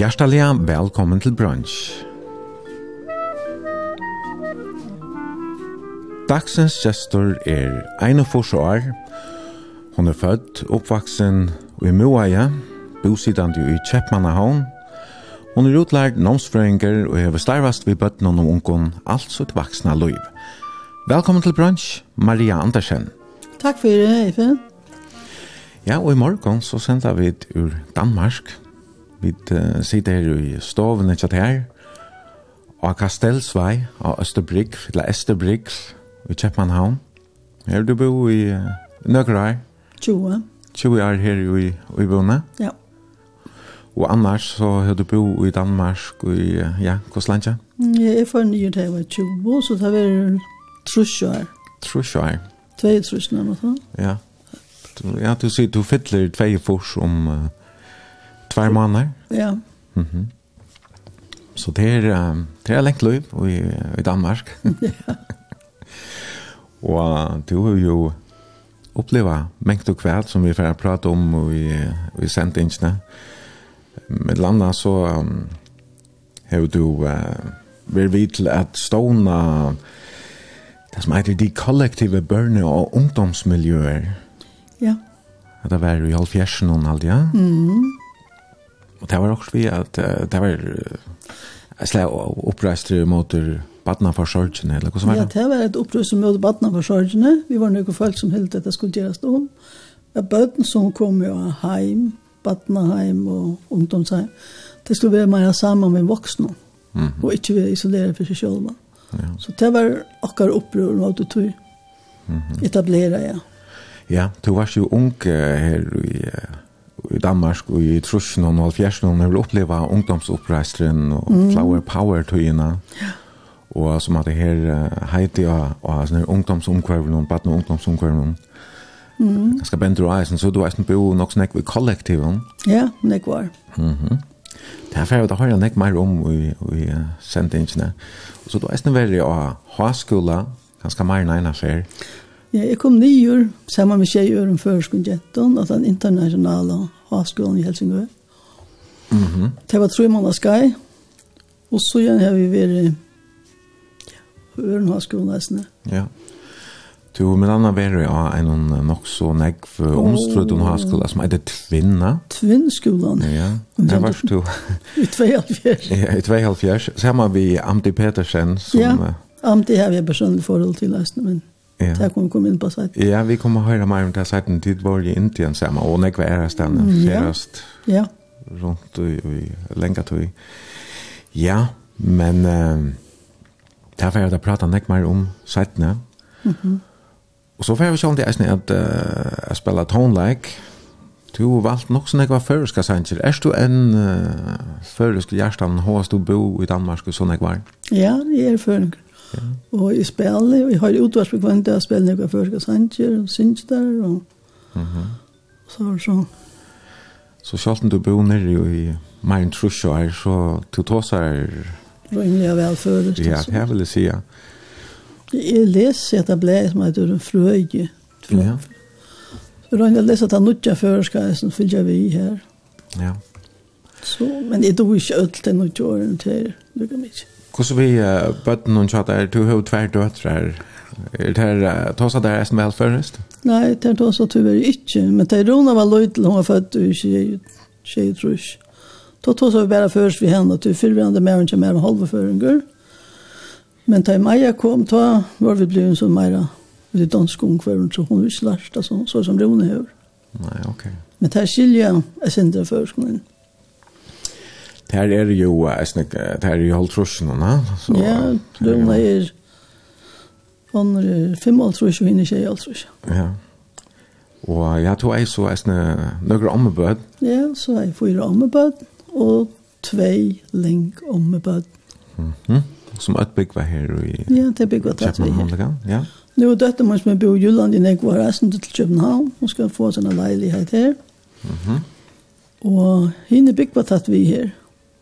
Hjertelig velkommen til brunch. Dagsens gestor er 41 år. Hon er født, oppvaksen i Moaia, bosidande i Kjeppmannahavn. Hon er utlærd nomsfrøyngar og hever starvast vi bøtten om unkon, altså et vaksna liv. Velkommen til brunch, Maria Andersen. Takk for det, Eifen. Ja, og i morgen så sender vi ur Danmark Vi uh, sitter her i stovene tjatt her, og Kastelsvei, og Østerbrygg, eller Esterbrygg, i Kjeppmannhavn. Her du bor i uh, Nøkrar. 20. 20 år her i, i Bøne. Ja. Og annars så har du bo i Danmark og i, ja, Kostlandja? Jeg er for nye til jeg var 20, så det var trusjår. Trusjår? Tvei trusjår, noe sånt. Ja. Ja, du sier du fyller tvei fors om... Uh, Tvær måneder? Ja. Mm. Så det er, um, det er lengt liv i, i Danmark. ja. og du har jo oppleva mengt og kvæl som vi får prate om i, i sendingene. Med landa så um, har du uh, vært vidt til at stående det som heter de kollektive børne- og ungdomsmiljøer. Ja. Det var jo i halvfjersen og alt, ja? Mm. Og det var også vi at det var jeg slag oppreist mot badna for sorgene, eller hvordan var det? Ja, det var et oppreist mot badna for sorgene. Vi var noen folk som helt det skulle gjøres om. Det bøten som kom jo heim, badnaheim og ungdomsheim, det skulle være mer sammen med voksne, mm -hmm. og ikke være isoleret for seg selv. Ja. Så det var akkurat opprør mot det tog etablere, ja. Ja, du var jo ung her i i Danmark og i Trusjen og Alfjersen, og vil oppleve ungdomsoppreisteren og mm. Flower Power-tøyene. Ja. Og som at det her heiti og, og sånne ungdomsomkvarven, og baden og ungdomsomkvarven. Mm. Ganske bender og eisen, så du eisen bo nok snakk ved kollektiven. Ja, nek var. Mm -hmm. Det er ferdig, da har jeg nek mer om i, i uh, sendingene. Så du eisen verre av ha skola, ganske mer enn en affær. Ja Ja, jeg kom nyår sammen med tjejer om førskunjetten av den internasjonale havskolen i Helsingør. Mm -hmm. Det var tre måneder skai, og så gjerne har vi vært på Øren havskolen nesten. Ja. Du, med anna var jo en nok så negv omstrød om havskolen som det Tvinna. Tvinnskolen. Ja, det var du. I 2,5 Ja, i 2,5 Så har vi Amti Petersen som... Ja, Amdi har vi personlig forhold til, men... Ja. Det kunne komme inn på seg. Ja, vi kommer høyre mer om det seg en tid var i Indien sammen, og nekve er her stedet, mm, ferest. Ja. Rundt og i lenge. Ja, men uh, derfor har jeg pratet nekve mer om seitene. Mm -hmm. Og så får jeg sjående eisen at uh, jeg spiller tonelike. Du har valgt nok sånn jeg føreska sanger. Er du en uh, føreska hjertan hos du bo i Danmark og sånn jeg? Ja, jeg er føreska. Ja. Og jeg spiller, og jeg har utvarsbekvendt, jeg spiller noen første sanger, og synger der, og mm -hmm. så var det sånn. Så selv du bor nere i Marin Trusjøer, så du tås er... Røymelig og velføres. Ja, det vil jeg si, ja. Jeg leser et blei som heter Frøyge. Ja. Så Røymelig leser at han nødja føreska, som fylgja vi her. Ja. Så, men jeg dog ikke ødelt til å gjøre det her, mye. Hvordan vi uh, bøtten og tjater, du har jo tvær døtre her. Er det her, ta seg der som er helt først? Nei, det er ta seg tyver ikke, men det er Rona var løy til hun var født i tjej trus. Ta ta seg bare først vi henne, til fyrverande mer enn mer enn halve føringer. Men da Maja kom, ta var vi blivet som Maja, det er dansk ung hver, så hun visste lærst, altså, så som Rona gjør. Nei, ok. Men det er skilja, jeg sindra førskolen. Det er jo, jeg snakker, det er jo halvtrusjen, ne? Så, ja, de er, under fem halvtrusjen, og henne ikke halvtrusjen. Ja. Og jeg tror jeg så jeg snakker noen ommebød. Ja, så jeg fyra ommebød, og tvei leng ommebød. Mm -hmm. Som et bygg var her i Ja, det bygg var det her. Ja. Nå det dette man som er bor i Jylland, jeg var resten til København, og skal få sin leilighet her. Mm -hmm. Og henne bygg var tatt vi her.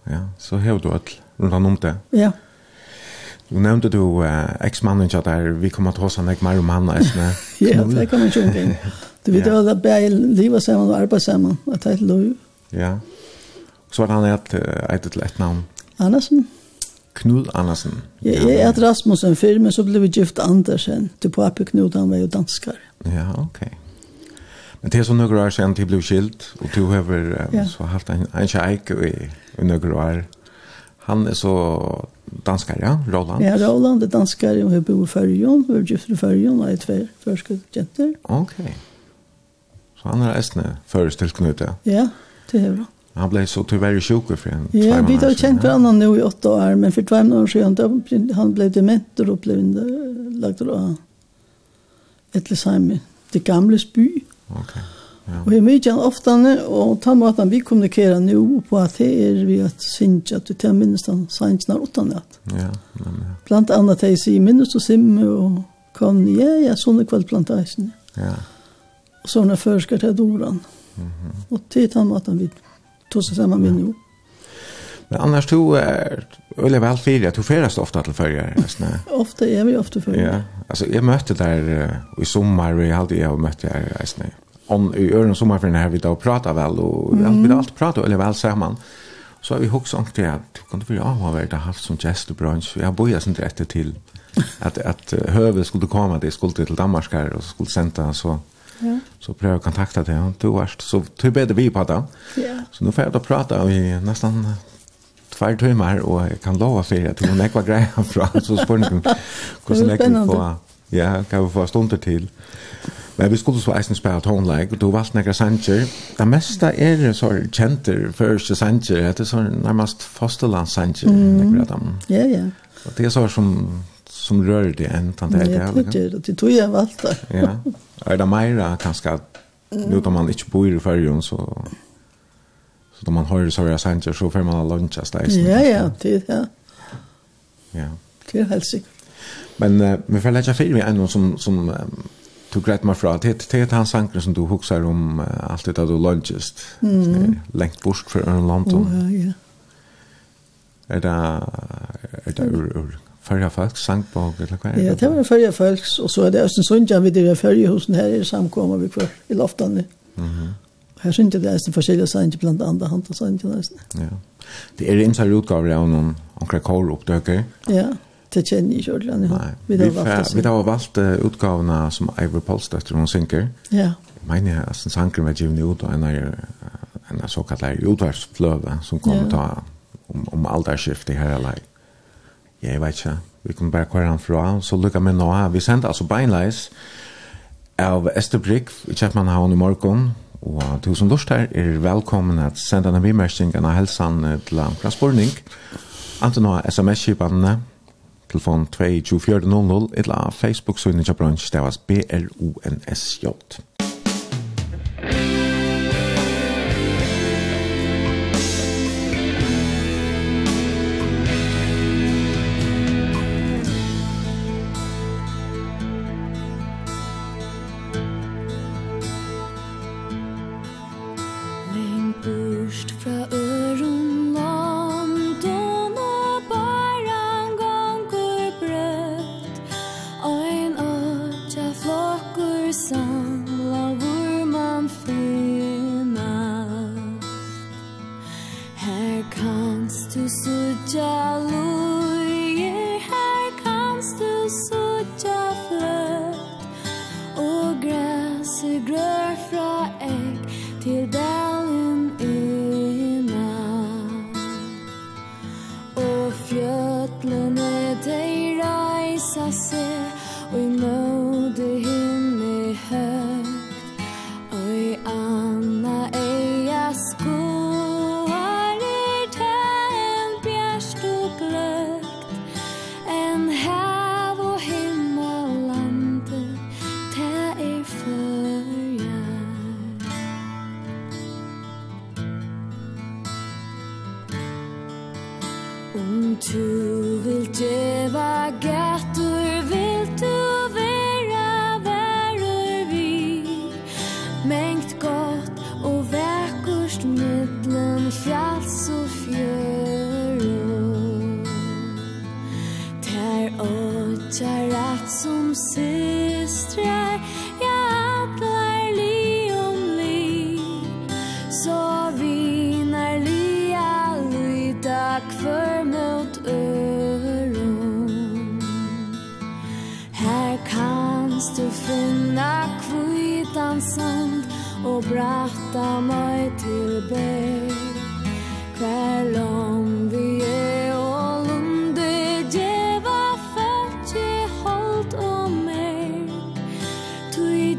Ja, så har du alt rundt om det. Ja. Du nevnte du uh, ex-mannen til der, vi kommer til å ha meg om han, Esne. ja, det kommer ikke omkring. Du vet jo at jeg lever sammen og arbeider sammen, at jeg lov. Ja. Så har han et, et, et navn. Andersen. Knud Andersen. Ja, jeg er Rasmussen før, men så ble vi gift Andersen. på pappa Knud, han var jo danskar. Ja, ok. Men det er så noen år siden de ble skilt, og du har ja. så haft en, en kjeik i i några år. Han är så danskar, ja, Roland. Ja, Roland är danskar, och jeg bor i Førjon, vi är gift i Färjön och är två förskott jenter. Okej. Så han har ästne förestilsknutet. Ja, det är bra. Han blev så tyvärr sjuk för en Ja, vi har känt varandra nu i åtta år, men för två år sedan då, han blev dement och blev lagt av ett Alzheimer, det gamla by. Okej. Okay. Ja. Og jeg mykje han ofte, og ta måten vi kommunikerer nå på at det er vi at synes at du tar minnes den sannsene av åttende. Ja, men ja. Blant annet at jeg sier minnes og simme og kan, ja, ja, sånne kveld blant eisen. Ja. Og sånne førsker til doran. Mm -hmm. Og til ta måten vi tog seg sammen med nå. Men annars du är eller väl fyra, du färdas ofta til förra nästan. ofta är vi ofte förra. Ja, altså jeg møtte der uh, i sommar, vi hade jag mötte där nästan om i øren sommerferien her vi da prata vel, og mm. vi, vill alltid prata eller veldig vel sammen. Så har vi hokst om til at du kan bli av å være haft som gjest og bransj. Jeg har jeg sånn etter til at, at høve skulle komme, det skulle til Danmark her, og skulle sende så Ja. Så prøv å kontakta deg, og du varst, så du bedre vi på det. Ja. Så nå får jeg da prata i nesten tvær timmar, og jeg kan lova for at du ikke nekva greia fra, så spør hun hvordan jeg kan få, ja, kan vi få stunder til. Men vi skulle så eisen spela tonleik, og du valgte nekka sanger. Det mesta er så kjenter første sanger, det er så nærmast fosterlands sanger, mm. Ja, ja. Og det er så som, som rører det enn tant det her. Ja, det er det, det tog jeg valgte. ja, er det meira kanskje nu da man ikke bor i fyrrjon, så så da man hører så rører sanger, så får man lunch av. Ja, ja, det er ja. Ja. Det er helt sikkert. Men uh, vi får lägga fel med en som, som um, du greit meg fra, det er et hans anker som du huksar om uh, alt det du lodgest, mm. lengt bort fra Ørn London. Uh, ja. Er det, er det ur, ur Førja Falks sangbog, eller hva er det? Ja, det var Førja folks, og så er det Østen Sundjan vi driver Førjehusen her i samkommer vi kvar i loftene. Mm -hmm. Her synes jeg det er forskjellige sanger, blant andre hand og sanger. Ja. Det er imser utgaver av noen omkring kåroppdøker. Ja. Det kjenner jeg ikke ordentlig. Nei, vi, vi har valgt uh, utgavene som Ivor Polstøtter hun synker. Ja. Jeg mener at den sanker var givet ut av en, en såkalt utvarsfløve som kommer ja. ta om, om alderskiftet her eller jeg vet ikke. Vi kommer bare kvar han fra, så lykker vi nå. Vi sendte altså beinleis av Esterbrygg i Kjepmannhavn i morgen, og til som lort her er velkommen at sende en bimersing av helsan til en plassborning. Anten nå sms-kipanene, telefon 2 2400 eller Facebook-synet til bransj, det var BRUNSJ.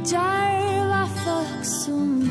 jar la fox som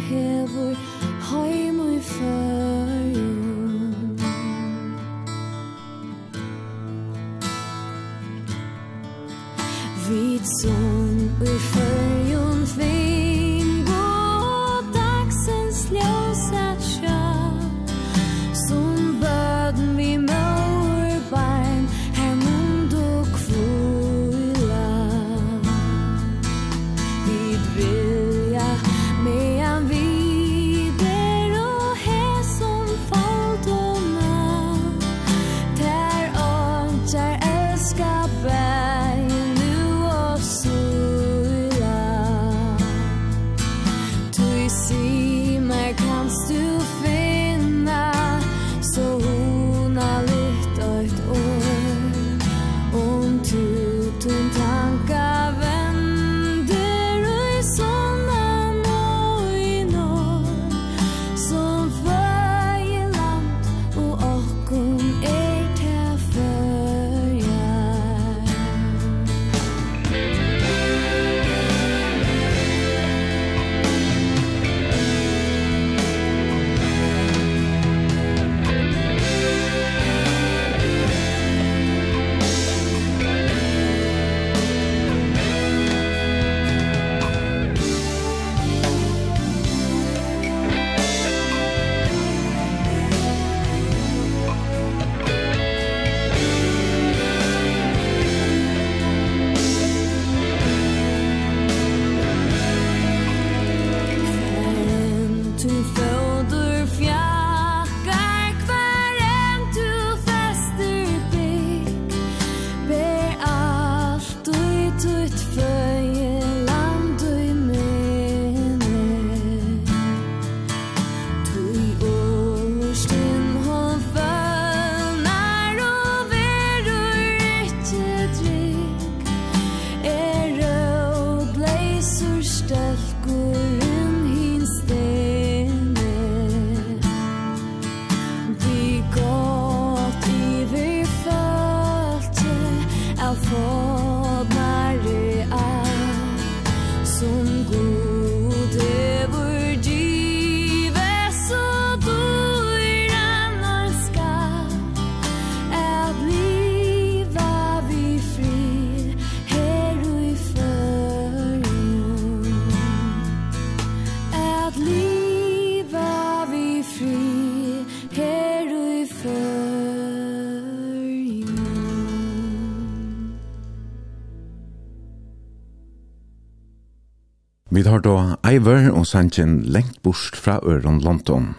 har då Iver og Sanchin lengt bort fra Øron London.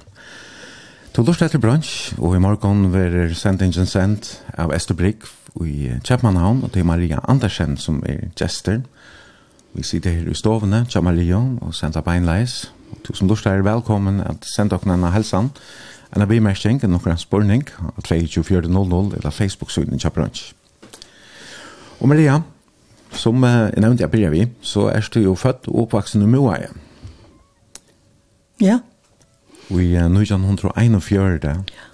To lort etter bransj, og i morgen verer sendingen sendt av Esther Brigg i Kjepmannhavn, og det er Maria Andersen som er gjester. Vi sitter her i stovene, Kjep Maria, og sender beinleis. To som lort er velkommen at sende dere en helsan, en bimerking, en noen spørning, 32400 eller Facebook-synet Kjep Bransj. Og Maria, Som jeg nevnte jeg begynner vi, så er du jo født og oppvaksen i Moaie. Ja. Og i uh, 1941. Ja.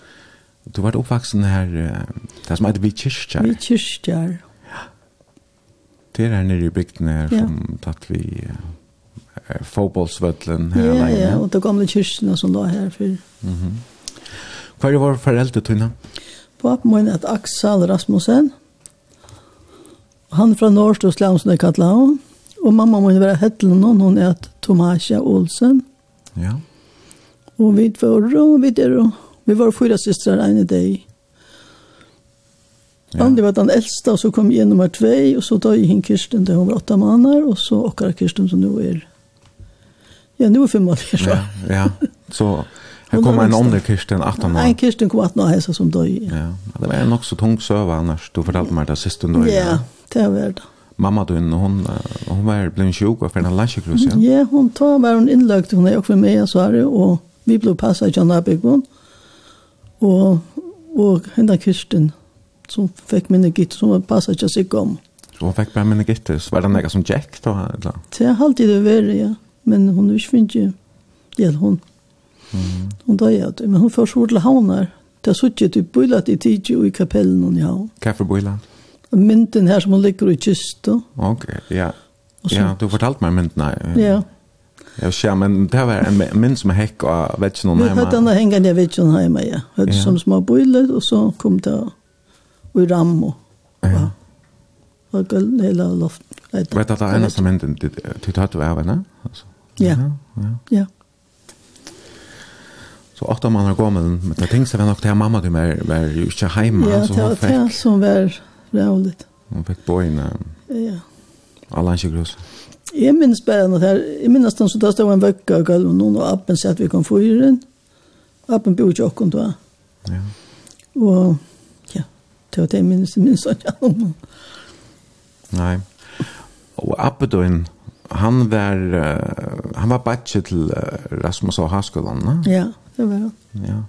Du var oppvaksen her, uh, det som heter vi kyrkjær. Vi kyrkjær. Ja. Det er her nede i bygden her ja. som tatt vi uh, fotbollsvøtlen her ja, alene. Ja, og det gamle kyrkjene som lå her før. Mm -hmm. Hva er det våre foreldre, Tuna? Papen min er Aksel Rasmussen. Mm Han fra Norstosland, som det kallet han. Og mamma må være hettelen hon, hun er Tomasja Olsen. Ja. Og vi var, og vi der, og vi var fyra systrar en dag. Ja. Andi var den eldste, og så kom jeg nummer tvei, og så døg hinn Kirsten, det hun var åtta måneder, og så akkar Kirsten som nå er, ja, nå er fem måneder. Ja, ja. Så Här kom en annan kirsten, 18 år. En kirsten kom 18 år hälsa som döj. Ja, det var en så tung søve, annars. Du fortalte meg det siste döj. Ja, det var det. Mamma du, hon hon var blev sjuk av en lasjekrus. Ja, ja hon tog var hon inlagt hon är också med så här og vi blev passet i andra og, og henne kirsten, som fikk minne gitt som var passet ikke seg om. Så hon fikk bare mina gitt. Var det noe som Jack da? eller? Det har alltid det varit ja, men hon visste inte. Ja, hon Mm. Hon det men hon får så til havner. Det er suttet i bøylet i tidsi og i kapellen hon i havn. Hva for här her som hon ligger i kista. Ok, ja. Så, ja, du fortalte meg mynden her. Ja. Jeg ser, men det var en mynd som hekk og vet ikke noen hjemme. Jag hadde denne hengende jeg vet ikke hemma, hjemme, ja. Høyde ja. som små bøylet, og så kom det i ram og, ja. og gulden hele loft. Vet du at det er eneste mynden du tatt av henne? Ja, ja. ja. Så åtta man har gått med men det tänkte jag nog till mamma du var var ju inte hemma ja, så hon fick. Ja, som var roligt. Hon fick boina. Ja. Alla inte grus. Jag minns bara när här, jag minns den så där stod en vecka och galv någon och appen sa att vi kom fyren. Appen bor ju också då. Ja. Och ja, det var det minns minns jag. Nej. Och appen då en han var uh, han var batch till uh, Rasmus och Haskolan, ne? Ja det var han. Ja.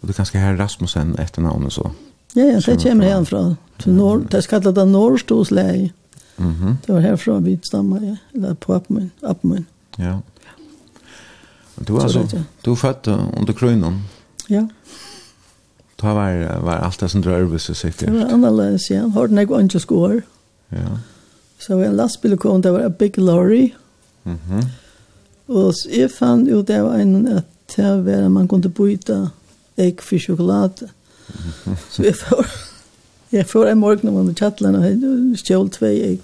Och det kanske her Rasmussen etter navnet så. Ja, ja, det kommer han från. Norr, det ska kalla det norrstosläge. Mhm. Det var herfra vi stammer, ja. Eller på Appmun, Appmun. Ja. Och du alltså, du född under kronan. Ja. Det var, var allt det som drör sig sikkert. Det var annerledes, ja. Hörde när ikke inte skår. Ja. Så en lastbil kom, det var en big lorry. Mhm. Mm -hmm. Og jeg fann jo det var en at det var man kunde byta ägg för choklad. Så jag får, jag får en morgon när man var chattlarna och jag stjäl två ägg.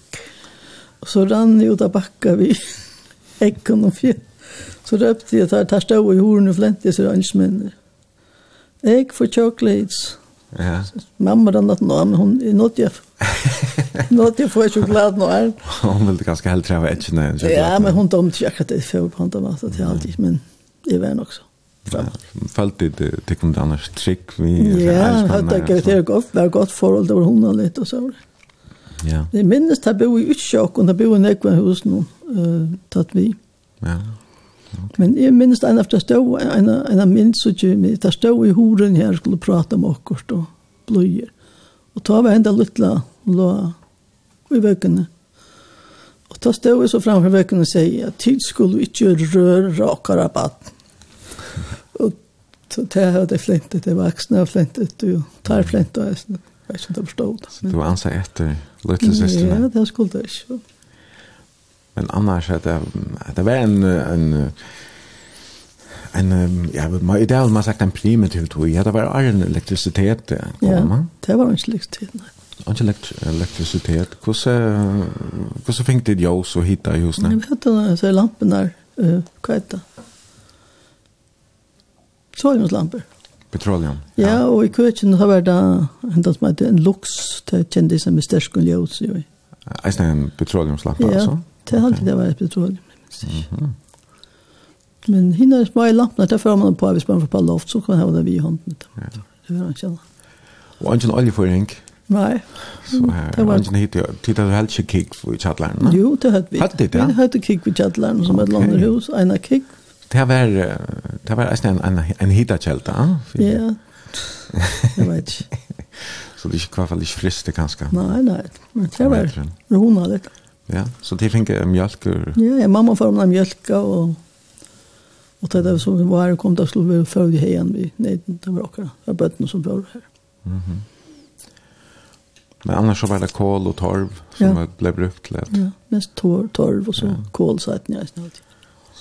Och så rann jag ut av backa vid äggen och fjäll. Så röpte jag där, där stod i horen och fläntes så ranns männer. Ägg för chocolates. Ja. Mamma rann att nå, men hon är något jag Något jag får choklad nå är. Hon ville ganska hellre ha ett. Ja, men hon dömde ju akkurat det för på andra mat. Det är alltid, men i världen Følte du det kom det annars trygg vi Ja, hade jag det gott, var gott förhållande över hon lite och så. Ja. Det minst har bo i utsjok och det bo i nekva hus nu eh tatt vi. Ja. Okay. Men jag minns en efter stå en en minns så ju med där stå i horen här skulle prata om och då blöjer. Och ta var ända lilla lå i veckan. Och ta stå så framför veckan och säga att tid skulle vi inte röra rakarabatt. Så det här det flintet, det var axna flintet, du tar flint och jag vet inte om jag förstod. Så du ansar efter lilla systerna? Ja, det skulle det inte. Men annars, det, det var en, en, en, ja, man, i det har man sagt en primitiv tog, ja, det var all elektricitet. Ja, komma det var en inte tid nej. Och elektricitet. Hur så hur så det ljus och hitta ljus när? Jag vet inte, så lamporna, eh, vad heter det? petroleumslampor. Petroleum? Ja, ja og i køkken har vært en som heter en lux, det kjendis som er stersk og ljøs. Eisen er en petroleumslampa ja, altså? Ja, det har alltid vært petroleum. Mm. Men hinner små i lampene, der fører man på, hvis man får på loft, så kan man ha det vi i hånden. Ja. Det var han kjenner. Og ikke en oljeføring? Nei. Så her, det var... Angen hittet, tittet du helt ikke kikk i kjattlærene? Jo, det hadde vi. Hadde det, ja? Vi hadde kikk i kjattlærene som et landet hus, en av kikk, Det var det var nästan en en hita kälta. Ja. Jeg vet. ikke. Så det er ikke gick kvar fallet friste kanskje. Nei, nei. Men det var rona litt. Ja, så de fikk en mjölk. Ja, ja, mamma får med mjölk og og det där som var kom då skulle vi följa hem vi nej det var också. var bötten som bor här. Mhm. Men annars så var det kål og torv som ja. ble brukt lätt. Ja, mest torv, torv och så ja. kolsättningar snart. Ja.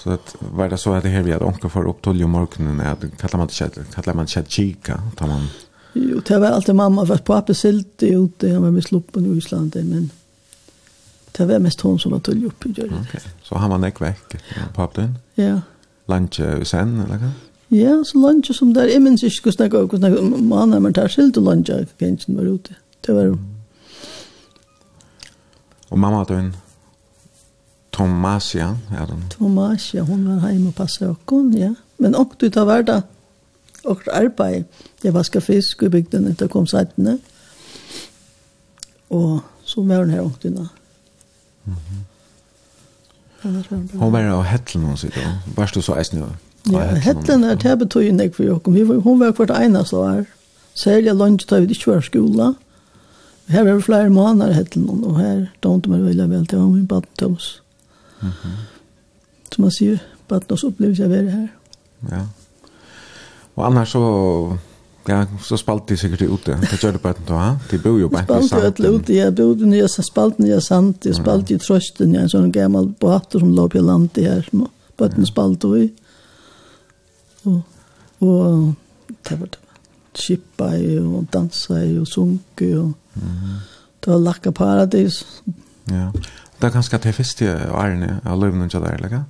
Så att var det så att det här vi hade onka för upp till morgonen är att kallar man det kallar man det kika tar man Jo, det var alltid mamma för pappa silt ut det med sluppen i Island men det var mest hon som var till upp i Okej. Okay. Så han var näck veck på den? Ja. Lunch sen eller vad? Ja, så lunch som där är minns sig skulle snacka och snacka man när man tar silt och lunch kanske var ute. Det var och mamma då en Tomasia, ja. Tomasia, hon var hemma og passa okon, ja. Men och du tar värda och arbeid. Jag vaska fisk i bygden det kom seitene. Och så var hon här och dina. Mm -hmm. Hon var av hettlen hon sitt, ja. Var du så eisen jo? Ja, hettlen er det betøy jo nek for jokken. Hon var kvart ena så här. Særlig lunch da vi ikke var skola. Her var flere måneder hettlen hon, og her dømte meg veldig vel til hon min baden til oss. Mm -hmm. Som man sier, Batnas opplevelse av å være her. Ja. Og annars så, ja, så spalte de sikkert ute. Det gjør det bare ikke, ha? De bor jo bare ikke i. Spalte jo ute, ja. Bor nye, spalte nye sant. de spalte i trøsten, ja. En sånn gammel båter som lå på landet her, som bøtten spalte i. Og, og det var det. skippa i, og dansa i, og sunke, og mm -hmm. det var lakka paradis. Ja. Det er ganske til første årene av løvene til deg, eller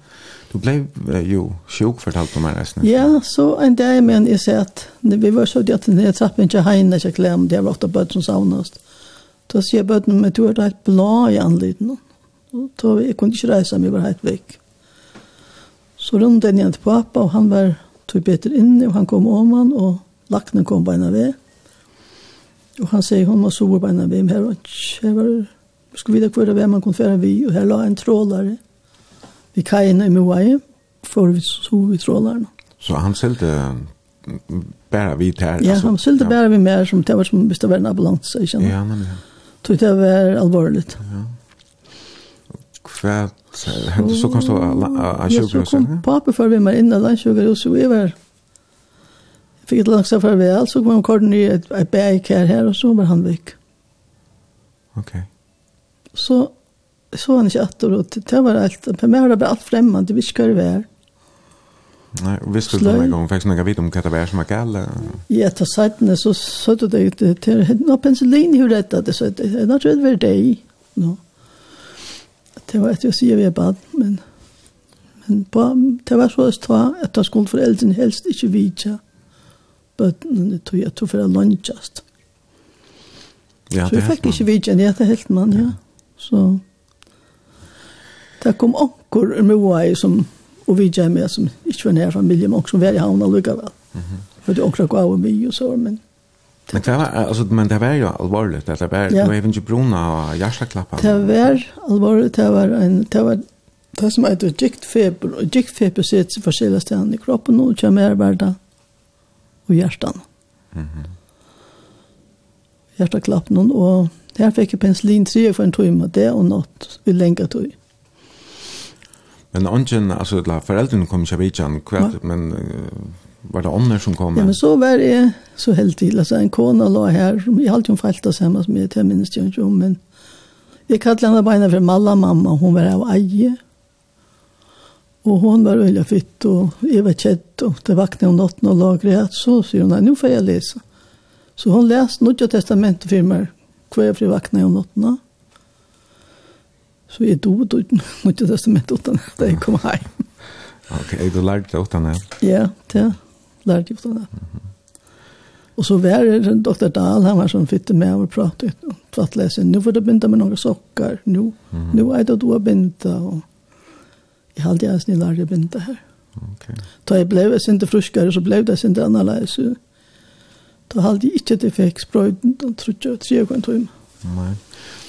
Du ble jo sjuk fortalt om her resten. Ja, så en dag men jeg sier at vi var så at den trappen ikke heine, ikke klem, det var ofte bøtt som savnast. Da sier bøtten, men du er helt blå i anledningen. Da jeg kunne ikke reise, men jeg var helt vekk. Så rundt den igjen til pappa, og han var tog bedre inne, og han kom om han, og laknen kom beina ved. Og han sier, hun må sove beina ved, men her var ikke, her var skulle vite hvor det var man kunne fære vi, og her la en trålare vi kajen i Moai, for vi så vi trålaren. Så han selte bare vi her? Ja, altså, han selte ja. bare vi mer, som det var som hvis det var en ambulans, jeg kjenner. Ja, men ja. Tog det var alvorlig. Ja. Hva hendte så kan stå av sjukhuset? Ja, så kom papi for vi mer inn av landsjukhuset, og jeg var fikk et langt farvel, så kom han kort ned et bæk her, her, og så var han vekk. Okay så så han ikke etter, og det det var alt, for meg var det bare alt fremmant, det visste hva det var. Nei, visste du noen gang, fikk du noen vite om hva det var som var gale? Ja, til seitene, så så du det, til nå penselin jo rett det, så det er naturlig hver dag, nå. Det var etter å si vi er bad, men, men på, det var så å ta, at da skulle foreldrene helst ikke vite, vidtja, det tog jeg tog for å lønnsjast. Ja, det er helt. Så jeg fikk ikke vite, det er helt mann, ja. ja. Så det kom anker med Moai som, og vi gjør med som ikke var nær familie, men som var i havn allikevel. Mm -hmm. For det anker gav og mye og så, men Men det var, altså, men det var jo alvorlig, det var, ja. det var even ikke bruna og hjerteklappa. Det var alvorlig, det var en, det var, det som heter giktfeber, og giktfeber sitter seg forskjellige stedene i kroppen, og kommer hverdag og hjertan. Mm -hmm. Hjerteklappen, og Der fikk jeg penslin tre for en tøyma, det og nått vi lenge tøy. Men ånden, altså, la, foreldrene kom ikke av vidtjen, kvart, ja. men var det ånder som kom? Ja, men så var jeg så heldig, altså, en kone lå her, som jeg alltid falt oss hjemme som jeg minnes det ikke om, men jeg kallte henne bare for Malla mamma, hun var av eie, og hun var øyla fitt, og jeg var kjett, og det vakna om natten og lagret, så sier hun, nå får jeg lese. Så hun leste Nudja testamentet for meg, hver fri vakna om natten. Så jeg dog ut mot det som jeg utan at jeg kom hjem. Ok, du lærte det utan det? Ja, det lærte jeg utan det. Og så var det Dr. Dahl, han var sånn fitte med og pratet om tvattlesen. Nå får du binda med noen sokker, nå, mm. nu är det du har binda. Och jag hade ens ni lärde binda her. Ok. Da jeg ble sinte fruskere, så ble det inte annorlunda. Da hadde jeg ikke det fikk sprøyden, da trodde jeg tre og en time. Nei.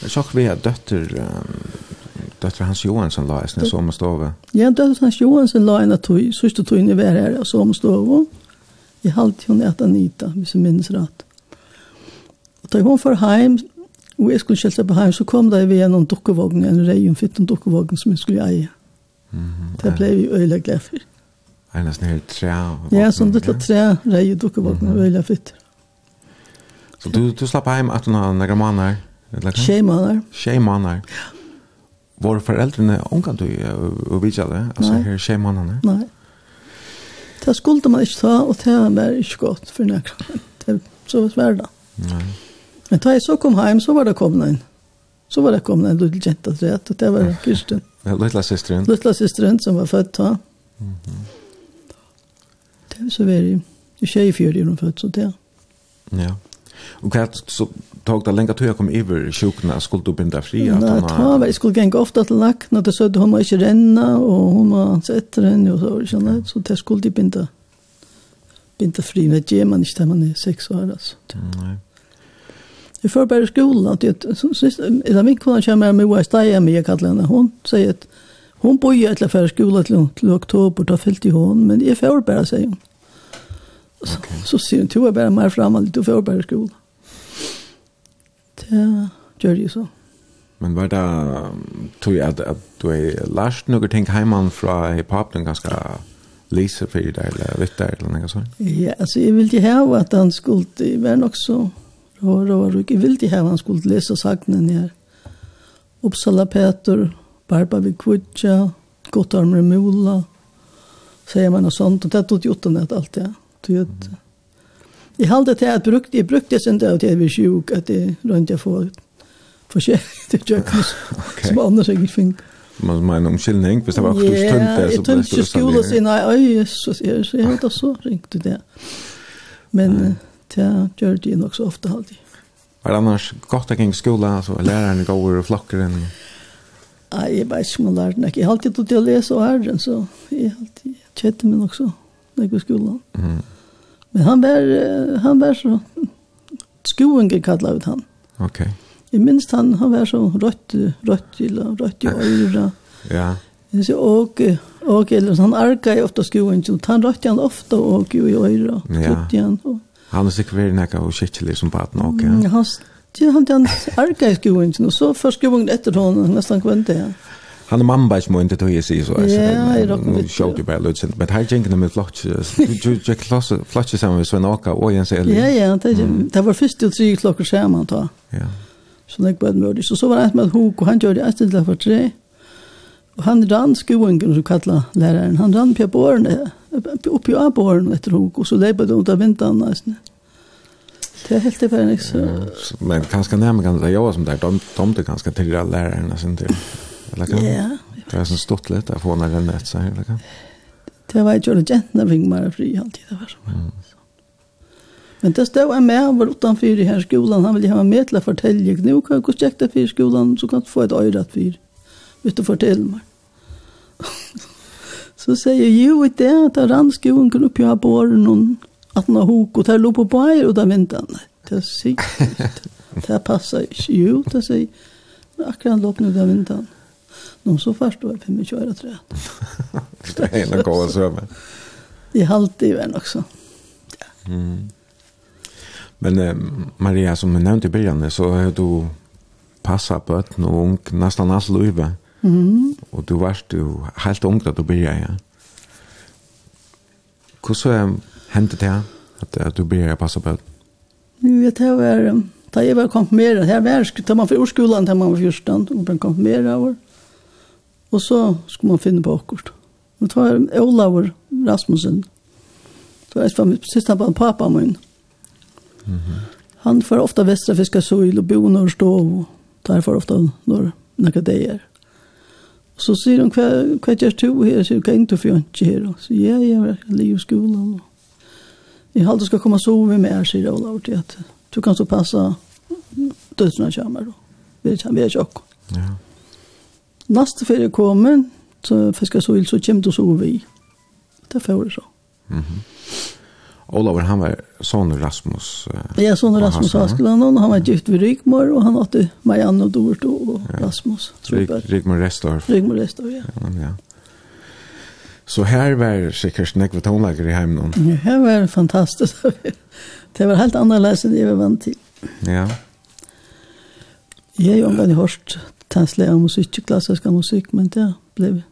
Jeg sa vi har døtter, um, døtter Hans Johansson la i som stove. Ja, døtter Hans Johansson la en av tog, sørste tog inn i hver her, som stove. Jeg halte hun et Anita, hvis jeg minnes rett. Og da hun for heim, og jeg skulle kjelse på heim, så kom det ved noen dukkevogn, en reion fyrt en dukkevogn som jeg skulle eie. Mm, det ble vi øyelig glad for. Er det nesten helt tre? Ja, sånn litt tre reion dukkevogn, mm -hmm. øyelig fyrt. Så du, du slapp hjem att hon har några månader? Tjej månader. Tjej månader. Ja. Var foreldrene unga du och vidjade? Altså, Nei. her tjej månaderna? Nei. Det skulle man ikke ta og det var ikke godt for några. Det så var svärda. Nei. Men da jeg så kom hjem, så var det kommet en. Så var det kommet en lille jenta til rett, og det var Kirsten. Ja, lilla systern. Lilla systern som var født da. Mhm. Mm det var så veldig. Det är tjej i fjärde født, så det. Ja. Och kan så tog det länge tid jag kom över sjukna skulle du binda fri att han har. Nej, jag skulle gänga ofta till lackna det så att hon var inte renna och hon var så efter henne och så såna så det skulle de binda binda fri när det man inte man är sex år alltså. Nej. Jag får skolan att jag så är min kvinna kommer med mig stäja med jag kallar henne hon säger att hon bor ju ett för skolan till, till oktober då fyllt i hon men jag får bara säga hon. Så, så ser hon till att bära mig fram lite du får skolan. Det gjør det jo så. Men var det, tror jeg at, at du har lært noen ting hjemme fra hiphopen ganske lise for deg, eller vitt deg, eller noe sånt? Ja, altså jeg ville ha at han skulle være nok så rå, rå, rå. Jeg ville ha at han skulle lese sakene ned. Uppsala Peter, Barba vid Kvudja, Gottarmre Mola, säger man och sånt. Och det tog gjort den allt, ja. Det är Jeg halde til at brukt, jeg brukte sin dag til jeg var sjuk, at jeg rønte jeg for forskjellig til kjøkkenes, som annars jeg fink. Man mener omkyldning, hvis det var akkurat yeah, tønt så ble det større. Ja, jeg tønt ikke skolen sin, nei, oi, Jesus, jeg, så jeg hadde så ringt det. Men det gjør det nok så ofte alltid. Var det annars godt å kjenge skolen, altså læreren går og flokker enn? Nei, jeg vet ikke om jeg lærte nok. Jeg har alltid til å lese og æren, så jeg har alltid kjett meg nok så, når jeg går skolen. Mm. Men han var, han var så, skoen kallar ut han. Okej. Okay. Jeg minns han, han var så rødt, rødt, rødt i øyra. ja. Så, og, og eller, han arka jo ofte så han rødt han ofte og i øyra. Ja. Han, og, han er sikkert veldig nekka og skikkelig som baden også. Ja, han, han, han arka i skoen og så først skoen etter hånden, nesten kvendt han. Ja han er man bæs mo inte tog sig så Ja, jeg så nu show du bara lutsen men her gjenkene med flotch du jag klasse sammen med Svein en åka och en sel ja ja det det var først til tre klokker sammen da. ja. Så det var möjligt så så var det med hok och han gjorde ett till för tre. Och han rann skoen som kallar läraren. Han rann på borren upp i borren efter hok och så lejpade under vintern nästan. Det är helt det Men kanske nämligen det jag som där de tomte ganska till alla lärarna sen till. Eller kan? Ja. Det er sånn stort litt, jeg får när den etter seg, eller kan? Det var ju en jättna ving mer fri alltid det var så. Mm. Men det stod en med var utanför i här skolan. Han ville ha med till att fortälja. Nu kan jag gå och checka för skolan så kan du få ett örat för. Vet du fortäll mig. så säger jag jo, i det att rann skolan kunde upp jag på någon att han har hok och tar låg på bajer och där väntar han. Det är sikkert. Det passar ju. Jo, det säger akkurat låg nu där väntar han. Nå så først var det 25 år, tror jeg. det er en god sømme. Det er alltid venn også. Ja. Mm. Men eh, Maria, som jeg nevnte i begynnelsen, så har du passet på et og ung, nesten alt livet. Mm. Og du var jo helt ung da du begynte, ja. Hvordan hendte det at, at du begynte å passe på et? Nu vet, det var... Da jeg var konfirmeret, her var jeg, da man för i skolen, man var 14, og ble konfirmeret over. Og så skulle man finne på akkurat. Og det var Olav Rasmussen. Det var et av siste på pappa min. Mm -hmm. Han får ofta vestra fiska søl og bo når stå og tar for ofta når nekka deier. Og så sier hun, hva, hva gjør du her? Sier hun, hva er du for ikke her? Og sier, ja, jeg er liv i skolen. Jeg halte skal komme og sove med her, sier Olav. til at du kan så passe dødsene kommer. Vi er ikke akkurat. Ja. Neste ferie kommer, så fiskar så så kommer du så vi. Det får det så. Mm -hmm. Olavur, han var sånn Rasmus. Uh, ja, son Rasmus Askeland, han, han var gift ved Rigmor, og han hadde Marianne og Dort og ja. Rasmus. Rik, Restor. Restorff. Rigmor Restorff, ja. ja, ja. Så här var sikkert nekve tonlager i heimen. Ja, här var fantastiskt. det var helt annorlunda än jag var vant till. Ja. Jag har ju omgående hört tansle av musikk, klassisk musikk, men det blev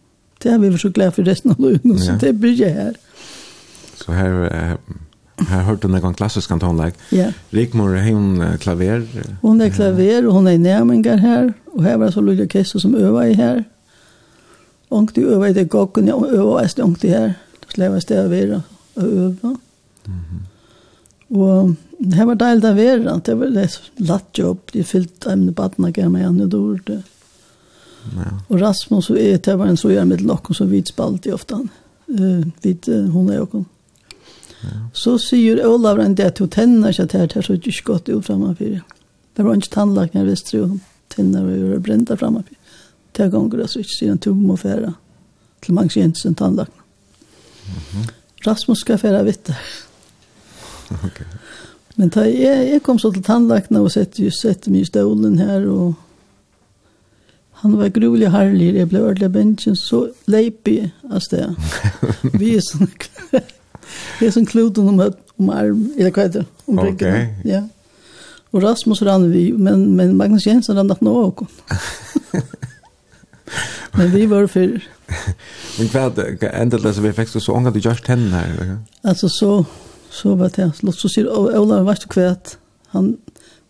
det har vi varit så glada för resten av livet, så det blir här. Så här har du den gång klassisk kantonlag. Ja. Rikmor är hon klaver. Hon er klaver og hon er nærmengar här och här var så Lucia Kessler som øva i här. Och du övar i det gocken och övar är stångt i här. Då slävas det över och övar. Mhm. Och Det var deilig å være, det var litt latt jobb, de fyllte emne badna gamle igjen i dår. Ja. Og Rasmus og jeg, det var en så gjerne med lokken som vi spalte ofte, uh, vid uh, hun og åkken. Ja. Så sier Olav en det til tenner seg til her, det så ikke godt ut fremmefyr. Det var ikke tannlagt når jeg visste jo, tenner var jo brenta fremmefyr. Det ganger jeg så ikke sier han tum må fære til Magnus Jensen tannlagt. Mm -hmm. Rasmus skal fære vitt der. Okay. Men da jeg, jeg kom så til tannlakene og sette, sette meg i stolen her, og han var grulig herlig, jeg ble ordentlig bensjen, så leip jeg av sted. Vi er sånn, vi er sånn kloden om, om arm, eller hva heter det, om ryggene. Okay. Ja. Og Rasmus rann vi, men, men Magnus Jensen rann at nå også. men vi var för men hva ända det, så vi fick så ångan du gjørst henne her? Alltså så, Så var det låt så sier Ola, vet du kvärt han,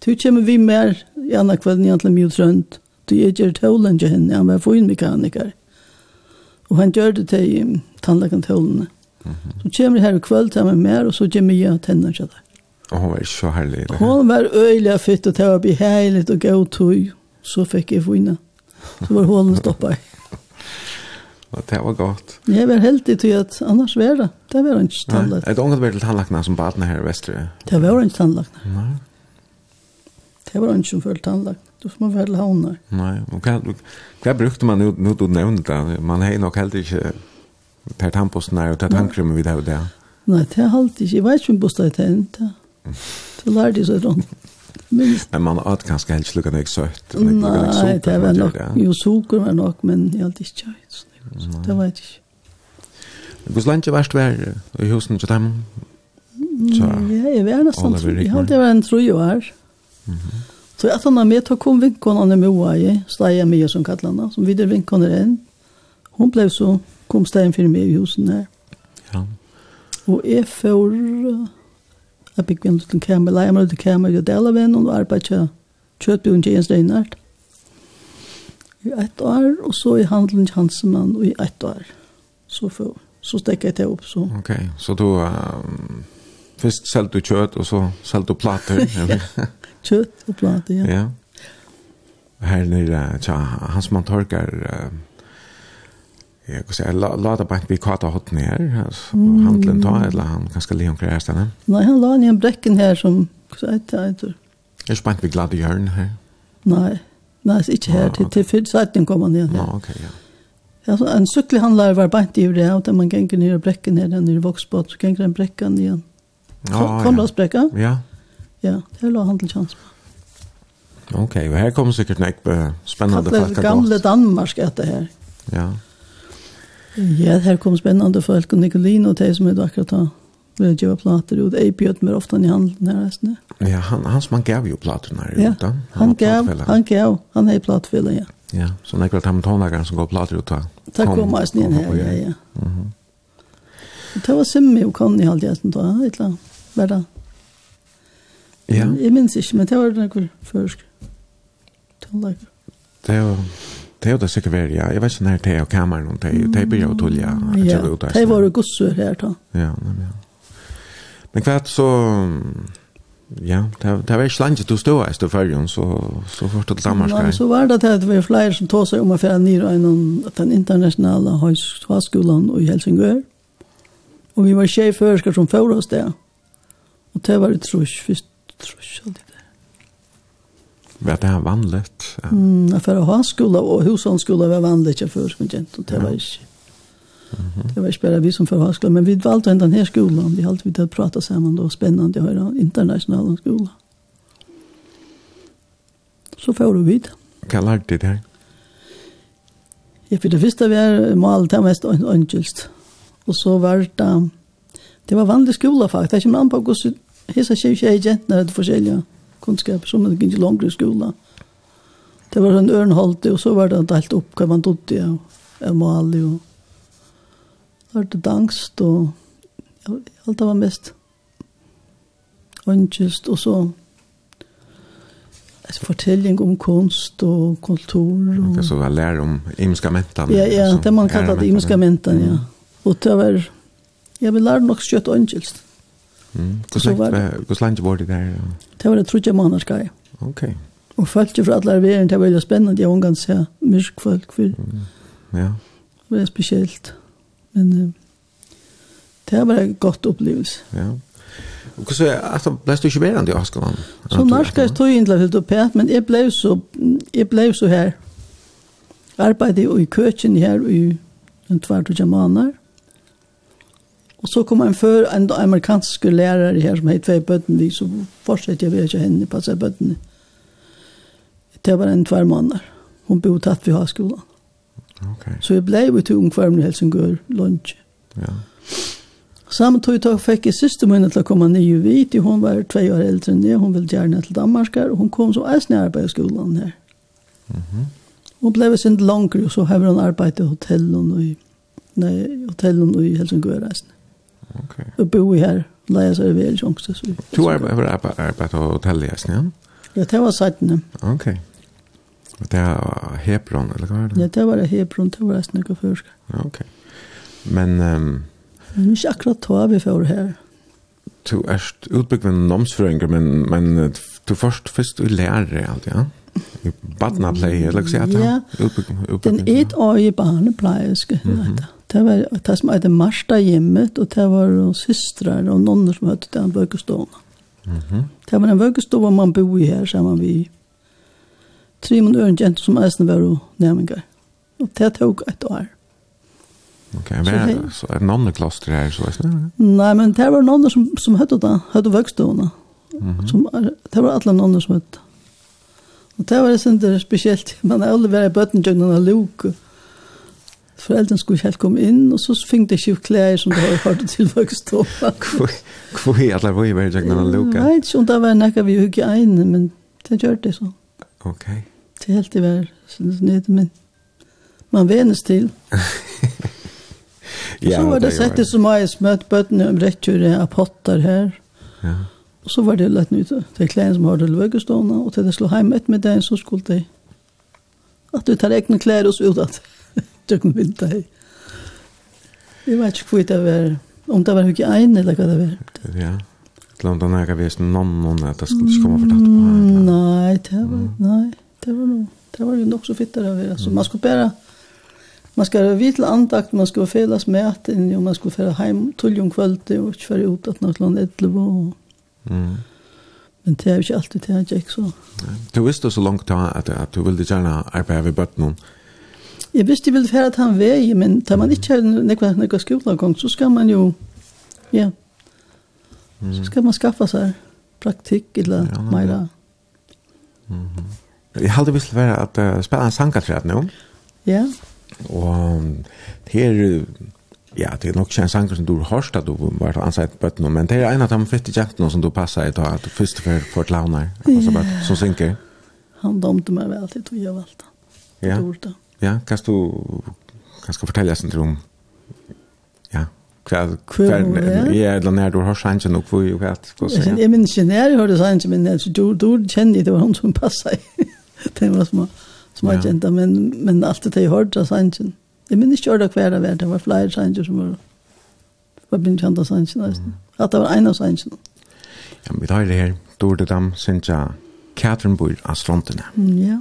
du kommer vi mer i andre kvelden igjen til mye du är ju tålen ju henne, han var fin mekaniker. och han gjorde det til tandläkaren tålen Mm -hmm. Så kommer jeg her i kveld til meg mer, och så kommer jeg til henne til deg. Og hun var så härlig. Eller? Hon var øyelig fyrt, och det var behärligt och gøy tog. Så fick jag finne. Så var hålen stoppet. Og det var godt. Jeg var heldig til at annars var det. Det var ikke tannlagt. Er det unget vært til tannlagtene som baden her i Vestre? Det var ikke tannlagt. Nei. Det var ikke som følte tannlagt. Du som var til havn her. Nei. Og hva, hva brukte man nå du nevnte det? Man har nok heldig ikke per tannposten her og ta tannkrymme vi det og det. Nei, det har alltid ikke. Jeg vet ikke om bostad er tennt. Det lærte jeg så langt. Minst. Men man åt kanskje helst lukket ikke søtt. Nei, det var nok. Jo, sukker var nok, men jeg hadde ikke høyt. Så det var jeg ikke. Hvor langt verst var i husen til dem? Ja, jeg var nesten. Jeg hadde vært en tro jo her. Så jeg tatt med til å komme vinkonene med i, Steia Mia som kallet henne, som videre vinkonene inn. Hun ble så, kom Steia for meg i husen her. Ja. Og jeg får, jeg bygde en liten kamera, jeg må liten kamer, jeg deler venn, og arbeidet kjøttbjørn til en steinert. Ja i ett år, og så i handelen Hansemann i ett år. Så, for, så stekket jeg det opp. Så. Ok, så då um, först selgte du kött och så selgte du plattor. ja, kjøtt og plater, ja. ja. Här nere, tja, Hansemann torkar Uh, Jag kan säga, jeg la, la det bare vi kata hot ner. altså, mm. handelen ta, eller han kanske li omkring her stedet. Nei, han la ned en brekken her som, hva sier jeg, det er ikke bare spänt vi glada hjörn här. her. Nei, Nei, ikke her, til, til fyrtseiten kom han igjen. Ja, ok, ja. Ja, så en sykkelhandler var bant i det, og da man ganger ned i brekken ned, ned i Voksbåt, så ganger den brekken igjen. Ja, Konradsbrekket? Ja. Ja, det lå han til kjans. Ok, og her kommer sikkert nek spennende folk. Det er gamle Danmark etter her. Ja. Ja, her kommer spennende folk, og Nicolino, og de som er akkurat da. Vi gjør plater ut. Jeg bjød mer ofta i handelen her. Sånn. Ja, han, han som han gav jo plater her. Ja, han, han gav, han gav, han är platfelle, ja. Ja, så det er klart han tonlager som går plattor ut her. Takk for meg, sninn her, ja, ja. Mm. Det var Simmi och Conny halvt jeg som da, et eller annet, Ja. Jag minns inte, men det var noen først. Tonlager. Det var... Det er det sikkert vært, ja. Jeg vet ikke når det er kameran, det er byrja og tulja. Ja, det var det gussur här, da. Ja, nemlig, ja. Men kvart så ja, det det var ikke langt til å stå i Storfølgen, så, så først til Danmark. Ja, så var det at det var flere som tog seg om å fjerne ned i den internasjonale høyskolen i Helsingør. Og vi var tjej førsker som får oss det. Og det var det trus, først trus og det der. det det vanligt? Ja. Mm, for å ha skola og hushandskola var vanligt ikke gent og det var ikke. Ja. Det var spela vi som förhörsla, men vi valgte ändå den här skolan. Vi hade alltid att prata samman då, spännande att höra internationella skolen. Så får vi vid. Hva lærte du där? Ja, for det første var mål det mest enkelt. Och så var det, det var vanlig skola faktiskt. Det er ikke man på hur hissa tjej tjej gentorna hade forskjellige kunskaper som det gick långt i skolan. Det var en örnhalte och så var det helt opp hva man dotta av mål og var det dangst, og alt det var mest åndkjøst, og så alltså fortelling om kunst og kultur Og... det så väl lär om imska mentan. Ja, ja, det man kallar det imska mentan, ja. Og det var jag vill lära nok skjøtt angels. Mm. Hur länge var det der? Det var det trodde jag månader ska. Ok. Og följde fra alle verden, det var veldig spennende, jeg ungan se myrk folk for för. Ja. Det var speciellt. Men det var en godt opplevelse. Ja. Og så at ble du ikke bedre i Askeland? Så norsk er tog inn til å pæt, men jeg ble så, jeg ble så her. Arbeidde i køkken her i en tvart og jamaner. Og så kom en før, en amerikansk lærare her som heit Vei Bøttenvik, så fortsatte jeg ved ikke henne, passet Bøttenvik. Det var en tvær måneder. Hun bodde tatt ved høyskolen. Okay. Så jeg ble jo til ungefär i Helsingør lunch. Ja. Samme tog fick jag syster min att komma ner vit. Hun var tve år eldre enn jag. Hun ville gjerne til Danmark. Och Hun kom så eisen i arbeidsskolen her. Mm -hmm. Hon blev sen långre och så har hun arbeidet i hotellen och i, nei, hotellen och i Helsingør Okej. Ok. Og bo i här. Lära sig över Helsingör. Du har arbetat i hotellet, ja? Ja, det var sajten. Ok. Okay. Det er Hebron, eller hva er det? Ja, det var Hebron, det var nesten noe først. Ja, ok. Men... Um, men ikke akkurat tog vi for her. Du er utbyggd med nomsføringer, men, men du først først du lærer alt, ja? I badnapleie, eller hva sier det? Ja, utbygd, den et år i barnepleierske, mm -hmm. det var det som heter Marsta hjemmet, og det var systrar og nonner som hette den bøkestående. Mm -hmm. Det var en bøkestående man bor i her sammen med tre mun øren jenter som eisen var og nærmengar. Og det tok et år. Ok, men så, hei. så er det nonneklaster her, så eisen? Nei, men det var nonner som, som høyde da, høyde vøkstående. Mm -hmm. som, det var alle nonner som høyde. Og det var det sindre spesielt. Man har aldri vært i bøttengøgnen av luk. Foreldrene skulle helt komme inn, og så fikk det ikke klær som det har hørt til vøkstående. Hvor er alle vøy i bøttengøgnen av luke? Jeg vet ikke om det var nekka vi hugge egne, men det gjør det sånn. Okej. Det är helt i vær, Så det men man vänner til. ja, så var det sättet som jeg smøtt bøttene om rättur av potter här. Ja. Och så var det lätt Det till kläder som har det lögestående och til det slå hem ett med den så skulle det att du tar egna kläder och så ut att du kan vinta i. Jeg vet inte hvor det var. Om det var hur en eller vad det var. Ja. Glömde han äga vis någon någon att det skulle komma för tatt på här. Nej, det var nej, det var nog det var ju så fitt där över alltså man skulle bara man ska vi till andakt man skulle felas med att om man skulle föra hem tull om kvällen och köra ut att något land ett lov. Mm. Men det är ju inte alltid det jag gick så. Du visste så långt då att att du ville gärna arbeta vid botten. Jag visste väl för att han väg men tar man inte har några skola gång så ska man ju ja så ska man skaffa sig praktikk eller ja, mera. Mm. Jag hade visst vara att uh, spela en sangaträd nu. Ja. Och här ja, det är nog en sangat som du har hört att du var ansett på men det är en av de fitta jakterna som du passar i då att först för för ett launar alltså bara som synker. Han domte mig väl till att jag valt. Ja. Ja, kan du kan ska fortälja sen om ja, kvar kvar ja eller när du har chansen och för ju vet vad så. Jag minns inte när jag hörde sånt men så du du kände det var hon som passade. Det var små små jenta men men allt det jag hörde sånt. Jag minns inte det kvar det var det var flyger sånt som var var bin chanta sånt nästan. Att det var en av sånt. Ja, men vi tar det här. Dorte dam, Sintja, Katrinburg, Astronterna. Ja. Mm, yeah.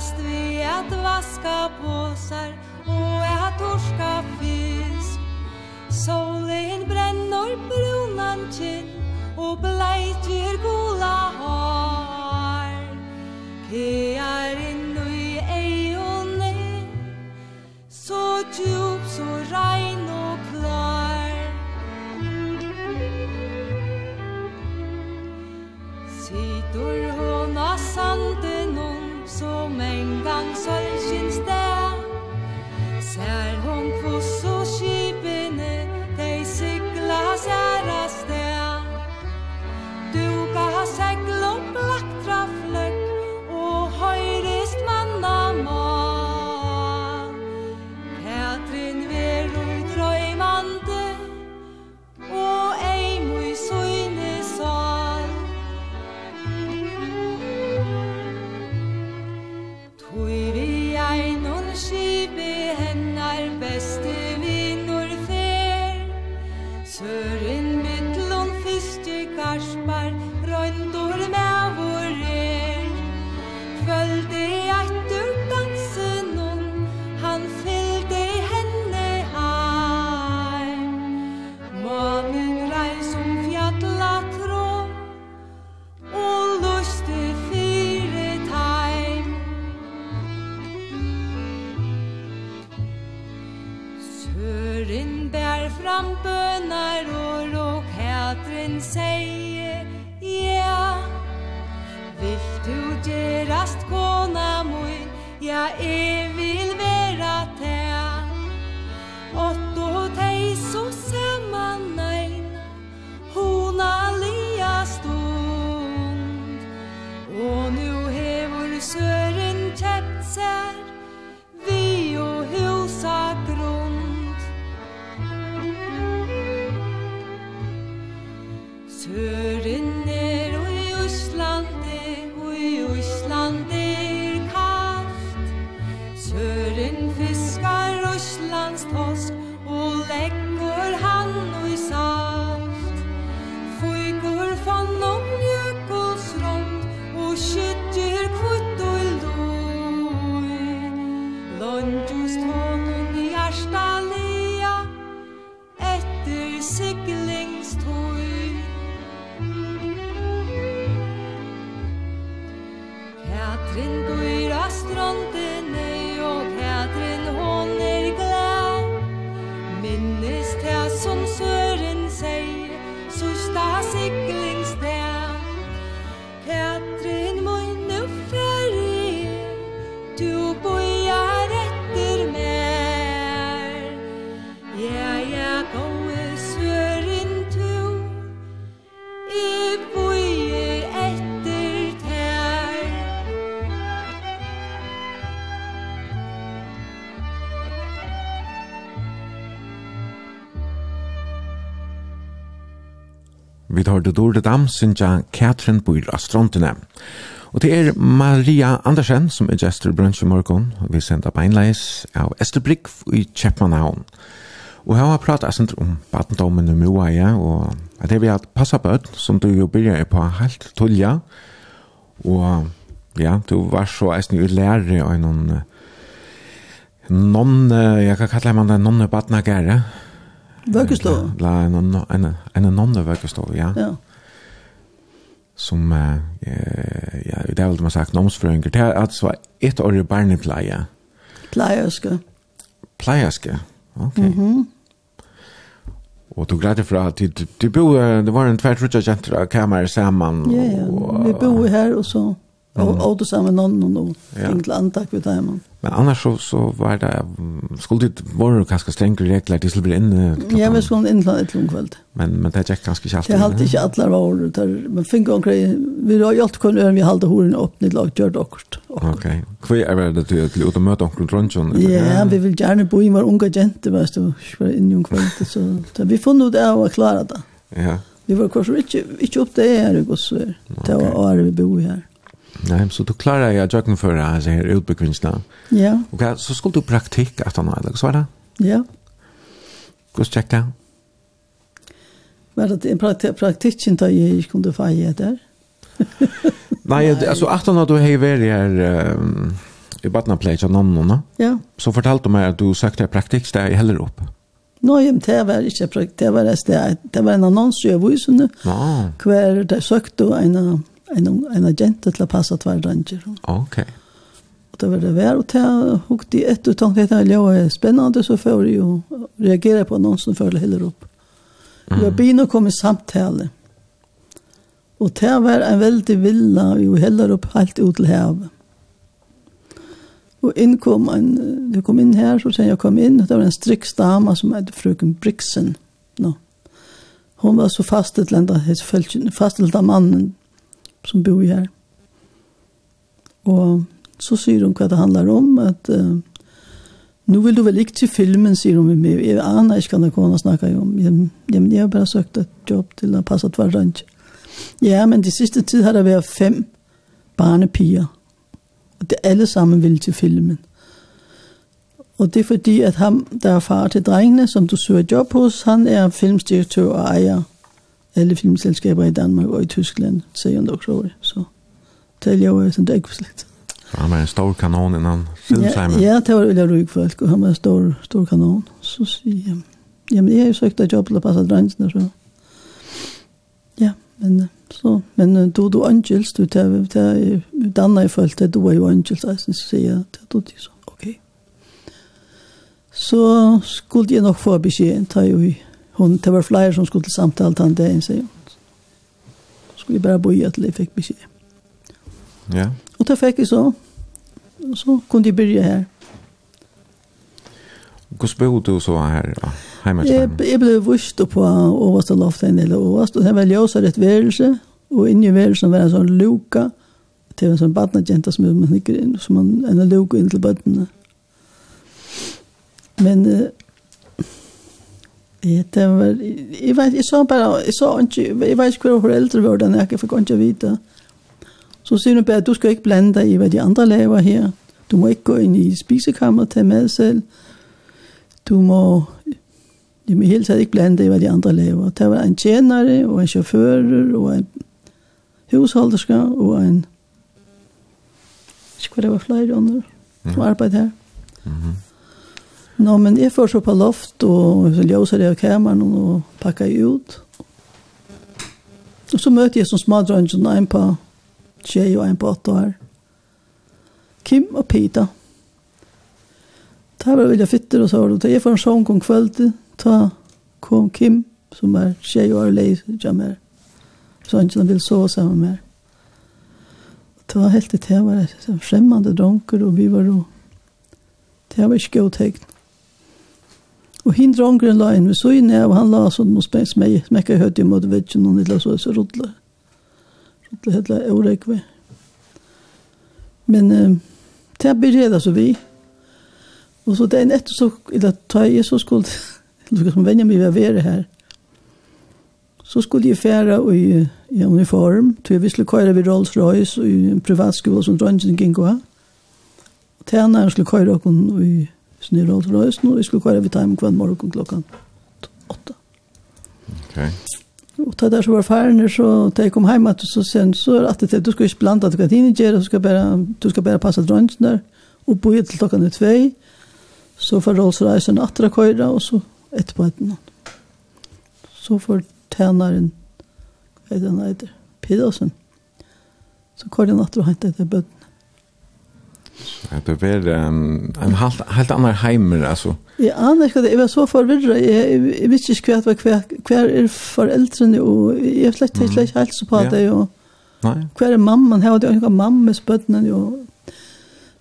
fast vi at vaska påsar och att torska fisk. Solen bränner brunan kinn og blejtjer gula har Kear innu i eione så djup, så rein og klar Sitor hon assa som engang gang der Sær fram bønar og råk hætren seie Ja, vill du gerast kona mui Ja, er du dårlig dam, synja Katrin bor av strontene. Og det er Maria Andersen som er gestor brunch i morgen. Vi sender beinleis av Esterbrygg i Kjeppmannhavn. Og her har pratet sent om badendommen i Moa, ja, og det er vi har passet bød, som du jo begynner på helt tullja. Og ja, du var så eisen jo lærer og noen noen, jeg kan kalle man det noen badnagere, Vöggeslå? La en, en, en, en annan vöggeslå, ja. Ja. Som, eh, ja, det er vel det man sagt, nomsfröingar. Det er altså ett år i barnepleie. Pleierske. Pleierske, okej. Okay. Mm -hmm. Och du glädde för att du, det, bo, det var en tvärtrutja gentra kamer sammen. Ja, ja, vi bor her och så. Och och då sa man någon och enkla antak vid dem. Men annars så så var det skulle det var det kanske stränga regler det skulle bli inne. Ja, vi skulle in till en kväll. Men men det gick kanske inte alltid. Det hade inte alla var där men finga och grej vi har gjort kunde vi hålla horen upp ni lag gjort och. Okej. Kvi är väl det till att låta möta onkel Trunchen. Ja, vi vill gärna bo i var unga gente vet du, för in ung kväll så vi fann ut det och klara det. Ja. Vi var kanske inte inte upp det här i Gosver. Det var året vi bo här. Nei, så du klarer jeg å jøkken for deg, så her utbegränsna. Ja. Ok, så skulle du praktikk etter noe, eller hva var det? Ja. Gå checka. Var det en praktik praktiken där jag kunde få ge där? Nej, alltså att han då hej väl är i Batna Place av noen, Ja. Så fortalte du meg at du søkte praktik där i Hellerup. Nei, no, det var ikke praktik, det var det, det var en annons i avisen, ah. hver det søkte en en, en agent til å passe tvær dranger. Ok. Og det var det vær, og til hukte i ett og tanke at det var spennende, så får jeg jo reagere på noen som føler heller opp. Mm. Jeg begynner å komme i samtale. Og det var en veldig villa, jo heller opp helt ut til havet. Og inn kom en, jeg kom inn her, så sier jeg kom inn, det var en striksdama som heter frøken Brixen. No. Hun var så fastet til enda, fast til enda mannen, som bor her. Og så sier hun hva det handler om, at uh, nu vill du väl inte till filmen, sier hun med meg. Jeg aner ikke hva jag kunna om. Jeg, jeg, jeg har bara sökt ett jobb till att passa tvär ranch. Ja, men de sista tid har det varit fem barnepiger. Og det alle sammen vil til filmen. Og det er fordi, at ham, der er far til drengene, som du søger job hos, han er filmdirektør og ejer eller filmselskaper i Danmark og i Tyskland, sier han dock så. Så jeg jag vad som det är släkt. Han var en stor kanon innan filmsajmen. Ja, ja, det var veldig rik folk, og han var en stor, stor kanon. Så sier jag, ja men har jo søkt et jobb til å passe drengene, så. Ja, men så, men du, du Angels, du tar, du tar, Danna är följt, du, du, du, Angels, alltså så säger du, det är så, okej. Okay. Så skulle jag nok få besked, tar i hon det var flere som skulle til samtale den dagen, sier hun. Skulle jeg bare bo i til jeg fikk beskjed. Ja. Og det fikk jeg så. Og så kunne de begynne her. Hvordan bodde du så her? Ja? Hjemme til hjemme? Jeg, ble vust på overste loftet eller del overst, og det var ljøsere et værelse, og inni værelsen var en sånn luka, til en sånn badnadjenta som man nikker inn, som man, en luka inn til badnene. Men eh, Ja, det var, jeg vet, jeg sa bare, jeg sa ikke, jeg vet ikke hva foreldre var den, jeg fikk ikke vite. Så sier hun bare, du skal ikke blande deg i hva de andre lever her. Du må ikke gå inn i spisekammeret og ta mad selv. Du må, du må helt tatt ikke blande deg i hva de andre laver. Det var en tjenere, og en sjåfører, og en husholderske, og en, jeg vet ikke hva det var flere under, som arbeidde her. Mhm. Mm Nå, men jeg får så på loft, og så ljøser jeg av kameran og pakker jeg ut. Og så møter jeg som smadrøngen en på tjej og en på åtte år. Kim og Pita. Ta var veldig fitter, og så var det. Jeg får en sång om kvöldet, Ta kom Kim, som er tjej og lei, Så han ikke vil sove sammen med. Det var helt det, det var en fremmande dronker, og vi var jo, det var ikke god tegn. Og hin drongren la inn ved søgne, og han la sånn noe spes og smekka høyt i måte vet ikke noen nidla så så rodle. Rodle hedla eurekve. Men eh, det byrjeda så vi. Og så den etter så, eller ta jeg så skulle, lukka som meg ved å være her, så skulle jeg fære i, i uniform, til jeg visste køyre ved Rolls Royce, og i en privatskole som dronjen gikk og ha. Og tjenaren skulle køyre okken i Så nu Rolls Royce nu, vi skulle köra vid time kvann morgon klokkan åtta. Ok. Og da der så var färden så da jeg kom hjem, at så sen så er det at du skal ikke blanda til kan inte göra så ska bara du skal bare passa drönsen der, og bo til klokkan er tvei, Så får Rolls Royce en attra köra och så etterpå etter noen. Så får tæneren, hva er det han heter Pedersen. Så körde han atra og hette etter bøtten. Det var um, en helt, helt annan heimer, altså. Jeg aner ikke det. Jeg var så förvirrad. Jeg, jeg visste ikke hva, hva, hva er foreldrene, og jeg jag släckte mm. inte helt så på ja. det. Och, Nej. Kvar är mamman? Här hade jag ikke mamma spötnen. Och,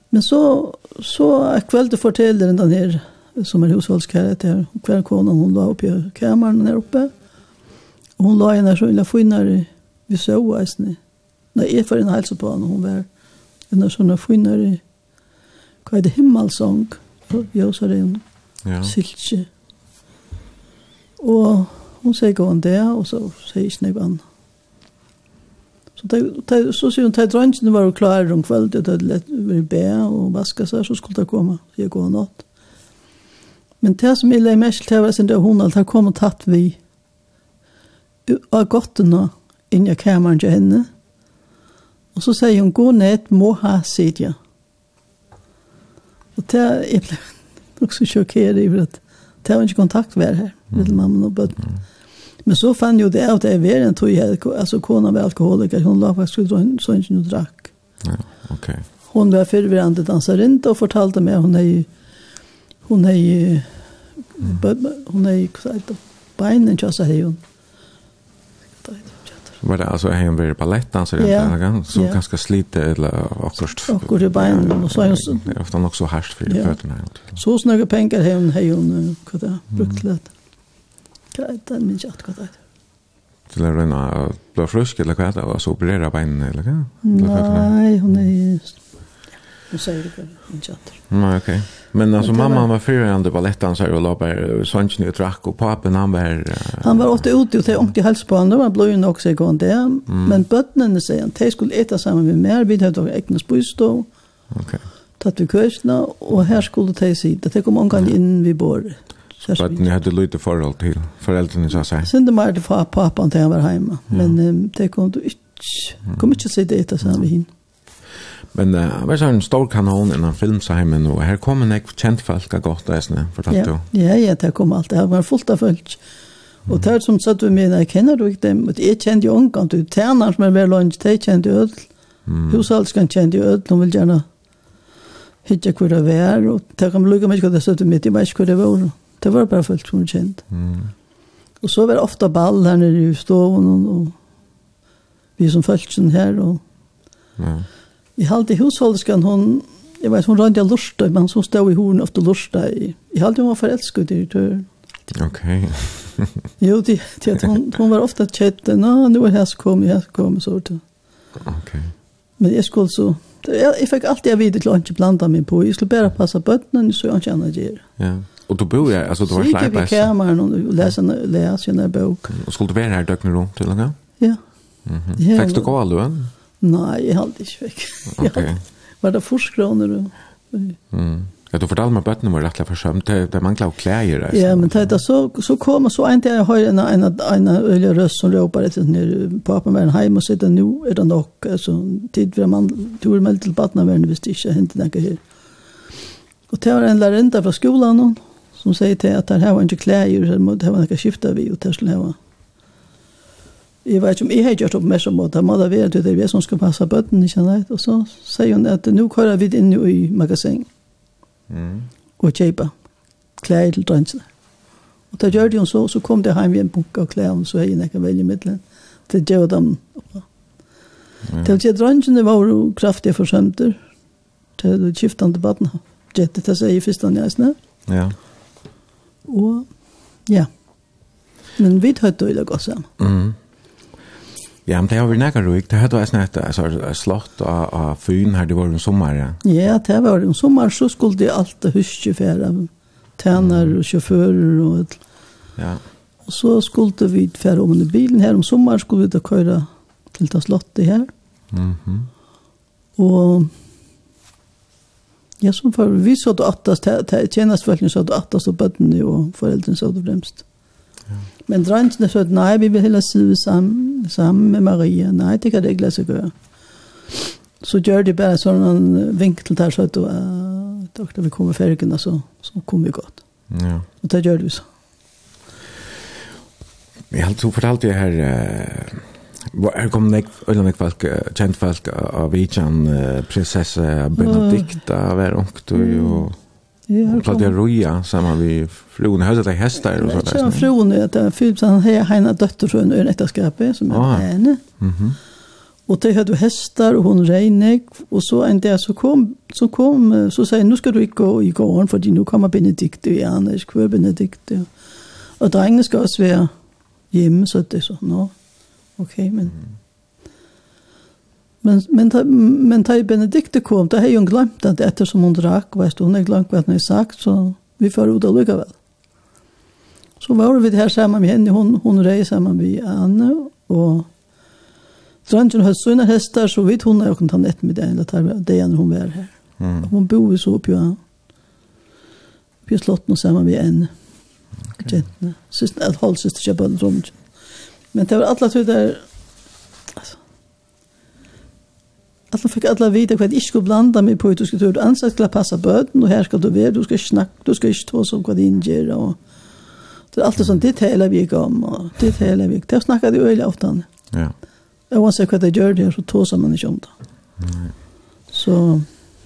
men så, så er kväll du fortäller den her, som är hushållskärret här. Kvar konan hun la oppe i kameran här oppe. Og hun la henne så illa finare vid såg. Nei, jeg får en helse på henne. Hun var en sån här finare hva er det himmelsong, Jøsaren, ja. Siltje. Og hun sier gå an det, og så sier ikke noe annet. Så, de, de, så sier hun, de drøntene var jo klare om kveld, og de lett ville be og vaske seg, så skulle de komme, sier gå an natt. Men det som jeg legger mest til, var sin det hun, at de kom og tatt vi av gottene inn i kameran til henne. Og så sier hun, gå ned, må ha sidja. Ja Og det er jeg ble også sjokkeret over at det var ikke kontakt med her, med mamma og. Mm. Men så fann jo det at det er verre enn tog jeg, altså kona var alkoholiker, hun la faktisk ut hun sånn ikke noe drakk. Ja, ok. Hun var fyrverande danserint og fortalte meg, hun er jo, hun er jo, hun er jo, hun er hun er hun er hun er hun er var det alltså en väldigt balettdansare yeah. där så yeah. ganska slite eller akkurat akkurat i benen och så är hon ofta nog så härst för yeah. fötterna så snöga pengar hem hej hon vad det brukt lätt grejt den min chatt vad det till att rena blå frusk eller vad det var så operera benen eller vad nej hon är Hon säger det inte att. Nej, okej. Men alltså mamma var förhörande ballettdansare och la på Sanchen och drack och pappan han var... Han var åtta ute och det ångt i hals på honom. Det var ju nog sig där. Men bötterna säger att de skulle äta samman med mer. Vi hade också ägnas bostå. Okej. Tatt vi kursna och här skulle de sitta. Det kom omgång in vid bordet. Så att ni hade lite förhåll till föräldrarna så att säga. Sen det var det för pappan till han var hemma. Men det kom du inte. Kom inte att sitta äta samman med honom. Men uh, det var så en stor kanon innan filmsheimen, og her kom en ekv kjent folk av godt, eisne, fortalte du? Ja, ja, det kom alt, det var fullt av folk. Og det som satt vi med, jeg kjenner du ikke dem, og jeg kjente jo omgang, du tjener som er väl långt, det kjente jo ødel. Mm. Husalskan kjente jo ødel, hun vil gjerne hitte hvor det var, og det kan lukke meg hva det satt vi med, jeg vet ikke hvor det var. Det var bare folk som kjente. Mm. Og så var det ofte ball her nede i stoven, og, og vi som følte her, og... Mm I halte husholdskan hon, jeg vet, hon rønte lursta, men så stod i horen ofte lursta. I halte hon var forelsket i det. Ok. jo, det, det, hon, hon var ofte kjett, nå, nå er her kom, her kom, så det. Ok. Men jeg skulle så, jeg, jeg fikk alltid vite til å ikke blanda meg på, jeg skulle bare passe bøttene, så jeg ikke annet gjør. Ja. Og du bor her, altså du var slagpass? Så gikk jeg i kameran og lese en bok. Og skulle du være her døgnet rundt til lenge? Ja. Mm -hmm. Fikk du gå av løn? Nei, jeg hadde ikke vekk. Okay. Var det forskroner og... Mm. Ja, du fortalte meg bøttene var rettelig forsømt, det, det manglet jo klæger. Ja, men det, er så, så kom så en til jeg har en, en, en øyelig røst som råper etter når papen var hjemme og sitter nå, er det nok, altså, tid for man tog med til badnaverne hvis det ikke hendte noe her. Og det var en lærende fra skolen, som sier til at her var ikke klæger, det var noe skiftet vi, og det skulle ha Jeg vet ikke om jeg har gjort oppmerksom på det, men det er det vi som skal passe bøtten, ikke sant? Og så sier hun at nå kører vi inn i magasin mm. og kjøper klær til drønsene. Og da gjør de hun så, så kom det hjem i en bunke av klær, og så er jeg ikke veldig middelen. Det gjør dem. Mm. Til å si at drønsene var jo kraftige forsømter til det skiftende baden. Gjette til seg i første næsene. Ja. Og ja. Men vi tøtte jo det godt sammen. Mm. Ja, men det har vi nægget roligt. Det hade varit snett alltså slott av, av fyn här det var en sommer, Ja, ja det var en sommar så skulle det allt huske färra tärnar och chaufförer och et. Ja. Och så skulle vi färra om i bilen här om sommar skulle vi ta köra till det slottet här. Mhm. Mm och Ja, som for vi så det attast tjänastfolkene så det attast och bøttene og foreldrene så det främst. Ja. Men drøntene sa, nei, vi vil heller sidde sammen, sammen med Maria. Nej, det kan det ikke lade sig gøre. Så gjør de bare sånn en vinkel der, så at du er, da vi kommer færgen, så, så kommer vi godt. Ja. Og det gjør du så. Jeg har to fortalt det her, Var er kom nek eller nek folk kjent folk av Vichan prinsesse Benedikta var ungt og Ja, tar det roja samman vi frun hade det hästar och sådär. Jag frun att det finns han här hena dotter så en äktenskapet som är henne. Mhm. Och det hade hästar och hon regnig och så en där så kom så kom så säger nu ska du inte gå i gården för nu kommer Benedikt och Ernest kvar Benedikt. Och drängen ska också vara hjemme så det så nå. Okej okay, men mm. Men men ta, men ta Benedikte kom, det har ju glömt att eftersom hon drack, vet hon har glömt vad ni sagt så vi får ut och väl. Så var vi här samma med henne, hon hon rejde samman med Anne och Dröngen har sina hästar så vet hon jag kan ta nett med det eller det när hon var här. Mm. Hon bor så uppe ja. Vi slott och sammen med en. Okay. Jätte. Syster, halvsyster, jag bara Men det var alla tur där Alla fick alla vita vad jag skulle blanda mig på du skulle tur ansats skulle passa böden och här ska du vara du ska snacka du ska inte ta som vad din ger och det är alltid sånt det hela vi kom och det hela vi det snackar du öle ofta. Ja. Jag var så vad det gör det så tog som man inte om det. Nej. Så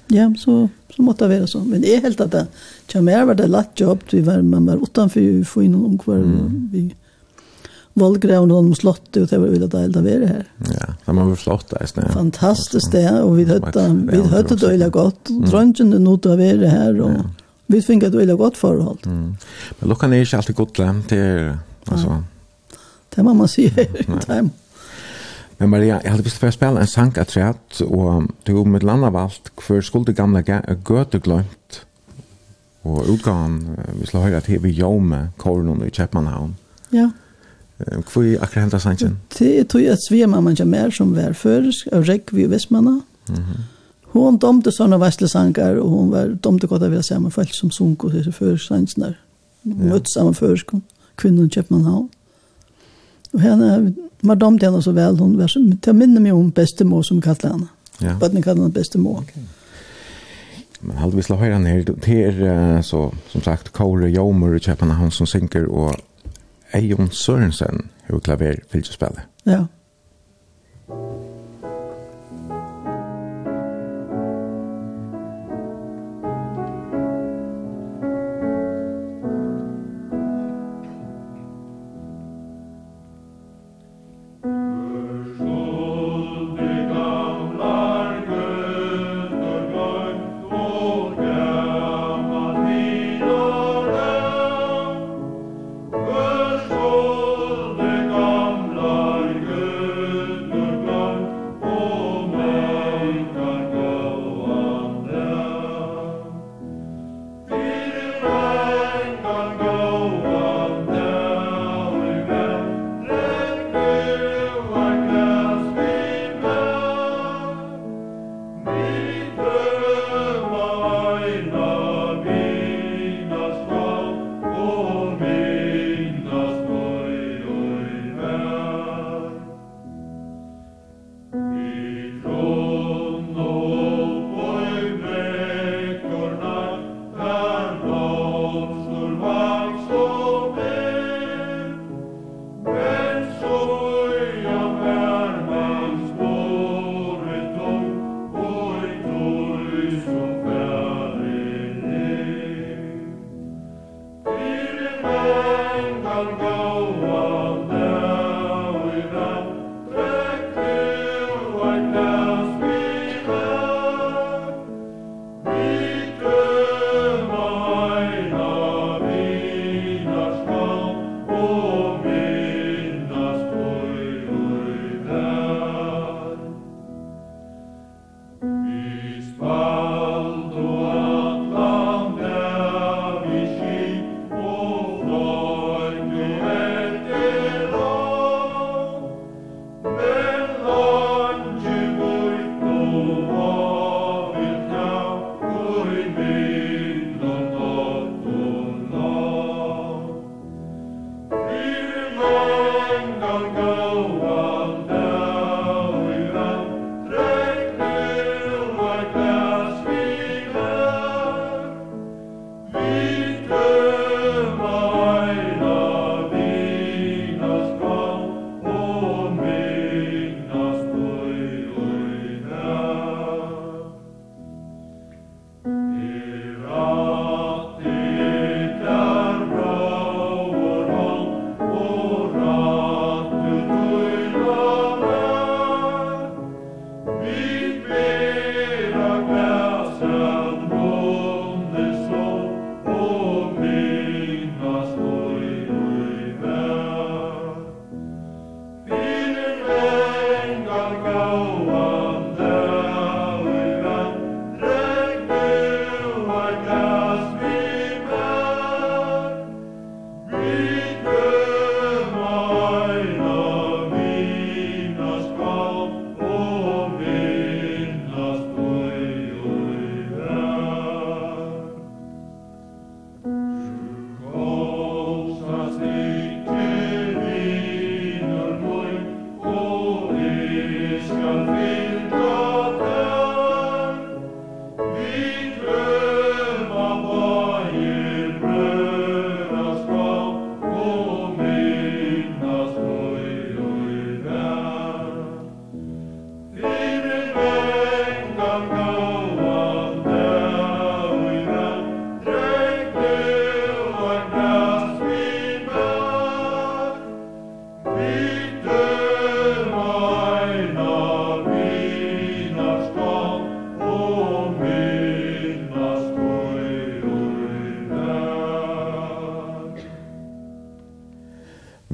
ja så så måste det vara så men det är helt att det kan mer vad det lätt jobb vi var man var utanför får in någon kvar vi valgrävnen noen slottet och det var vill att elda vid her. Ja, det var flott där snä. Fantastiskt det og vi hörde vi hörde det illa gott. Drönchen den ut av det här och vi fick ett veldig godt forhold. Mm. Men då er ikke inte alltid gott det er, altså... Det må man si säger time. Men Maria, jag hade visst å spille en sank att rätt och du med landa valgt, för skulle det gamla göte glömt. Och utgången, vi slår höra till vi jobbar med kornon i Köpenhamn. Ja. Hvor akkurat hentet sannsyn? Det er tog at svigermamman mer som var først, av Rekvi i Vestmanna. Mm -hmm. Hun domte sånne veslesanger, og hun var domte godt av å være sammen folk som sunk og disse førsansen der. Hun møtte sammen først, kvinnen Kjøpmannhavn. Og henne, man domte henne så vel, hun var som, til å minne meg om bestemor som kallte henne. Ja. Bøttene kallte henne bestemor. Okay. Men halvvis la høyre henne her, det er så, som sagt, Kåre Jomer i Kjøpmannhavn som synker, og Eion Sørensen, hun klaver fylgjespillet. Ja.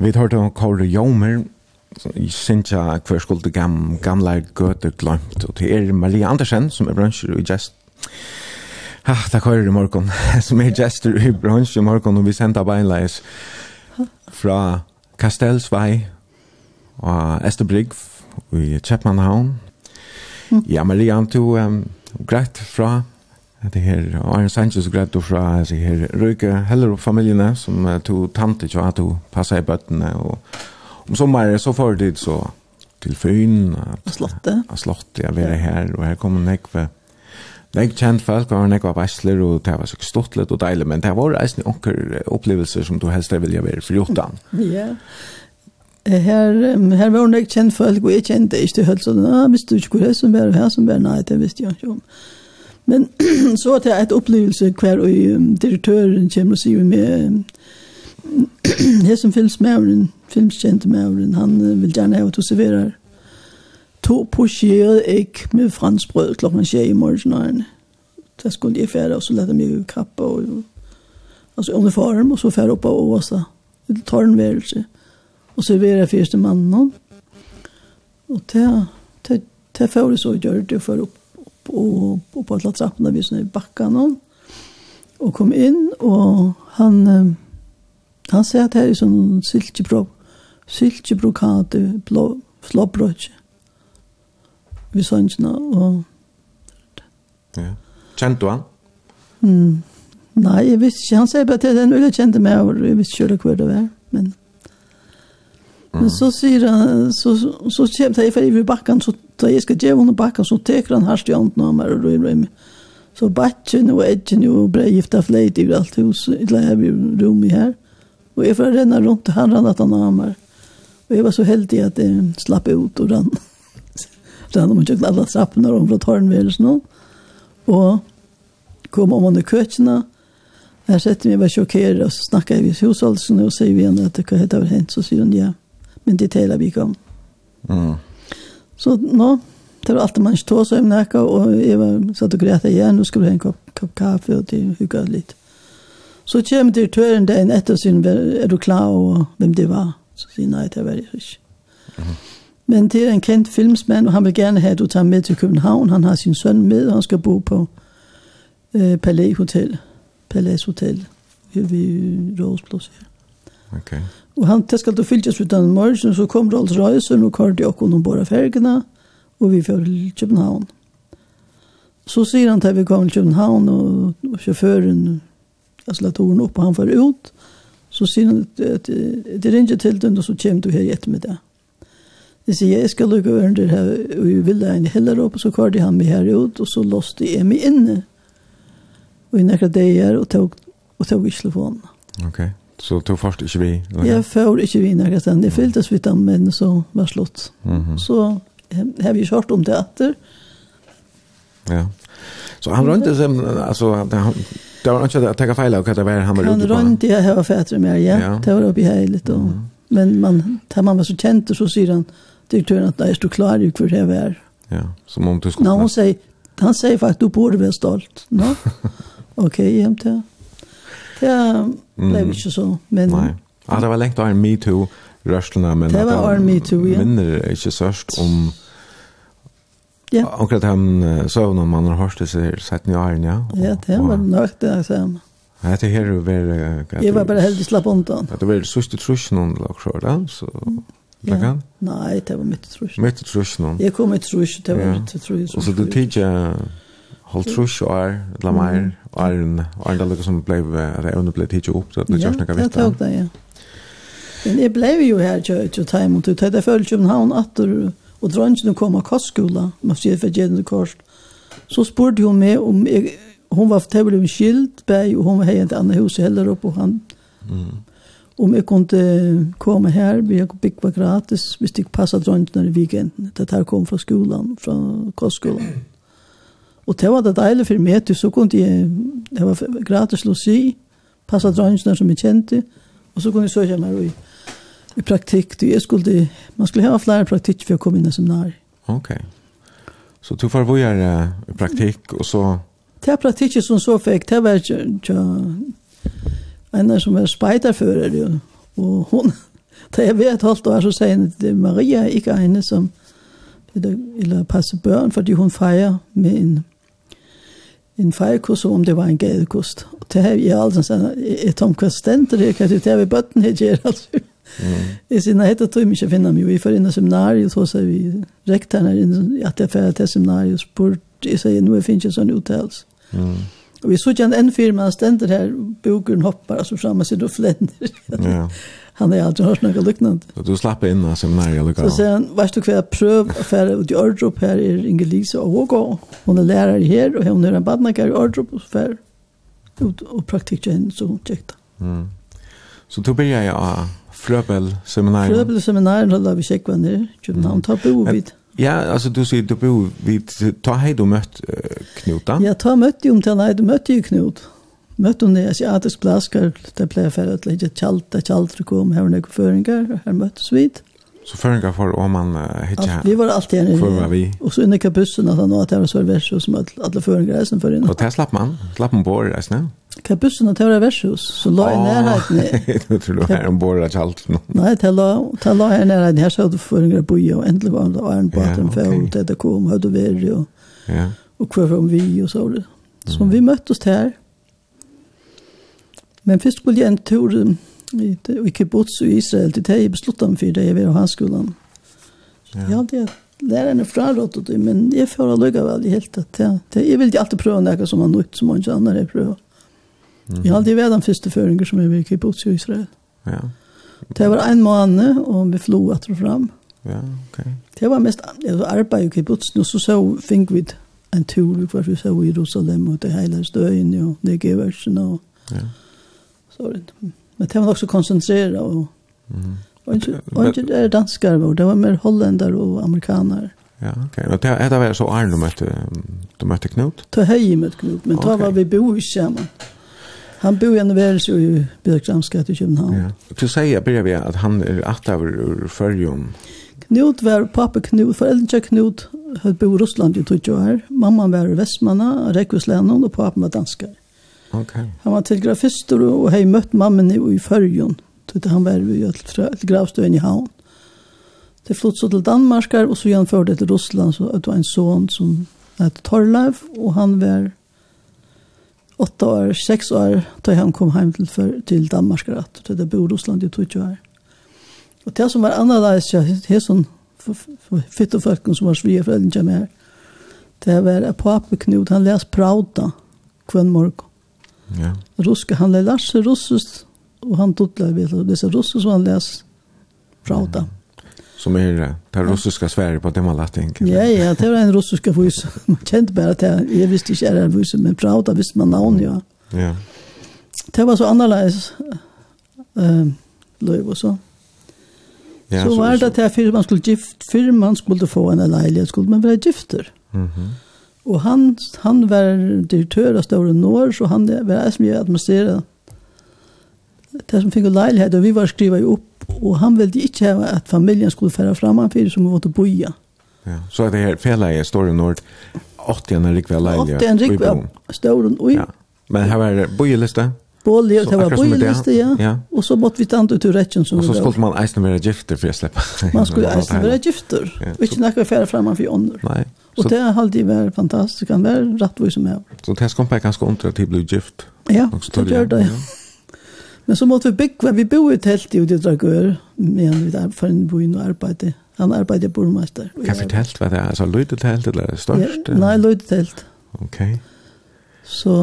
Vi har hørt om Kåre Jomer, i Sintja, hver skuld gam, gamle gøter glemt, og til er Maria Andersen, som er bransjer i Jest. Ha, takk høyre i morgen, som er Jester i bransjer i morgen, og vi sender beinleis fra Kastelsvei og Esterbrygg i Kjeppmannhavn. Ja, Maria, du um, greit fra Det her, og Arne Sanchez greit du fra altså, her, Røyke heller opp familiene som uh, tog tante til at hun passet i bøttene. Og om sommeren så får tid så til Føyn. Og Slottet. Og Slottet, jeg var her, og her kommer Nekve, ekve. Kjent folk, og jeg var og det var så stort litt og deilig, men det var eisen onker opplevelser som du helst vil være for Jotan. Ja. Her, her var det kjent folk, og jeg kjente ikke helt sånn, ah, visste du ikke hvor det som var, her som var, nei, det visste jeg ikke om. Ja Men så at jeg et opplevelse hver og um, direktøren kommer og sier med her som filmsmævren, filmskjentemævren, han uh, vil gjerne ha at du serverer to posjeret egg med franskbrød klokken skje i morgenen. Der skulle jeg fære, og så lette meg kappa og altså uniform, og så fære opp av Åsa. Det tar. Og serverer første mannen. Og det, det, det får jeg så gjør det for opp og, og på alle trappene vi sånn i bakken og, og kom inn og han eh, han sier at her er sånn silkebro silkebrokade blå slåbrød vi sa ikke noe, og ja. kjente du han? Mm. Nei, jeg visste ikke. Han sier bare at det er en veldig kjente meg, og jeg visste ikke hva det var. Men... Men så sier han, så, så kommer det for i bakken, så da jeg skal gjøre henne bakken, så teker han herst i ånden av meg og røy røy med. Så batchen og edgen og brei gifta fleit i alt hos, i det her rom i her. Og jeg får renne rundt, han rann at han av meg. Og jeg var så heldig at jeg slapp ut og rann. rann om ikke alle trappene om fra tårnværelsen nå. Og kom om under køtjene, Jeg setter meg bare sjokkere, og så snakker jeg med husholdelsen, og sier vi henne at hva heter det hent, så sier hun ja men det taler vi om. Mm. Så nå, det var alltid man ikke tog seg om nækka, og jeg var satt og greit igjen, nå skulle vi ha en kopp, kopp kaffe, og det hugget litt. Så kommer direktøren dagen etter og sier, er du klar over hvem det var? Så sier nei, det var det ikke. Mm. Men det er en kent filmsmann, og han vil gerne have, at du tager med til København. Han har sin søn med, og han skal bo på øh, Palais Hotel. Palais Hotel, Vi ved Rose Plads her. Okay. Og han skal til fylgjes ut den morgen, så kom Rolls Royce, og nå kom de også noen båda fergene, og vi fjør til København. Så sier han til vi kom til København, og, og sjåføren, jeg slett toren opp, og han får ut. Så sier han at det ringer til den, og så kommer du her i ettermiddag. Jeg sier, jeg skal lukke øren der her, og vi vil da en heller opp, og så kom de han med her ut, og så låste jeg meg inne. Og i nekra dager, og tog, og tog ikke telefonen. Okay. Så du först inte vi? Jag får inte vi några sen. Det fylldes vid dem, men så var slått. Mm -hmm. Så har vi kört om teater. Ja. Så han rönte sen, alltså, han, det var inte att ta fel av vad det var han var ute på. Han rönte, jag har fäter med, ja. ja. Det var uppe i hejligt. Och. Men man, när man var så känd så säger han, direktören att jag du klar i för det var. Ja, som om du skulle... Nej, hon säger, han säger faktiskt, du borde vara stolt. No? Okej, okay, jämt ja. Det blev mm. ikke så, men... Nei. Ja, det var lengt av en MeToo-rørslene, men... Det var en MeToo, ja. Minner ikke sørst om... Ja. Akkurat han søvn om man har hørt det seg sett 17 år, ja. Ja, det var nok det jeg sa. Ja, det her var... Jeg var bare heldig slapp undan. Det var sørste trusjen om det, akkurat, da, så... Ja. Kan? Nei, det var mitt trusjen. Mitt trusjen. Jeg kom i trusjen, det var ja. mitt trusjen. Og så du tidligere Holtrus och og er en, og er andra lika som blev att jag under blev tidigt upp så att det görs några vettar. Ja, det tog det, ja. Men det blev jo, här jag inte tar emot ut. Det föll Köpenhamn att och drönsen kom av kostskola. Man ser för Jens Kors. Så spurte hon mig om jag, hon var tävling med skilt berg och hon var här i annat hus heller upp och han. Mm. Om jag kunde komma här, vi jag fick vara gratis, visst jag passade drönsen i weekenden. Det här kom från skolan, från kostskolan. Og det var det deilig for meg, så kunne jeg, det var gratis logi, passa drangene som jeg kjente, og så kunne jeg søke meg i, i praktikk. Jeg skulle, man skulle ha flere praktikk for å komme inn i seminar. Ok. Så du får vågjere uh, praktikk, og så... Det er praktikk som så fikk, det var ja, en som var speiderfører, og hun, da jeg vet halvt år, så sier hun at Maria, ikke en som eller passe børn, fordi hun feirer med en en fejlkost, om det var en gadekost. Og det har jeg aldrig sådan, et omkvastenter, det kan det have vi bøtten her, jeg altså. Jeg siger, nej, det tror jeg ikke finner mig. Vi får ind i seminariet, så sagde vi, rektoren er inde, at jeg færdig til seminariet, spurt, jeg sagde, nu finnes jeg sånn udtalelse. Mm. Og vi så ikke en firma, han stender her, boken hoppar, altså fremme, sig, då flender. Ja. Han har aldri hørt noe liknande. Så du slapp inn av seminariet lukket. Så sier han, vet du hva, jeg prøv å fære ut i Ørdrup her er Inge-Lise og Hågå. Hun er lærer her, og hun er en badnaker i Ørdrup, og fære ut og praktikk til henne, så hun tjekta. Mm. Så du begynner jeg av Frøbel-seminariet? Frøbel-seminariet, da vi tjeckva ner. Köpenhamn ta bo vid. Ja, altså du sier, du bor vid. Ta hei du møtt uh, Knut då? Ja, ta mött jo om till nej, du mött jo Knut møtte hun i asiatisk plasker, det ble jeg ferdig til ikke tjalt, der det kom, her var noen føringer, her møttes vi. Så føringer for om man hittet her? Vi var alltid her. Hvor var vi? Og så inne i kabussen, at han var til å være versus, som alle føringer reisen for inne. Og det slapp man? Slapp man bor reisen? Kabussen og Tøra Versus, så la jeg nærheten. Jeg tror du var en bor av tjalt. Nei, jeg la her nærheten, her så hadde føringer på, og endelig var det han da Arne Baten, for det kom, hadde vært, og hvorfor om vi, og så var det. Som vi møttes her, Men først skulle jeg en tur i, i kibbutz i Israel til det jeg besluttet meg for det jeg var i hanskolen. Ja. Jeg hadde lærerne frarådet det, men jeg får lykke vel i helt tatt. Ja. Jeg ville alltid prøve noe som var nytt, som ikke andre jeg prøver. Mm. Jeg hadde vært den første føringer som jeg var i kibbutz i Israel. Ja. Det var en måned, og vi flo etter og frem. Ja, ok. Det var mest arbeid i kibbutz, og så så fikk vi en tur, hvor vi så i Jerusalem, og det hele støyen, og det gøy og ja. Florida. Men det var också koncentrerat och mm. och inte, det är danskar var det var mer holländare och amerikaner. Ja, okej. Okay. Det här var så Arne mötte du mötte Knut. Ta hej med Knut, men ta var vi bo i samman. Han bor ju när så i Birkramsgat i Köpenhamn. Ja. Du säger börjar vi att han är att över ur Knut var pappa Knut, föräldrar Knut hade bo i Ryssland i 20 år. Mamman var i Västmanna, Rekvislänen och pappa var danskare. Okay. Han var til grafister og hei møtt mammen i, i Førjon. Tøyte han var jo fra gravstøyen i havn. Det flott så til Danmark og så gjennomførte det til Russland så det var en son som het Torleif og han var åtta år, seks år da han kom hjem til, for, til Danmark at det bo i Russland i 20 år. Og det som var annerledes, ja, det er sånn fytt og folkene som var svige foreldre med her, det var at pappa Knut, han les Prauta kvenn morgen Ja. Ruske, han lär sig russisk, och han tuttlar vet det så russisk, som han läs prata. Mm. Som är det, det russiska Sverige på det man lät tänka. Ja, ja, det var en russiska vys. Man kände bara att jag, jag visste inte är en vys, men prata visste man navn, ja. Ja. Det var så annorlunda. eh, löv och så. Ja, så, så var det att man skulle gift, för man skulle få en lägenhet, skulle man vara gifter. Mhm. Mm Og han, han var direktør av Ståre Norr, så han var jeg som jeg administrerade det som fikk leilighet, og vi var skriva jo opp, og han ville ikke ha at familien skulle fære fram han fyrir som vi måtte boja. Ja, så er det her fjellet i Ståre Nord, 80 en rikve leilighet. 80 en rikve Ståre Norr. Ja. Men her var bojeliste? Bålig, det var bojeliste, ja. ja. Og så måtte vi ta ut ur rettjen som vi var. Og så skulle man eisen være gifter for å slippe. man skulle eisen være gifter, Ja. og ikke nekka fære fram han fyrir ånder. Nei. Och det har alltid varit fantastiskt. Det kan vara rätt som är. Så det här skompa är ganska at att det blir gift. Ja, det gör det. Men så måtte vi bygga. Vi bor i telt i Udidrakör. Men vi där for en boin og arbeide. Han arbetar på borgmästare. Kan vi tält vad det Altså, Alltså telt eller størst? Ja, nei, løyde Okej. Ok. Så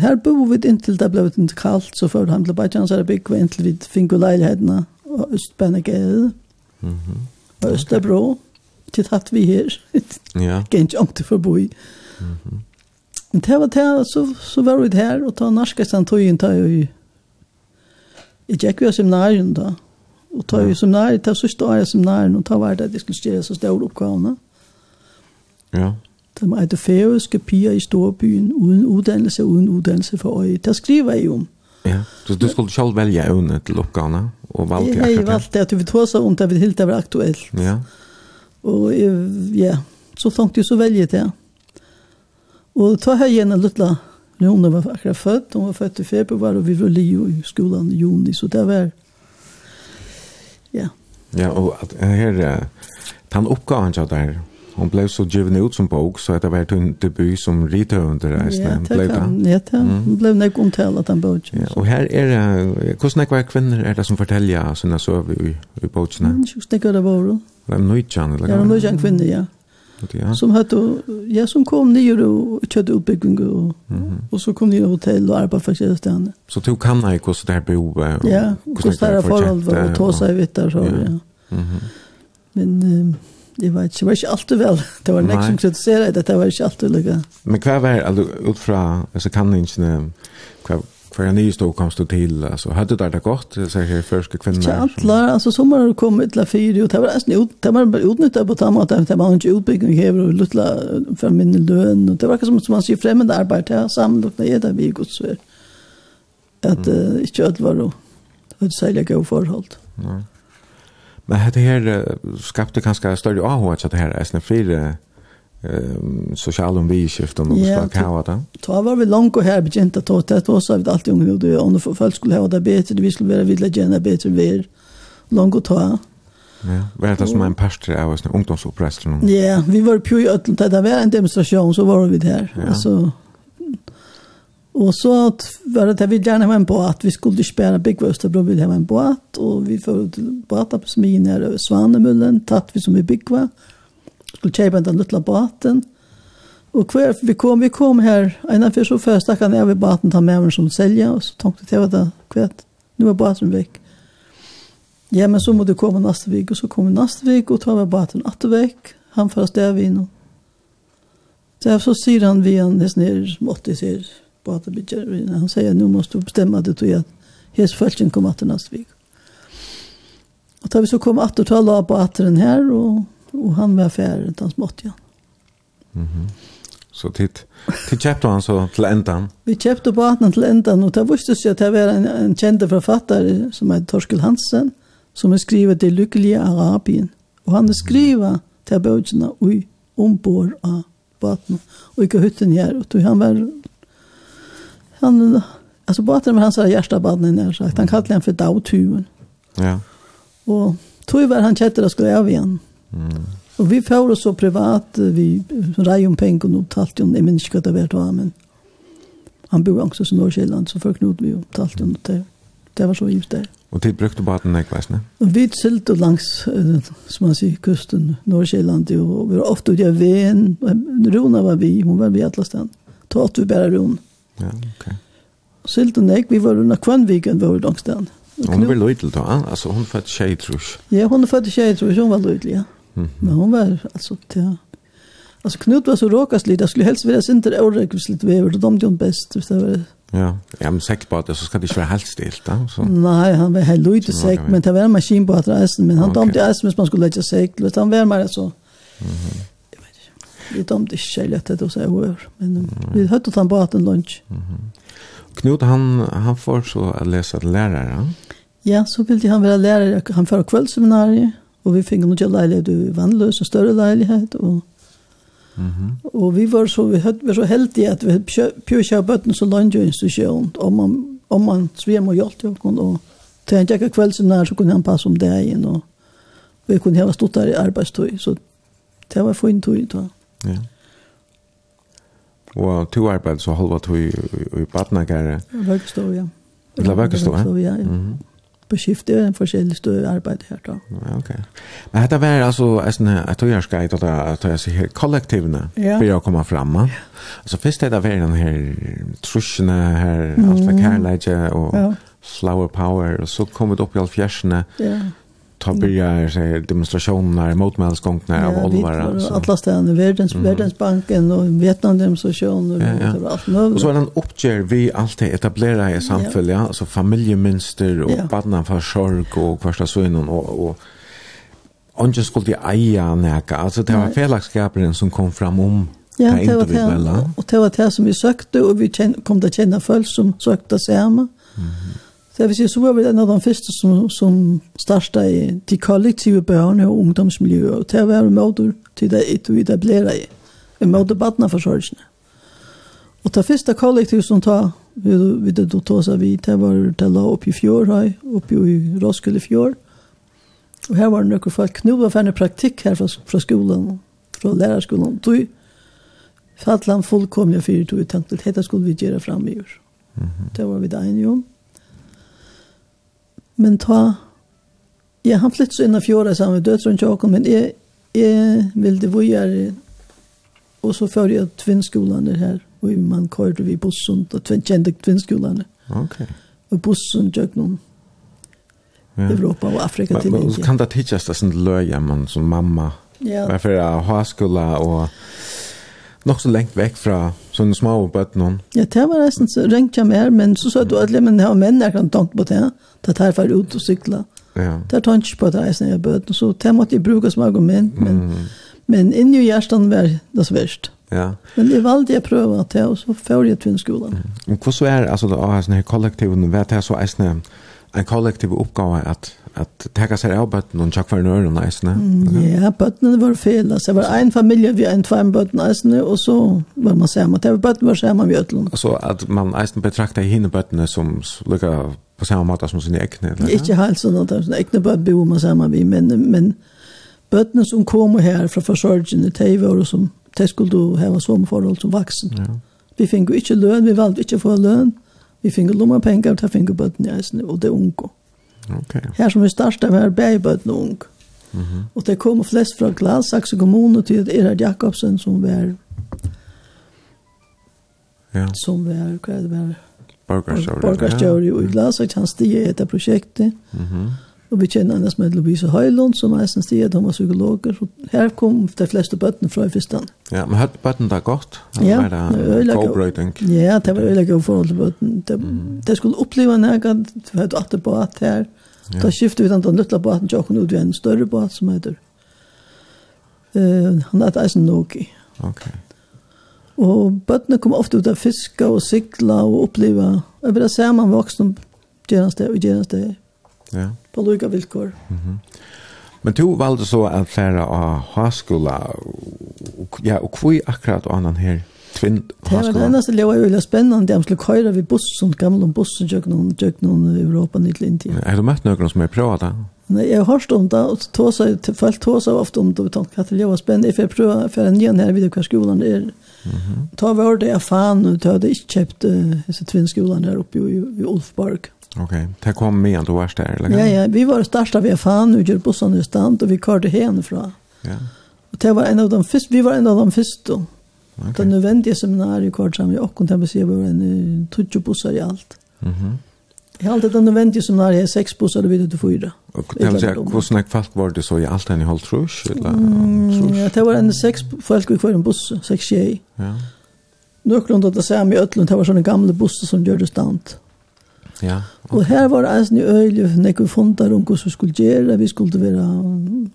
her bor vi inntil det ble litt kaldt, så før han ble bare det bygge, inntil vi finner leilighetene og Østbænegade mm -hmm. og Østebro. Okay til hatt vi her. Ja. Gänge om till förbi. Mhm. Mm Men det var det, så, så var vi her, og ta norskestan tog inn, ta jo i, i gikk vi av seminarien da, og ta jo i seminarien, ta sørste året seminarien, og ta var det at jeg skulle stjere så store oppgavene. Ja. Det var et færøske piger i storbyen, uden uddannelse, uden uddannelse for øye. Det skriver jeg om. Ja, så du skulle selv velge evne til oppgavene, og valgte akkurat det? Jeg valgte at vi tog seg om det, vi helt det var aktuelt. Ja, ja Og ja, så tenkte jeg så velge til. Og ta her igjen en liten Hun var akkurat født, hun var født i februar, og vi var lio i skolan i juni, så det var, ja. Ja, og at, her, den oppgaven til der, hun ble så givet ut som bok så att det var en debut som rithövande resten. Ja, det kan. Ja, det mm. ble nek omtalat den boken. Ja, og her er, det, er snäckvar kvinnor är det som forteller sånne søv i, i bokene? Mm, så snäckvar det var det. Det er nøytjan, eller? Ja, det är nöjtjan kvinnor, ja. Ja. Som hade ja som kom ner och körde uppbyggning och mm -hmm. och så kom ni till hotell och arbetade för sig där. Så tog kan jag kosta där bo och Ja, hvordan det där förhåll var och ta sig vet där så ja. Mhm. Mm Men um, det var inte, var inte alltid väl. Det var nek som kritiserade det, det var inte alltid lika. Men hva var altså, ut fra, altså, kan ikke, hva, för en ny stod komst och till alltså hade det där gått så här förska kvinnor. Ja, alla alltså som har kommit till fyra och det var nästan ut det var utnyttjat på samma att det var inte utbyggning här och lilla för min lön och det var som som man ser främmande arbete samlokna är det vi gott så att uh, inte att Det att sälja gå förhåll. Ja. Men det här skapte kanske större ahåg att det här är snäfire um, sociala omviskiften och yeah, ska ha det. Ta var vi långt och här bekänt att ta det och så har vi alltid unga och det om folk skulle ha det bättre, vi skulle vara vilja gärna bättre vi långt och ta. Ja, var det som en pastor av oss, ungdomsoppressen? Ja, vi var på ju att det var en demonstration så var vi där. Ja. Alltså, Och så att var det att vi gärna var en båt. Vi skulle spela Big Österbro, vi hade en båt. Och vi får båta på smin här över Svanemullen. Tatt vi som vi Bigva skulle kjøpe den lilla baten. Og hver vi kom, vi kom her, för så första da kan jeg ved baten ta med meg som selja, og så tenkte jeg til det, kvett, nå er baten vekk. Ja, men så må du komme neste vik, og så kom vi neste vik, og ta med baten atter vekk, han først der vi nå. Så, så sier han vi han, hans nere, som åtte sier, baten bygger, han sier, nå måste du bestemme det, tog jeg, hans følgen kommer atter neste vik. Og da vi så kom att ta la baten her, og Och han var färdig utan smått igen. Mm -hmm. Så titt, titt kjøpte han så till ändan? Vi kjøpte båten till ändan och det visste seg at det var en, en känd författare som heter Torkel Hansen som har skrivit Det lyckliga Arabien. Och han har skrivet till bøkene i ombord av båten og ikke hytten her. Och han var... Han, alltså båten var hans hjärsta båten här sagt. Han kallade han for Dautuen. Ja. Och tog var han kättade och skulle av igen. Mm. Og vi får oss så privat, vi reier om penger og talte om, jeg minns ikke hva det var til men han bor også i Norskjelland, så folk nådde vi og talte om det. Det var så givet det. Og tid brukte baden ikke, veisne? Og vi sylte langs, som man sier, kusten, Norskjelland, og vi var ofte ute av veien, Rona var vi, hun var vi alle stedet. Ta åtte vi bare Rona. Ja, ok. Sylte ikke, vi var under Kvannviken, vi var langs stedet. Hon var lydel då, altså hun född tjej tror Ja, hon är född tjej tror hon var lydelig, ja. Mm. Men hon var alltså till Alltså Knut var så råkast lite. Jag skulle helst vilja se inte årräckvis lite vever. Då dömde hon bäst. Visst det var Ja, jag men säkert på att så ska det inte vara helt stilt. Da, så. Nej, han var helt lite säkert. Men det var en maskin på att resa. Men han okay. dömde resa men man skulle lägga säkert. Han var mer så. Mm -hmm. Jag vet inte. Det dömde inte lätt att säga hur. Men mm -hmm. vi hörde att han bara åt en lunch. Mm -hmm. Knut, han, han får så att läsa lärare. Ja, så ville han vara lärare. Han får kvällsseminarier. Og vi fikk noen leilighet i vannløs og større leilighet. Og, mm -hmm. og vi var så, vi hadde- var så heldige at vi pjøkja bøtten så langt jo institusjon. Om man, om man svim og hjelpte jo. Og til han tjekka kveldsene så kunne han passe om det igjen. Og vi kunne heva stått der i arbeidstøy. Så det var fin tøy da. Ja. Og to arbeid så halva tøy i i, Vøkstå, ja. Vøkstå, ja. Vøkstå, ja. Mm -hmm på skiftet en forskjellig større arbeid her da. Ja, ok. Men dette var altså, jeg tror jeg skal ta det her kollektivene ja. for å komme fram. Ja. Altså først er det var den her trusjene her, mm. alt med kærleidje og ja. flower power, og så kom vi opp i all fjersene. Ja ta börja så demonstrationer mot mänskongna av Olvar så alla stedene, världens mm. världensbanken och Vietnam demonstrasjoner ja, ja. och alt mulig. Og så er den oppgjør vi alltid etablera i samhälle ja. altså familjemönster och ja. badna for sorg och första søgnen och och Ongen skulle eia neka, altså det var felakskaparen som kom fram om Ja, det var det. Och det var det som vi sökte och vi kom att känna folk som søkte samma. Mm. Så jeg vil si, så var vi en av de første, som, som startet i de kollektive børne- og ungdomsmiljøer. Det var en måte til det et vi etablerer i. En måte badene for sørgene. Og det første kollektiv som tar, vi det du tog seg vidt, det var det la opp i fjord, oppe i Roskilde fjord. Og her var det noen folk, nå var det praktikk her fra, fra skolen, fra lærerskolen. Du, Fatland fullkomlig fyrir tog tenkte, tanken, dette skulle vi gjøre fram i år. Det var vi det enige om. Mm. Men ta... Ja, han flyttet så innan fjorda sammen med døtron Jakob, men jeg, jeg ville vujere, og så fører jeg tvinnskolen her, og man kørte vi bussen, og tvinn, kjente tvinnskolen. Ok. Og bussen gjør noen ja. Europa og Afrika til Indien. Kan det tidsast det sånn løye, man som mamma? Ja. Varför jag har skola och nok så lengt vekk fra sånne små bøtten. Ja, det var nesten så ringt jeg mer, men så sa du at men jeg har menn jeg kan tanke på det, det her var ut og sykla. Ja. Det er tanke på det jeg er bøtten, så det måtte jeg bruke som argument, men, mm. men inni i hjertet var det svært. Ja. Men det valgte jeg prøve at det, og så får jeg til skolen. Mm. Hvordan er altså, det er sånne kollektivene, vet jeg så er en kollektiv oppgave at att ta sig av på någon chack för någon nice ne. Ja, bötten var fel Det var en familie vi en tvær bötten alltså og så var man säger det var bötten var säger vi øtlen. Alltså att man eisen betraktar hinne bötten som lika på samma måte som sina egna. Ikke helt sånn at sina ekne bötten bor man samma vi men men bötten som kom her fra forsørgene, de var som de skulle då ha som forhold som vaksen. Ja. Vi fikk jo ikke løn, vi valgte ikke å få løn. Vi fikk lomma pengar og ta fikk bötten i eisen og det ungko. Okay. Her som vi startet var Bergbøten ung. Mm -hmm. Og det kom flest fra Glasakse kommune til Erhard Jakobsen som var ja. som var, hva er det var? Borgarstjøri. Borgarstjøri ja. og i Glasakse, han stiger etter prosjektet. Mm -hmm. Og vi kjenner henne med Lovisa Høylund, som er en stiger, de var psykologer. Og her kom de fleste bøttene fra i første Ja, men hadde bøttene da godt? Ja, Var det var godbrøyting. Ja, det var øyelig god forhold til bøttene. De, mm. de skulle oppleve en egen, du hadde alltid på at her, Ja. Da skiftet vi den den lilla båten til åkken ut i en større båt som heter uh, han heter Eisen Nogi. Ok. Og bøttene kom ofte ut av fiska og sikla og oppleva. Jeg vil se man voksne gjerne det og gjerne det. Ja. På lukka vilkår. Mm -hmm. Men du valgte så at flere av høyskola, ja, og hvor akkurat annan her? Ja Tvinn. Det var det eneste det var veldig spennende. De skulle køyre ved bussen, gamle bussen, kjøk noen, kjøk noen i Europa, nytt til India. Er du møtt noen som har prøvd det? Nei, jeg har hørt om det, og tåsa, folk tåsa ofte om det, og tenkte at det var spennende, for jeg prøvde for en nyan her, videre hva skolen er. Ta var det jeg fan, og ta hadde ikke kjøpt disse tvinnskolen her oppe i, i Ulfborg. Ok, det kom med at du var der, eller? Ja, ja, vi var største ved fan, og gjør bussen i stand, og vi kørte henne fra. Ja. Og det var en av de første, vi var en av de første, Okay. Det nødvendige seminariet kort sammen i Okkon til Bessie var en tutsi bussar i alt. Mm -hmm. Jeg har alltid det nødvendige seminariet er seks bussar og videre til fyra. Og kan du si, hvordan folk var det så i alt enn i holdt trus? Ja, det var en seks folk i hver buss, seks tjej. Ja. Nøklund at det samme i Øtlund, det var sånne gamle busser som gjør det stant. Ja. Okay. Og her var det eisen i øyelig, når vi fundet om hva vi skulle gjøre, vi skulle være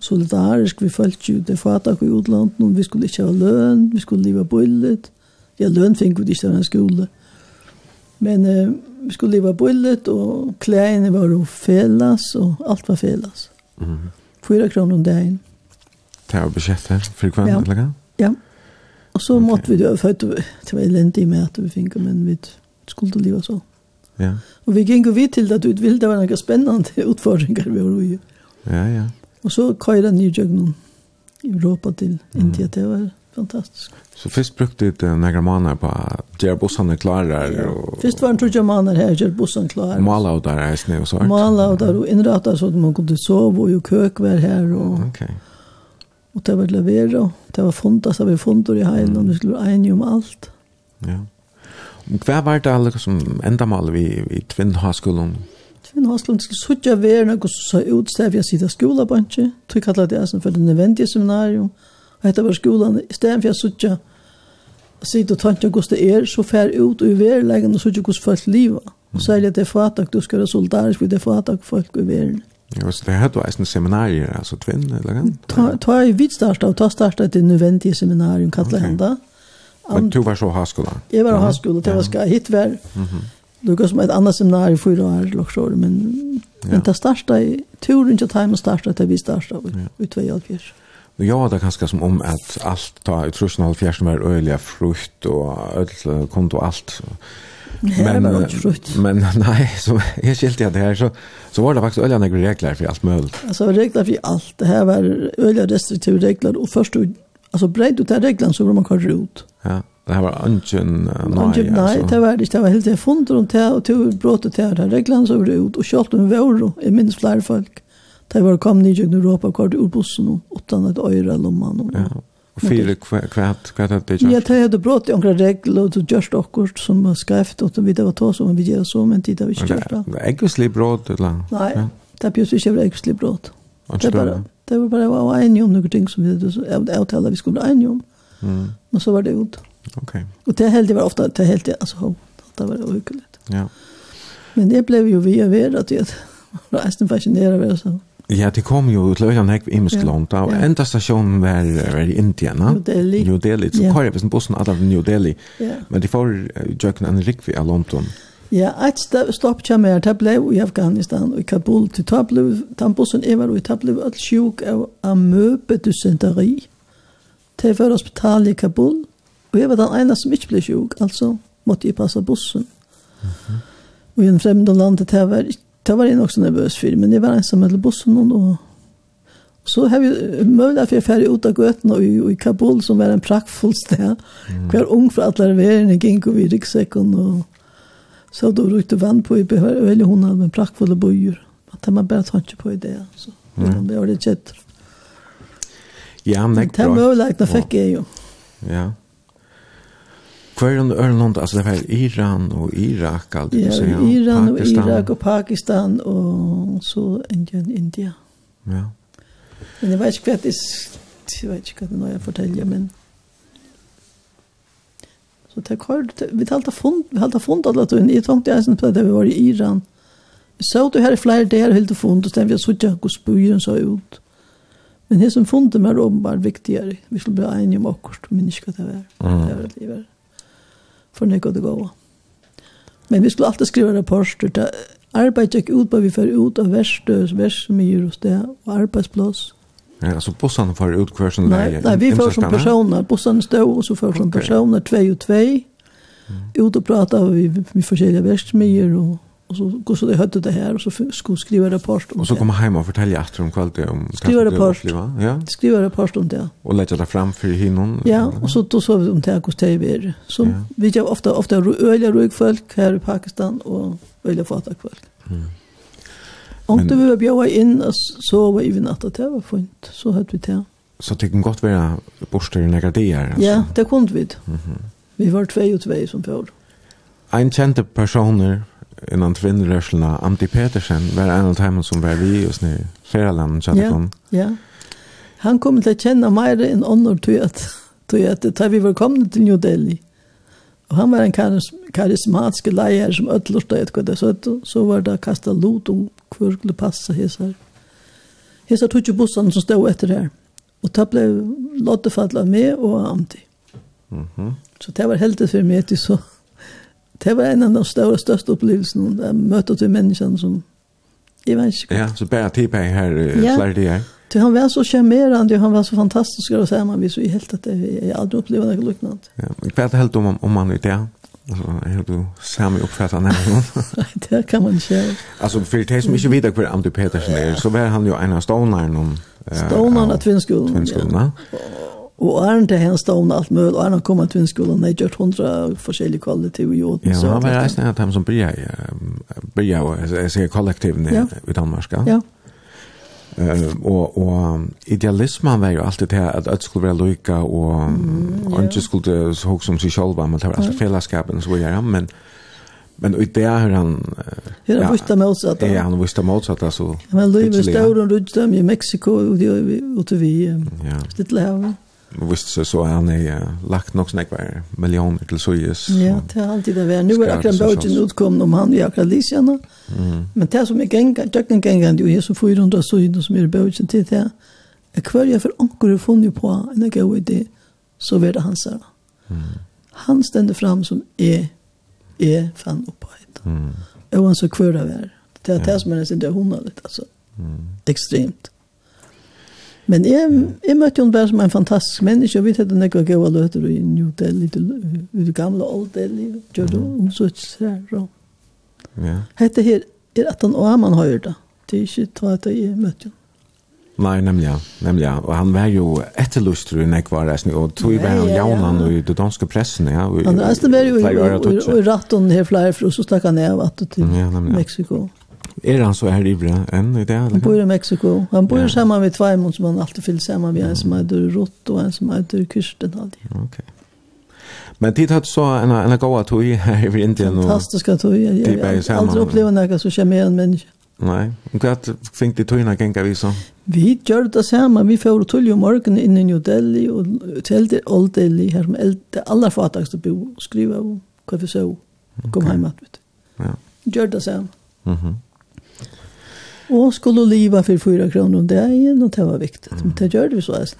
solidarisk, vi følte jo det fatak i utlandet, vi skulle ikke ha løn, vi skulle leve bullet. Ja, løn fikk vi ikke av en skole. Men eh, vi skulle leve bullet, og klærne var jo felas, og alt var felas. Mm -hmm. Fyra kroner om dagen. Det var budsjettet for kvann, ja. eller hva? Ja. Og så okay. måtte vi, det var elendig med at vi fikk, men vi skulle leve sånn. Ja. Og vi gikk jo vidt til at utvill det var några spennende utfordringer vi var ju. Ja, ja. Og så kajade ni Jøgnen i Europa till mm. India det var fantastisk. Så først brukte det några måneder på att göra bussarna klara. Og... Først var det några måneder her, göra bussarna klara. Mala av der, är snö och sånt. Mala och der, og inrata så at man kunne sove, og jo køk var her. Og... Ok. Og det var levere, og det var fundet, så vi fundet i heilen, mm. og vi skulle være enige om alt. Ja. Hva var det alle som endamal vi i Tvinn Haskolen? Tvinn Haskolen skulle suttja verna og så ut stav jeg sida skola bantje. Tog kallet det som for det nødvendige seminarium. Og dette var skolan, i stedet for jeg suttja sida og tantja hos det er, så fer ut og i verleggen og suttja hos folk liva. Og særlig at det er fatak, du skal være solidarisk med det er fatak folk i verleggen. Ja, så det hadde vært en seminarier, altså tvinn, eller hva? Ta i vidt starta, og ta starta et nødvendige seminarium, kallet okay. han da. Men du var så haskola? Jeg var ja. haskola, det var ska hit var. Mm. Det går som ett annat seminar i fyra år, loksår, men, ja. men det starta i turen til time starta det vi starta ja. ut, ja. Og Ja, det det ganske som om at alt ta i trusen halv fjersen var øyelig frukt og øl konto alt. Men, men, men nei, så jeg skilte jeg det her, så, så var det faktisk øyelig regler for alt mulig. Altså regler for alt, det her var øyelig restriktive regler, og først og alltså bredd ut den regeln så var man kvar ut. Ja, det här var ungen nej. Ungen nej, det var det, det var helt det fond runt det och tog brott ut här regeln så var det ut och kört en vår i minst fler folk. Det var kom ni i Europa kvar ur bussen och utan ett öra lomman. och Ja. Och fyra kvart kvart att det Ja, det hade brott i några regler och det just också som var skrivet och vi det var tås som vi gör så men det var inte just. Nej, äggslig brott eller. Nej, det bjöd sig äggslig brott. Det bara Det var bara var en enige om noen ting som vi avtalte vi skulle en enige om. Mm. Men så var det ut. Ok. Och det heldig var ofta det heldig, altså, det var uhyggelig. Ja. Men det blev ju vi å være at jeg var nästan fascinerande ved det Ja, det kom jo til Øyland Hekv i Miskelånd, og ja. enda stasjonen var, var i Indien, New Delhi. New Delhi, så ja. kvar jeg en bussen alle av New Delhi, ja. men de får uh, ikke en rikvi av London. Ja Ja, et stopp kommer jeg det ble i Afghanistan og i Kabul til ta ble, den bussen jeg var og ta ble alt sjuk av amøbedusenteri til for hospital i Kabul og jeg var den ene som ikke ble sjuk, altså måtte jeg passe bussen. Mm -hmm. Og i en fremde land det var, det var jeg nok så nervøs for, men jeg var ensam med bussen og Så har vi mulighet for å fære ut av gøtene i, i Kabul, som var en praktfull sted. Mm. Hver ung fra alle verden gikk over i ryggsekken og Så då rykte vann på i eller hon hade en prackfull bojor. Att man bara inte på det så. Mm. Det var det jätte. Ja, men det var väl like det fick jag ju. Ja. Kvar under Örland alltså det var Iran och Irak allt det så ja. Iran och Irak och Pakistan och så Indien India. Ja. Men det var ju det är jag vet inte vad jag fortäljer men Så det kör vi talta fond vi talta fond alla tun i tanke jag sen på det vi var i Iran. Så du här fler där höll du fond och sen vi såg jag hur spyren så ut. Men det som funden mer om var viktigare. Vi skulle bli enige om akkurat men inte det var. Mm. Det var det livet. För går det gå. Men vi skulle alltid skriva rapporter där arbeid gikk ut på vi fyrir ut av verstøs, verstmyr og det, og arbeidsplass. Ja, alltså bussarna får ut kvar som Nej, nej, vi får som personer. Bussarna står och så får som okay. personer, två och två. Ut och prata vi med olika verksamheter och och så går så det hade det här och så skulle skriva rapport om Och så kommer hem och fortälja att om kvällt om skriva rapport. Ja. Skriva rapport om det. Och lägga det fram för hinnon. Ja, och så då så vi om det hos TV som ja. vi gör ofta ofta öliga rökfolk här i Pakistan och öliga fatakfolk. Mm. Om det vi bjöd in och sova i natt att det var fint. Så hade vi det. Så det kan gott vara borster i några dagar. Alltså. Ja, det kunde vi. Mm -hmm. Vi var två och två som får. En kände personer innan tvinnrörselna, Amti Petersen, var en av dem som var vi just nu. Flera länder kände ja, honom. Ja, han kom til å kjenne mer än andra tog att, tog att, tog vi var kommet til New Delhi Og han var en karis karismatisk leier som ødlurte et kvart, så, så var det kastet lot om hvor skulle passe hesar. Hesar tog ikke bussene som stod etter her. Og da ble lottefallet med og Amti. Mm -hmm. Så det var heldig for meg til så. Det var en av de større, største opplevelsene, møtet til menneskene som, jeg vet ikke. Ja, så bare tilbake her, flere de Ja. Så han var så charmerande han var så fantastisk och så här man visste ju helt att det jag aldrig upplevt något liknande. Ja, men jag det helt om om man ute ja. Alltså är du samma uppfattar när han. Det kan man säga. Alltså för det som inte vet hur Amdu Petersen är så var han ju en av stonarna om stonarna tvinnskolan. Tvinnskolan. Och Arne det han stod allt möjligt och Arne kom att tvinnskolan när gjort hundra forskjellige kvaliteter i jorden. Ja, han var reisende av dem som började började alltså kollektiven i Danmark. Ja. Uh, og, og idealismen var jo alltid det at alt skulle være lykka og mm, yeah. ikke skulle så som seg selv men det var alltid fellesskapen som gjør han men men i det har han ja, han visste motsatt ja, han visste motsatt altså, men livet står rundt dem i Mexiko og, og, og, og, og, og, og, og, visste sig så han är lagt nog snack var miljoner till Suez. Ja, det har alltid det varit. Nu är akkurat bogen utkom om han i akkurat Lisjana. Mm. Men det som är gänga, döcken gänga, ju är så 400 Suez som är bogen till det. Jag kvar jag för onkel har funnit på en god idé så var det han sa. Mm. Han ständer fram som är är fan uppe. Mm. Och han så kvar där. Det är det som är det hundraligt alltså. Mm. Extremt. Men jeg, jeg møtte hun bare som en fantastisk menneske, og vi tatt nekva gøyva løter i New Delhi, i det gamle Old Delhi, gjør det om så ikke sær. Ja. Hette her, er at han og man høyre da. Det er ikke ta at jeg møtte hun. Nei, nemlig, nemlig. Og han var jo etterlustru i nekva reisning, og tog var han jaunan i det danske pressen, ja. Han reiste var jo i ratten her flere, og så stakk han av at til Meksiko. Ja, nemlig. Er han så her i Bra enn i det? Han bor i Meksiko. Han bor ja. sammen med Tveimon, som han alltid fyller sammen med. En som heter Rott og en som heter Kirsten. Ok. Men tid hatt så en, en gåa tog her i Indien. Fantastiska tog. Jeg har aldri opplevd noe så kommer jeg en menneske. Nei, og hva fikk de togene genga vi så? Vi gjør det samme. Vi får tull om morgenen inn i New Delhi og til det Old Delhi, her som det aller fattigste bo, skriva og hva vi så, kom okay. hjem at vi. Ja. Gjør det samme. Mhm. Mm Og skulle leva for fyra kroner om dagen og det var viktig. Mm. Men det gjorde vi så altså.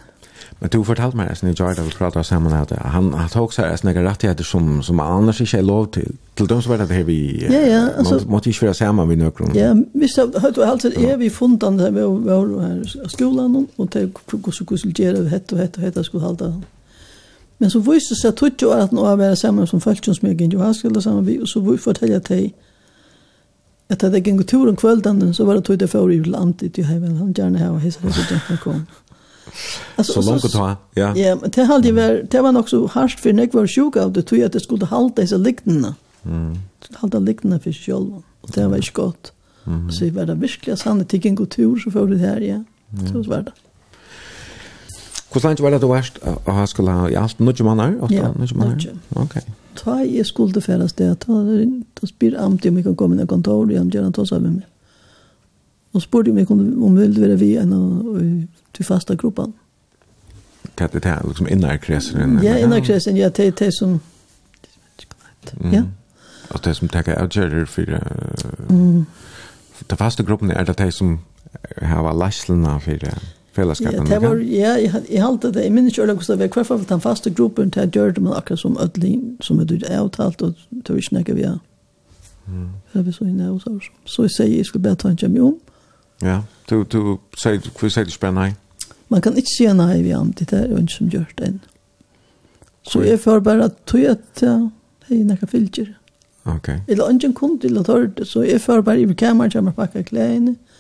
Men du fortalte meg Esne, i Jarda, vi pratet sammen at han, han tok seg Esne, ikke rettigheter som, som annars ikke er lov til. Til dem som var det her vi ja, ja, altså, må, måtte ikke være sammen med nøkron. Ja, vi visst, høyt du, helst er vi fundan det med vår her skolan, og det er hvordan vi gjøre hett og hett og hett skulle halte han. Men så viste det seg at 20 år at nå er vi sammen som følgjønsmegen Johanskilde sammen vi, og så fortalte jeg til att det gick en tur en kvällen så var det tog för i landet till heaven han gärna här och hissa det på kom. Alltså så långt ta. Ja. Ja, men det hade väl det var också harst för när var sjuk av det tog jag att det skulle hålla dessa liknande. Mm. Hålla liknande för själv. Och det var ju gott. Mm. Så var det verkligen sant det gick en god tur så för det här ja. Så var det. Hvordan var det du varst å ha skulle i alt? Nå ikke mann? Ja, nå ikke mann. Ok ta jeg skulle fære sted, ta, ta spyr amti om jeg kan komme inn i kontor, og han gjør han ta seg med meg. Og spurte om jeg kunne om vi ville være vi en til fasta gruppen. Hva er det her, liksom innar kresen? Ja, innerkresen, ja, det er det som, ja. Og det som tenker avgjører for, uh, mm. den faste gruppen er det det som har lastlen av for, uh, fellesskapen? Ja, det var, ja, jeg, jeg halte det. Jeg minns ikke øyne hvordan det var. Hverfor den faste gruppen til jeg gjør det, men akkurat som ødlin som er dyrt avtalt, og det var ikke noe vi har. Det var så inne hos oss. Så jeg sier, jeg skulle bare ta en kjemme om. Ja, du, du sier, hva sier du spennende? Man kan ikke si nei vi om det er jo ikke som gjør det enn. Så jeg får bare tog at jeg er noe fylgjere. Ok. Eller øyne kunde, eller tørre, så jeg får bare i kameran, kommer pakke klærne, og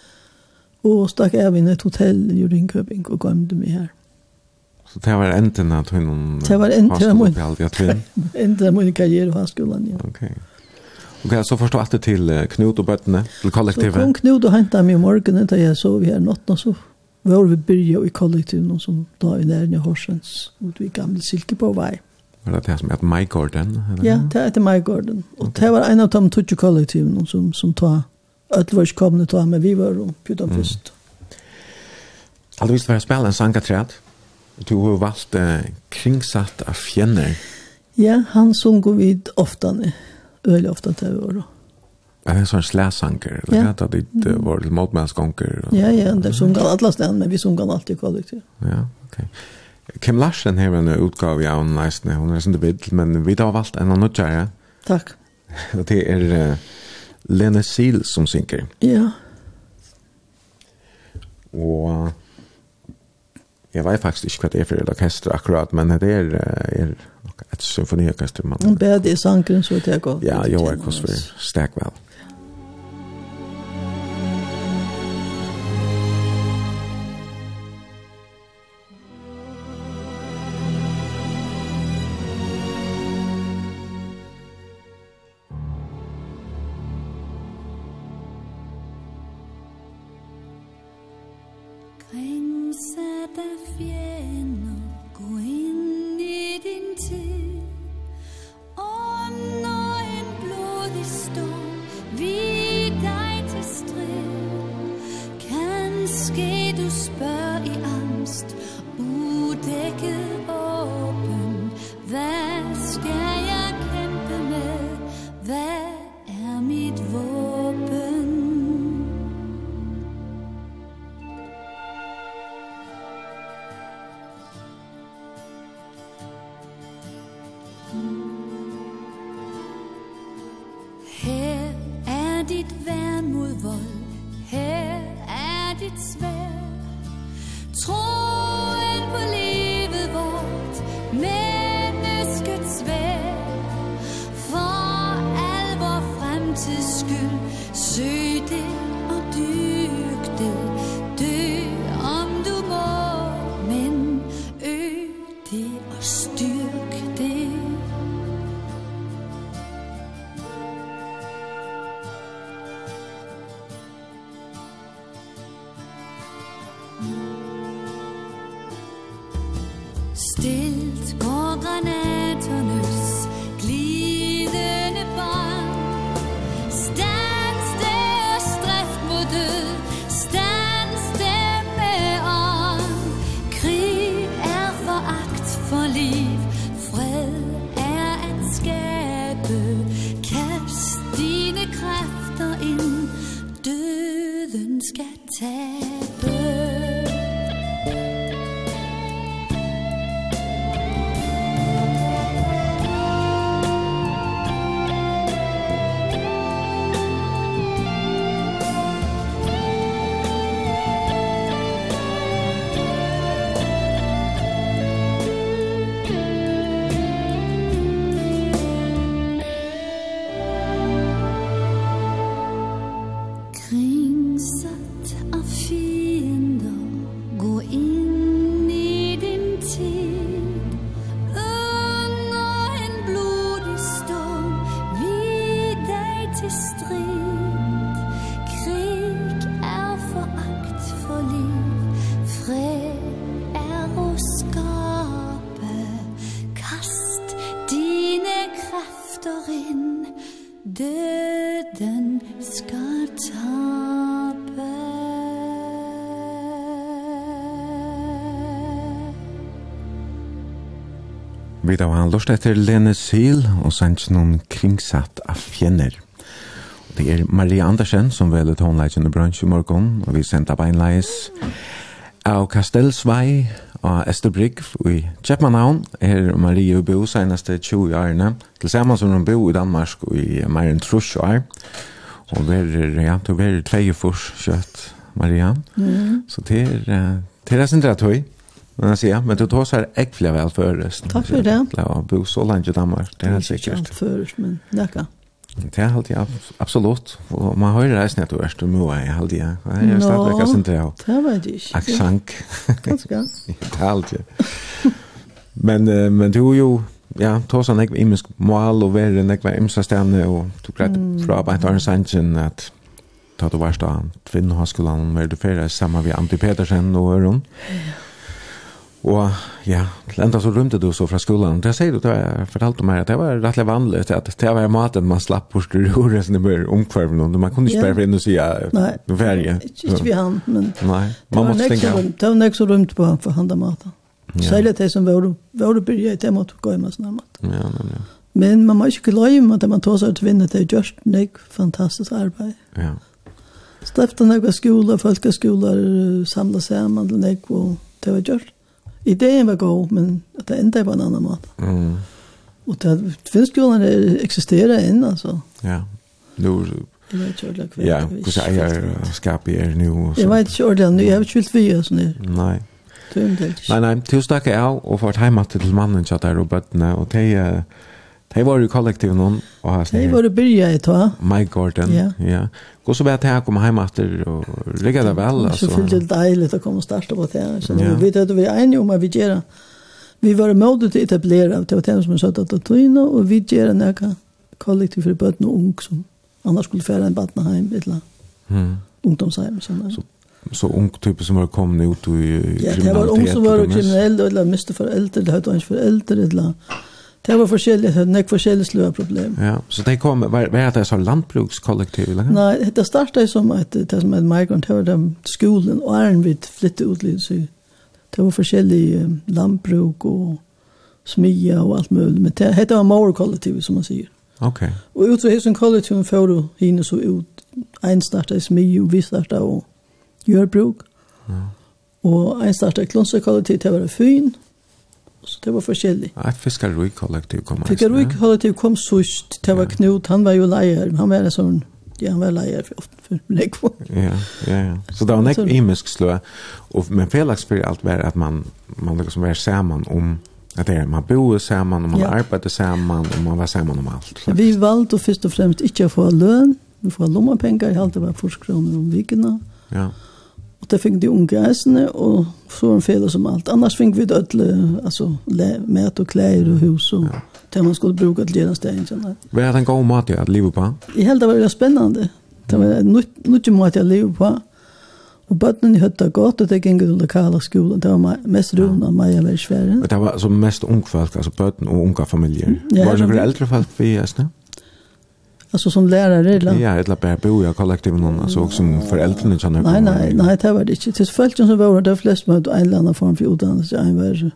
Og stakk jeg inn et hotell i Ringkøbing og gømte meg her. Så det var enden av tøynen? Det var enden av min, enden av min karriere på skolen, ja. Ok. Ok, så forstår jeg til Knut og bøttene, til kollektivet? Så kom Knut og hentet meg i morgenen da jeg sov her natten, og så var vi byrja i kollektivet, som da i nærne Horsens, ut i gamle Silkeborg-vei. Var det det som heter My Garden? Eller? Ja, det heter Maigården. Og det var en av de tøtje kollektivene som, som tar öll var komna ta men vi var bjudan först. Alltså visst var jag spela en sangaträd. Du har valt eh, kringsatt av fjänner. Ja, han som går vid ofta nu. Öl ofta till år. Ja, en sån släsanker. Ja. Jag vet att det var lite motmänskånker. Ja, ja, det som går alla ställen, men vi sunga går alltid kollektiv. Ja, okej. Okay. Kim Larsen har en utgave av en nice, hon är inte bild, men vi har valt en annan utgärare. Tack. det är... Lene Sil som synker. Ja. Og jeg vet faktisk ikke hva det er for et orkester akkurat, men det er, er et symfoniorkester. Man, en bedre i sangren så det er godt. Ja, jo, jeg koster stekk vel. Vi da var lort etter Lene Syl og sendt noen kringsatt av fjenner. Og Det er Maria Andersen som velet håndleggende bransj i morgen, og vi sendte beinleis av Kastelsvei og Esterbrygg i Kjeppmannhavn. Marie og bo seneste 20 årene, til sammen som hun bo i Danmark i mer enn 30 år. Og vi er, ja, du er tvei fors kjøtt, Maria. Mm. Så det er, det er sin rett høy. Men jag säger, men du tar så här äckliga väl förrest. Tack för det. Ja, bo så länge i Danmark, det är helt säkert. Ja, förrest, men kan. Det är alltid absolut. Och man har ju reist när du är stund med mig alltid. Ja. Jag är stadigväck sen det. Det var det inte. Aksank. Ganska. Det är alltid. Men, men du är ju, ja, tar sån äcklig imisk mål och värre en äcklig imsa stämne och tog rätt från arbetar i sanchen att ta du varst av kvinnohögskolan med du färre samma vid Antti Petersen och Öron. Ja Og ja, til enda så rymte du så fra skolan. Det sier du, det fortalte meg at det var rettelig vanlig, at det var maten man slapp bort i resten av omkvarven, og man kunne ikke bare for inn og si noe ferie. Ikke vi han, men Nei, man måtte stenge av. Det var nek så rymt på han for handa maten. Ja. Særlig det som var var det i det måtte gå i med sånne maten. Ja, men ja. Men man må ikke glemme at man tar seg til vinnet, det er just nek fantastisk arbeid. Ja. Stiftet nek var skoler, folkeskoler, samlet sammen til nek, og det var gjort ideen var god, men at det enda på en annan måte. Mm. Og det finns ju en existerar än alltså. Ja. Nu Jeg vet ikke ordentlig hva Ja, kus eier skapet er nu. Jeg vet ikke ordentlig, jeg har ikke vilt vi og sånn. Nei. Nei, nei, til å snakke av og for et heimat til mannen kjatt der og bøttene, og til De var i kollektiv någon och här snär. Hei var det byrja i tå. My Gordon. Ja. ja. Gå så vet jeg komma hem etter, och lägga det väl alltså. Så fyllde det dejligt att komma og starta på det. Så ja. vi vet at vi är enige om att vi gör Vi var modet till etablera av det som satt att ta in och vi gör en eka kollektiv för barn og ung som annars skulle fære en barn hem eller mm. ungdomsheim. Så, så så ung typ som har kommit ut i kriminalitet. Ja, det var ung som var kriminell eller miste föräldrar, det hade inte föräldrar eller Det var forskjellige, det var forskjellige sløa problem. Ja, så det kom, var, var det så landbrukskollektiv? Eller? Nei, det startet som et, det som et migrant, det var den skolen, og æren vidt flyttet ut litt, så det var forskjellige um, landbruk og smia og alt mulig, men det, det var morkollektiv, som man sier. Ok. Og ut fra hessen kollektiven får du henne så ut, en startet smia, og vi startet og gjørbruk, ja. og en startet klonsekollektiv, det var det fyn, Så det var forskjellig. Et fiskarui-kollektiv kom her. Fiskarrik kollektiv kom sust. Det var Knut, han var jo leier. Han var en sånn, ja, han var leier for ofte for Lekvo. Ja, ja, ja. Så det var nek imisk slø. Og, men felaks for alt var at man, man liksom var saman om Att det er, man bor samman og man ja. arbetar saman, og man var samman om allt. Faktisk. Vi valde först och främst inte att få lön, vi får lommapengar, jag hade bara forskroner om vikena. Ja. Og det fikk de unge eisene, og så var en fele som alt. Annars fikk vi det dødle, altså, mat og klær og hus og det man skulle bruke til gjerne steg. Hva er den gode maten at livet på? Jeg held det var veldig spennende. Det var noe mat jeg livet på. Og bøttene høtt det godt, og det gikk til lokale skolen. Det var mest roen av meg jeg var svære. Det var altså mest unge folk, altså bøttene og unge familier. Ja, var det noen eldre folk vi eisene? Ja. Alltså som lärare eller? Ja, eller bara bo i kollektiv någon alltså som föräldrarna känner. Nej, nej, nej, det var det inte. Det följt som var det flest med en eller annan form för utdannelse. En var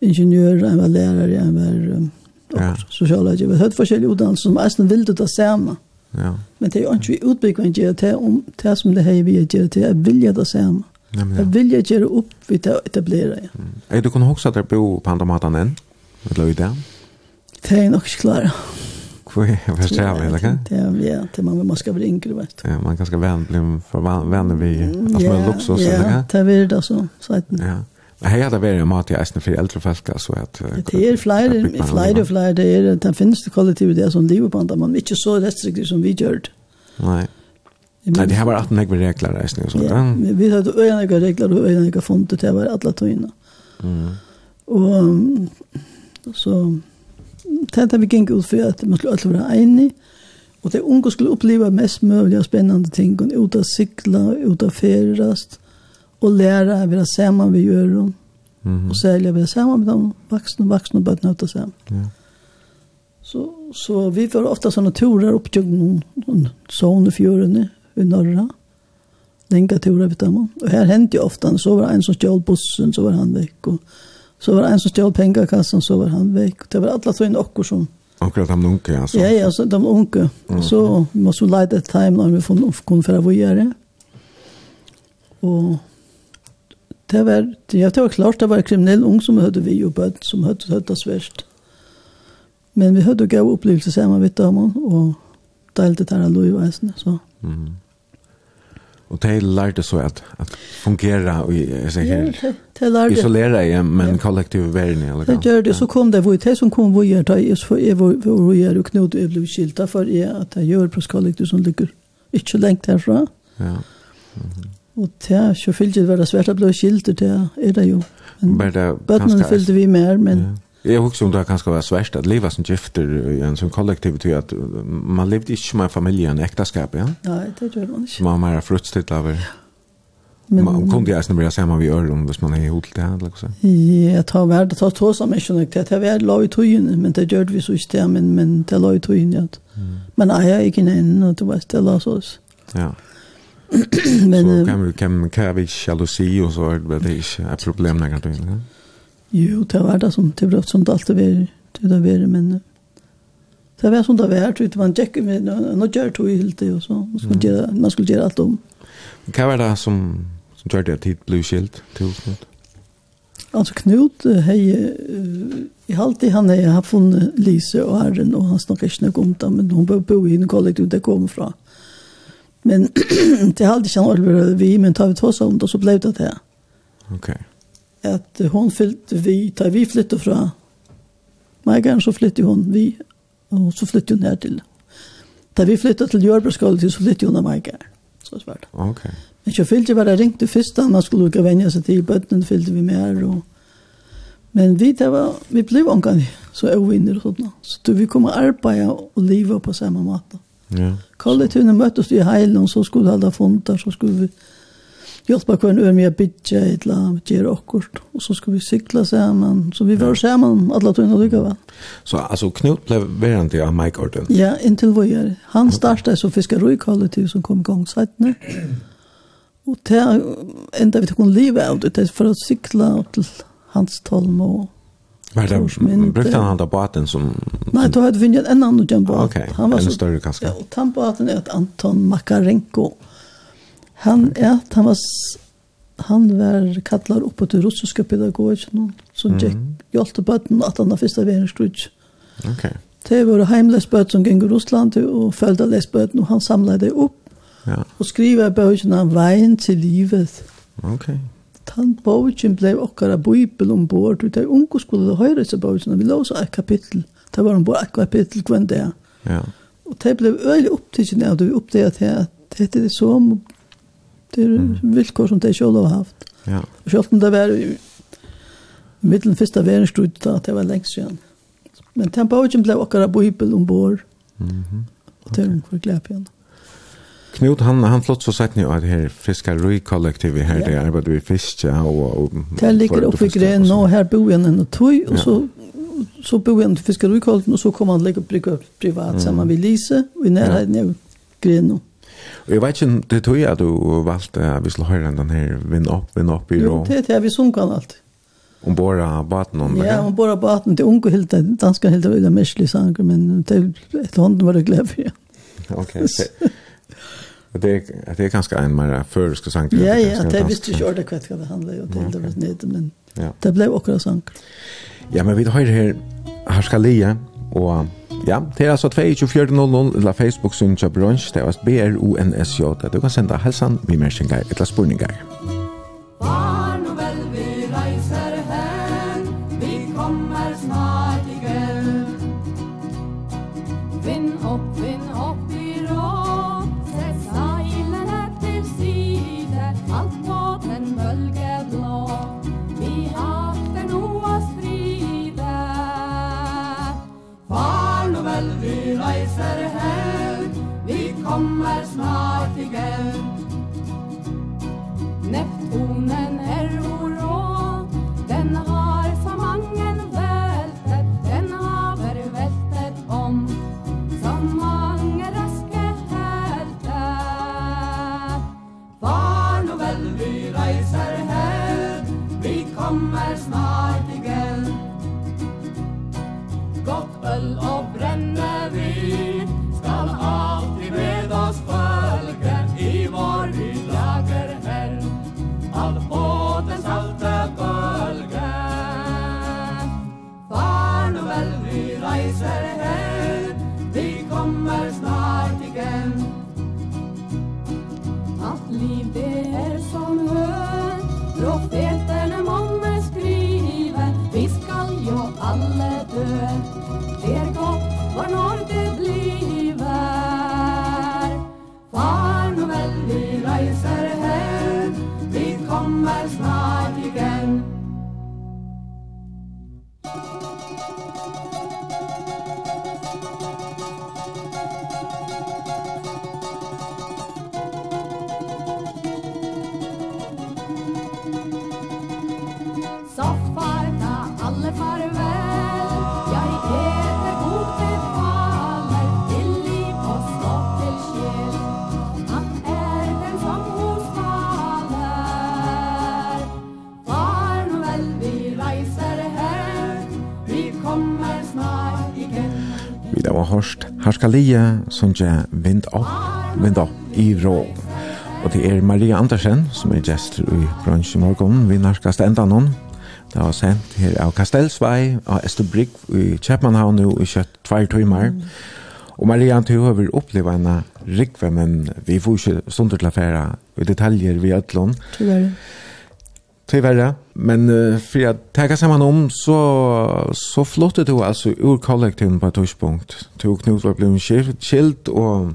ingenjör, en var lärare, en var um, ja. socialrådgivare. Det var olika utdannelser som nästan vill det samma. Ja. Men det är inte utbyggnaden gör det om det som det här vi gör det är vilja det samma. Ja, ja. Jag vill göra upp vid det etablera. Ja. Mm. Är du kunde också att du bo på andra maten än? Eller hur det? Det är nog inte klart. Hvor är det så här eller kan? Det ja, det man måste vara yngre vet. Ja, man kan kanske vän bli för vänner vi att man också så där. Ja, det blir det så så att. Ja. Men här hade vi en mat i Eisen för äldre folk så att Det är flyger, flyger, flyger det är det finns det kollektiv där som lever på andra man inte så restriktiv som vi gör. Nej. Nej, det här var att några regler där snö så. Ja, vi hade några regler och några fonder det var alla tojna. Mm. Och så tenta vi gikk ut for at man skulle alle være enige, og det unge skulle oppleve mest mulig og spennende ting, og ut av sikla, ut av ferierast, og lære å være sammen vi gjør dem, mm -hmm. og særlig å være sammen med de vaksne, vaksne og bøttene ut av sammen. Ja. Så, så vi får ofta sånne turer opp til noen sånne fjørene i norra, lenge turer vi dem, og her hendte jo ofte, så var det en som stjål bussen, så var han vekk, og Så var det en som stjål pengar i kassan, så var han vekk. Det var alla så in okkur som... Akkurat de unge, alltså? Ja, ja, så de unge. Mm. Så måste vi leide et time når vi får kunna föra vad Og Och det var, ja, det var klart, det var kriminell ung som hadde vi och böd som hade det svært. Men vi hadde gav opplevelse sammen med dem och delte det här lojväsen. Så. Mm og de lærte så at, at fungera i så här. Det lärde. Isolera igen men kollektiv värden eller något. Det gjorde så kom det var det som kom vad gör det så är vad gör du knut blev skilta för är att jag gör på kollektiv som ligger ikke lengt herfra. Ja. Og det er så fyllt det var det svårt att bli skilt det er det jo. Men men det kanske fyllde vi mer men Jag husker om det kanske var svært at leva som gifter i en sån kollektivitet att man levde inte med familjen i ekteskap, ja? Nej, det gjør man inte. Man var mer frustrit över... Men man kunde det alltså när jag vi gör om hvis man är hotell det eller så. Ja, tar väl det tar två som är sjukt att jag väl lov i tojen men det gjør vi så inte men men det låg i tojen ja. Men jag är inte än och det var det så. Ja. men så kan vi kan kan vi jalousi och så det är ett problem där kan du. Jo, det var det som det var som det alltid var det där var men det var som det var det var en check med något gör tog helt det och så man skulle göra man skulle gjøre alt om. Men kan vara det som som tror det tid blue skilt till snart. Altså Knut uh, i halt i han är har funnet Lise og Herren, og han snakker ikke noe om det men hun bor bo i en kollektiv där kom fra. Men det har aldrig känner vi men tar vi två om det, så ble det det. Okej. Okay at hon fyllde vi, da vi flyttet fra Meigaren, så flyttet hun vi, og så flyttet hun her til. Da vi flyttet til Jørbergskollet, så flyttet hun av Meigaren. Så svært. Ok. Men så fyllde bare ringte først, da man skulle ikke vende seg til, bøttene fyllde vi mer, og... Men vi, det var, vi blev omgang, så jeg vinner og sånt. Så vi kom og och og livet på samme måte. Ja. Kollet hun møttes i heilen, så skulle alle fundet, så skulle vi hjelpa hver en med å bygge et eller annet, gjøre akkurat. Og så skulle vi sykla sammen, så vi var sammen alle tøyene lykka va? Så altså, Knut ble verandre av Mike Orton? Ja, inntil vi gjør. Han startet så kollektiv som kom i gang sættene. Og det enda vi tok en liv av det, for å sykla til hans tolm og Var det, brukte han da båten som... Nei, da hadde vi en annen utgjent båt. Ok, en større kanskje. Ja, og den båten er et Anton Makarenko. Mm Han är ja, han var han var kallar upp till russiska pedagogen som mm. hjälpte bötten att han första världskriget. Okej. Okay. Det var hemlös böt som gick i Ryssland och följde läs böt och han samlade upp. Ja. Och skriva bögen om vägen till livet. Okej. Okay. Han också blei okkara bøybel ombord, og det unge skulle høyre seg bøtjen, vi låsa et kapittel, det var ombord et kapittel hver dag. Ja. Og det blei øyelig opptidsen av det, vi oppdaget at dette er som Det er vilkår som de selv har haft. Ja. Og selv om det var i middelen første verdenskrig, da det var lengst siden. Men tempoen ble akkurat bøybel ombord. Mm -hmm. Og det er hun for glede igjen. Knut han han flott så sett ni att här fiskar rui kollektiv här ja. det arbetar vi fisk ja och, och Det ligger oppe i gren nu her bor en en toj och så så bor en fiskar rui kollektiv och så kommer han lägga upp privat mm. samman vid Lise og i närheten av gren nu. Jeg vet ikke, det tror jeg at du valgte at vi skulle høre den her vinn opp, vinn opp i rå. Jo, det er det vi sunker alt. Om båda baten om det? Ja, bor av baten. Det unge helt, danska helt av Ulla Mersli sanger, men det, er et hånden var det glede for, ja. Ok, det, det, er, det er kanskje en mer føreske sanger. Ja, ja, det visste ikke ordet hva det handler om, det var nede, men det ble akkurat sanger. Ja, men vi har her her skal Harskalia og Ja, det er altså 2400 eller Facebook-synsja brunch, det er BRUNSJ, der du kan senda halsan, vimersingar eller spurningar. Kalia sunja Vind Opp, Vind Opp i Rå. Og det er Maria Andersen som er gestur i bransj i morgon, vi narkast enda noen. Det var sent her av Kastelsvei, av Estebrygg i Kjepmannhavn nu i kjøtt tvær timer. Og Maria, du har vel opplevd henne rikve, men vi får ikke stunder til affæra i detaljer vi ødlån. Tyvärr tyvärr. Men uh, för att tacka samman om så, så flottade du alltså ur kollektiven på ett tidspunkt. Du och Knut var blivit skilt och,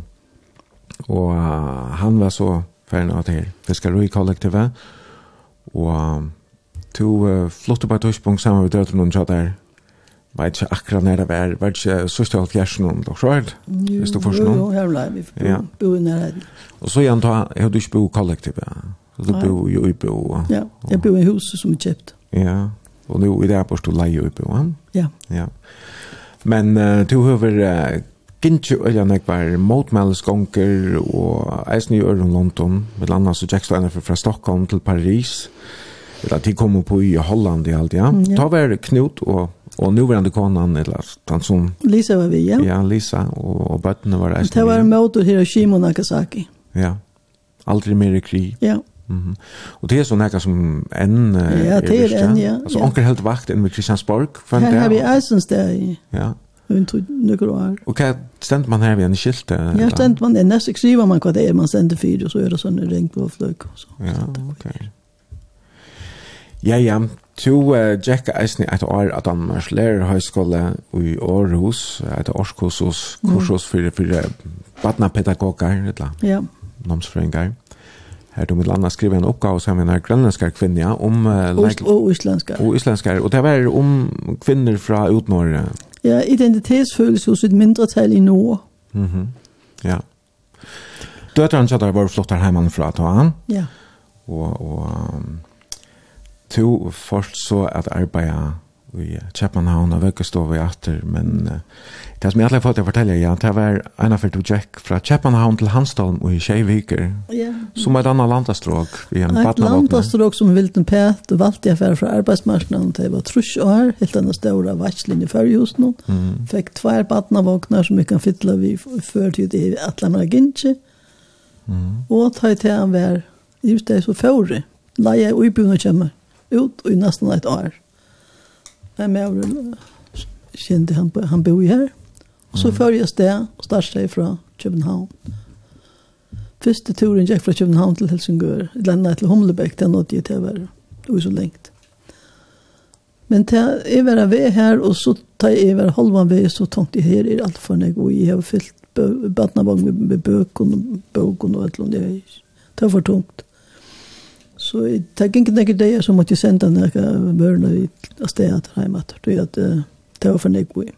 och uh, han var så färdig av det här. Det ska i kollektivet. Och um, du uh, flottade på ett tidspunkt samman med döden och jag där. Vet inte akkurat när det var. Vet inte sista halv fjärsen om det också, right? Jo, jo, jo, jag blev. Vi bor nära. Och så igen, har du inte bo kollektivet. Så du bor ju i bo. Ja, jag bor i huset som är köpt. Ja, och nu är det här stå leje i bo. Ja. Ja. Men uh, du har uh, Gintju eller nek var motmælesgonker og eisen i Øren London, med landa så Jack Steiner fra Stockholm til Paris, eller de kom på i Holland i alt, ja. Mm, ja. Ta var Knut og, og nuverande konan, eller den som... Lisa var vi, ja. Ja, Lisa, og, og bøttene var eisen. Det var mot og Hiroshima og Nagasaki. Ja, aldri mer i krig. Ja. Mm. Og det er sånn noe som enn uh, Ja, det er enn, ja. Altså, ja. onker helt vakt enn ved Kristiansborg. Her har vi eisens der i. Ja. Hun tog noen år. Og hva stendte man her ved en skilt? Ja, stend man det. Neste skriver man hva det er man sender fyr, og så gjør det sånn ring på fløk. Og så. Ja, ok. Ja, ja. To uh, Jack Eisen et år at han mars lærer høyskole i Aarhus, et årskursus, kursus for, for badnapedagoger, eller ja. nomsfrøyngar. Ja Her tog med landa skriva en oppgave sammen med grønlandskar kvinna om... Uh, og, og islandskar. Og islandskar. Og det var om kvinner fra utnorre. Ja, identitetsfølelse hos et mindretal i Nord. Mm -hmm. Ja. Døteren kjøttar var flott her heimann fra ta Ja. Og, og um, to først så at arbeida i Kjepmanhavn og Vøkkestov i Atter, men uh, det som jeg aldri har fått til å fortelle, ja, det var en av du og Jack fra Kjepmanhavn til Hansdalm og i Kjeiviker, ja. som et annet landastråk i en Et landastråk som Vilten Pet og valgte jeg fra arbeidsmarknaden til jeg var trus år, helt enn ståre vatslinje før just nå, mm. fikk tvær badnavåkner som jeg kan fytle vi før til det i Atlamara Gintje, mm. og ta i til han var, just det så førre, la jeg uibjørn og kommer ut i nesten et år. Mm Men med kjente han, han bor her. Og så før jeg sted og startet jeg fra København. Første turen gikk fra København til Helsingør. Landet til Humlebæk, den nådde jeg til å være. Det så lengt. Men til jeg var ved her, og så tar jeg var halvan ved, så tenkte jeg her er alt for meg. og jeg har fyllt badnavang med, med bøkken og bøkken og alt om det. Det var for tungt. Så det gikk ikke det som måtte sende noen børnene av stedet hjemme, tror jeg at det var for nekko i.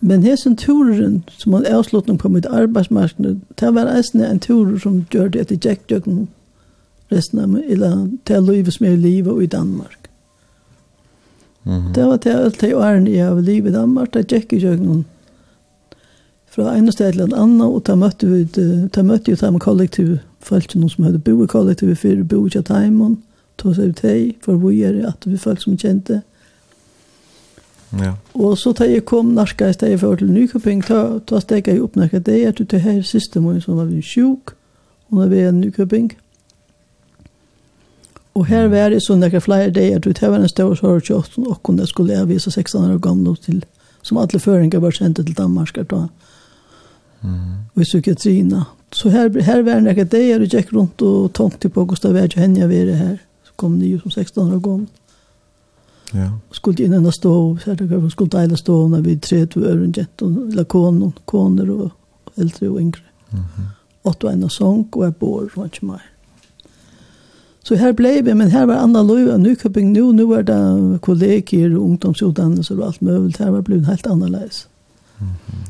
Men hesen turen som var avslutning på mitt arbeidsmarknad, det var eisne en tur som gjør det etter Jack-døkken resten av meg, eller til livet som er i livet i Danmark. Det var til alt det årene jeg har livet i Danmark, det gikk ikke noen fra ene sted til en annen, og da møtte vi, da møtte vi dem kollektiv folk som hade bo i kollet for för bo i Taimon tog seg ut hej för vi är att vi folk som kände Ja. Och så da jeg kom norska istället för till Nykoping ta da steg jeg opp när det är det här siste måned som var vi sjuk och när vi är i Nykøping. Och här var det så några flere dagar att det var en stor sorg och kunde skulle jeg vise 16 år gamla till som alle føringer var sända till Danmark då. Mm og i psykiatrina. Så här, här var det några dagar och gick runt och tänkte på Gustav Värd henne jag var här. Så kom ni som 16 år gång. Ja. Skulle in en stå, så det jag skulle dela stå när vi tre två öron jett och lakon, koner och äldre och yngre. Mm -hmm. Åtta en sång och jag bor runt mig. Så här blev det, men här var Anna Lööf och Nyköping nu, nu var det kollegier och ungdomsutdannelser och allt möjligt. Här var det blivit helt annorlunda.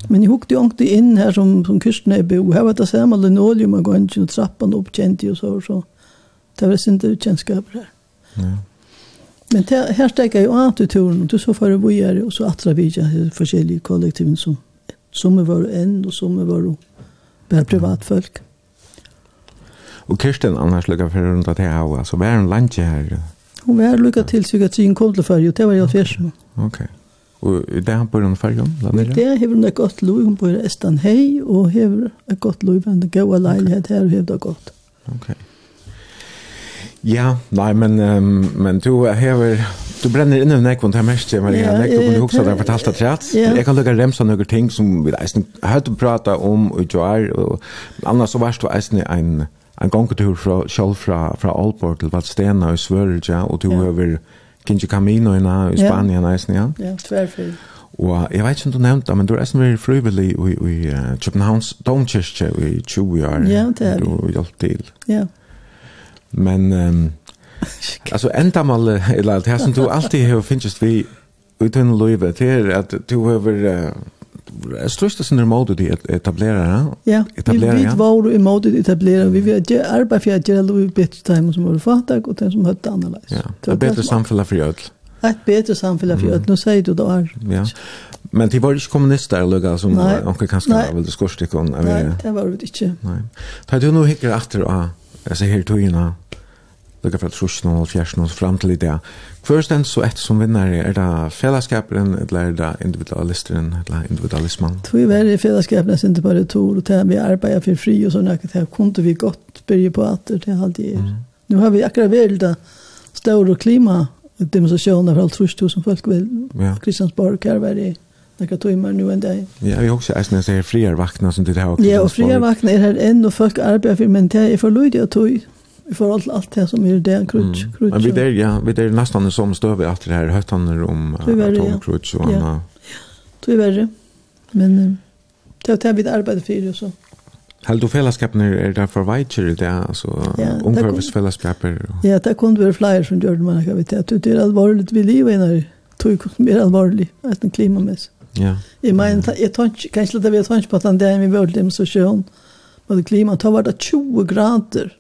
Men jeg hukte jo ikke inn her som, som kysten er bo. Her var det samme linoleum og och gång och trappan uppkänt og så. så. Det var sin inte utkänskaper her. Ja. Men te, her stekker jeg jo an til turen och du så får förra bojare og så atra vi jag forskjellige kollektiven som som er vår enn og som er vår bare privatfolk. Og Kirsten annars lukket for rundt at jeg har, altså, hva er en lunch her? Hun var lukar till psykiatrin kom til färg og det var jag fjärsen. Ok. Okay. Og det er han på rundt färgen? Det har han gott lov, han bor i Estan Hei, og har han gott lov, han har gott leilighet her, og har det gott. Okej. Ja, nei, men, um, men du hever, du brenner inne med nekvånd her mest, Maria, ja, nekvånd du kunne huske at jeg fortalte rett. Ja. Jeg kan lukka remsa noen ting som vi eisen hørte prata om og Joar, og annars så varst du eisen en, en gongtur fra, selv fra, fra Aalborg til Valstena i Svørja, og du ja. hever Kinji Camino i Spanien, eisen, ja. Ja, tverfri. Og jeg vet ikke om du nevnte det, men du er eisen veldig frivillig i, i uh, Københavns Domkirke i 20 år. Ja, det er vi. Du hjalp til. Ja. Men, um, altså enda mal, eller alt her som du alltid har finnst vi, utan løyve, det er at du har Jeg største sin remote de etablerer, ja? Ja, etablerer, vi vet hvor remote de etablerer. Vi vil ikke arbeid for at det er bedre time som var fattig, og det som høyt annerledes. Ja, det et bedre samfunn for ødel. Et bedre samfunn for ødel, nå sier du det er. Ja, men de var ikke kommunister, eller som anker kanskje av det skorste skorstikken. Nei, det var det ikke. Nei. Tar du nå hikker etter, altså her togene, lukka fra trusjen og fjersen og fram til det, Først enn så etter som vinner, er det fellesskaperen, eller er det individualisteren, eller individualismen? Tog var det fellesskaperen sin til bare to, og til vi arbeider for fri og sånn, sånne, til kunne vi godt begynne på atter til halv det er. Nå har vi akkurat vel det store klimademonstrationer for alt trus tusen folk vil. Ja. Kristiansborg her var det nekka timmar nu en dag. Ja, vi har også eisne at det er friarvaktene som du har. Ja, og friarvaktene er her enn, og folk arbeider for, men det er for lydig og tog i forhold til alt det som er det, krutsk, mm. krutsk. Men vi der, ja, vi der nesten som støv i alt det her, høytaner om atomkrutsk og annet. Det er verre, men det er det vi arbeider for, og så. Held du fellesskapene er der for veitjer i det, altså ja, omkvarvesfellesskaper. Ja, det kunne være flere som gjør det, men jeg vet det. Det er alvorlig, vi lever innan det. Tog mer alvorlig, nesten klimamessig. Ja. Jeg mener, jeg tar ikke, kanskje det vi tar ikke på at den dagen vi var litt med så sjøen, men klimaet, da var det 20 grader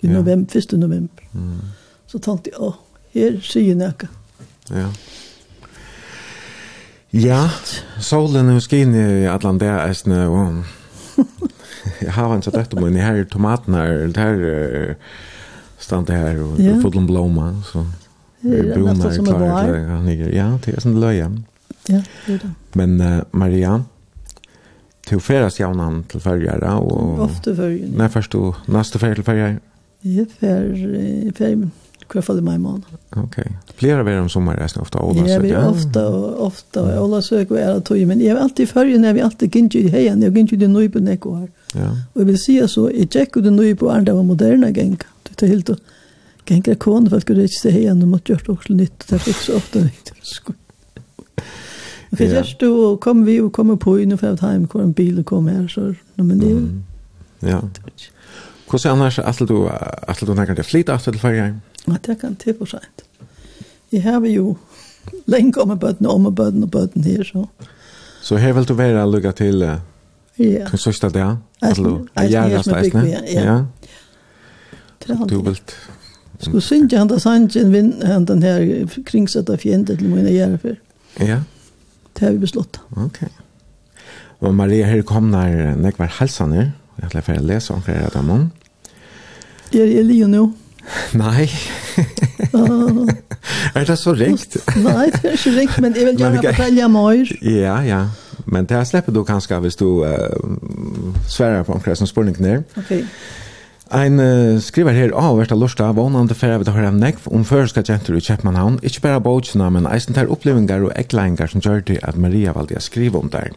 i november, 1. november. Mm. Så tenkte jeg, åh, her sier jeg Ja. Ja, solen er skin i allan det eisne, og jeg har hans at etter min, her tomaten her, her stand her, og ja. fotlen blomma, så er nesten som er klar, ja, det er sånn løye. Ja, det er det. Men uh, Maria, du færes jaunan til fyrjere, og... Ofte fyrjere. Nei, først du, neste fyrjere til. Jag för för kvar fall i maj månad. Okej. Okay. Flera av er om sommarresan ofta Ola så ja. ofta och ofta Ola så jag är tog, men jeg er alltid förr når vi alltid gick i heien, jeg gick ju det nu på neko här. Ja. Och jag vill säga så jeg check ut det nu på andre var moderne gäng. Det tar helt och gäng är kon för att det inte se hejan måtte gjøre det også nytt og det fick så ofte nytt. För jag og kom vi og kommer på inn og för hem hvor en bil kom her, så no, men det. Mm. Ja. Hvordan er annars alt du alt du nekker til flyt alt til ferie? Ja, det kan til for sent. Jeg har jo lenge om bøtten, om bøtten og bøtten her, så. Så her vil du være lukket til uh, ja. til sørste der? Altså, jeg er rest eisne? Ja. ja. Du vil... Skulle synge han da sangen vinn han den her kringsetta fjenden til mine gjerfer. Ja. Det har vi besluttet. Ok. Og Maria, her kom når nekvar var halsene. Jeg har lært å lese omkring det av henne. Er jeg lige nu? Nei. uh, är det så ringt? Nei, det er ikke ringt, men jag vill gärna fortelle mer. Ja, ja. Men det här släpper du kanske hvis du uh, svärar på omkring som spårning ner. Okej. Okay. Ein uh, skriver her av versta lusta vånande færa við at høyra nekv om føreska gentur i Kjeppmannhavn, ikkje berre bókina, men eisen tar opplevingar og ekleingar som gjør at Maria valde å skrive om der.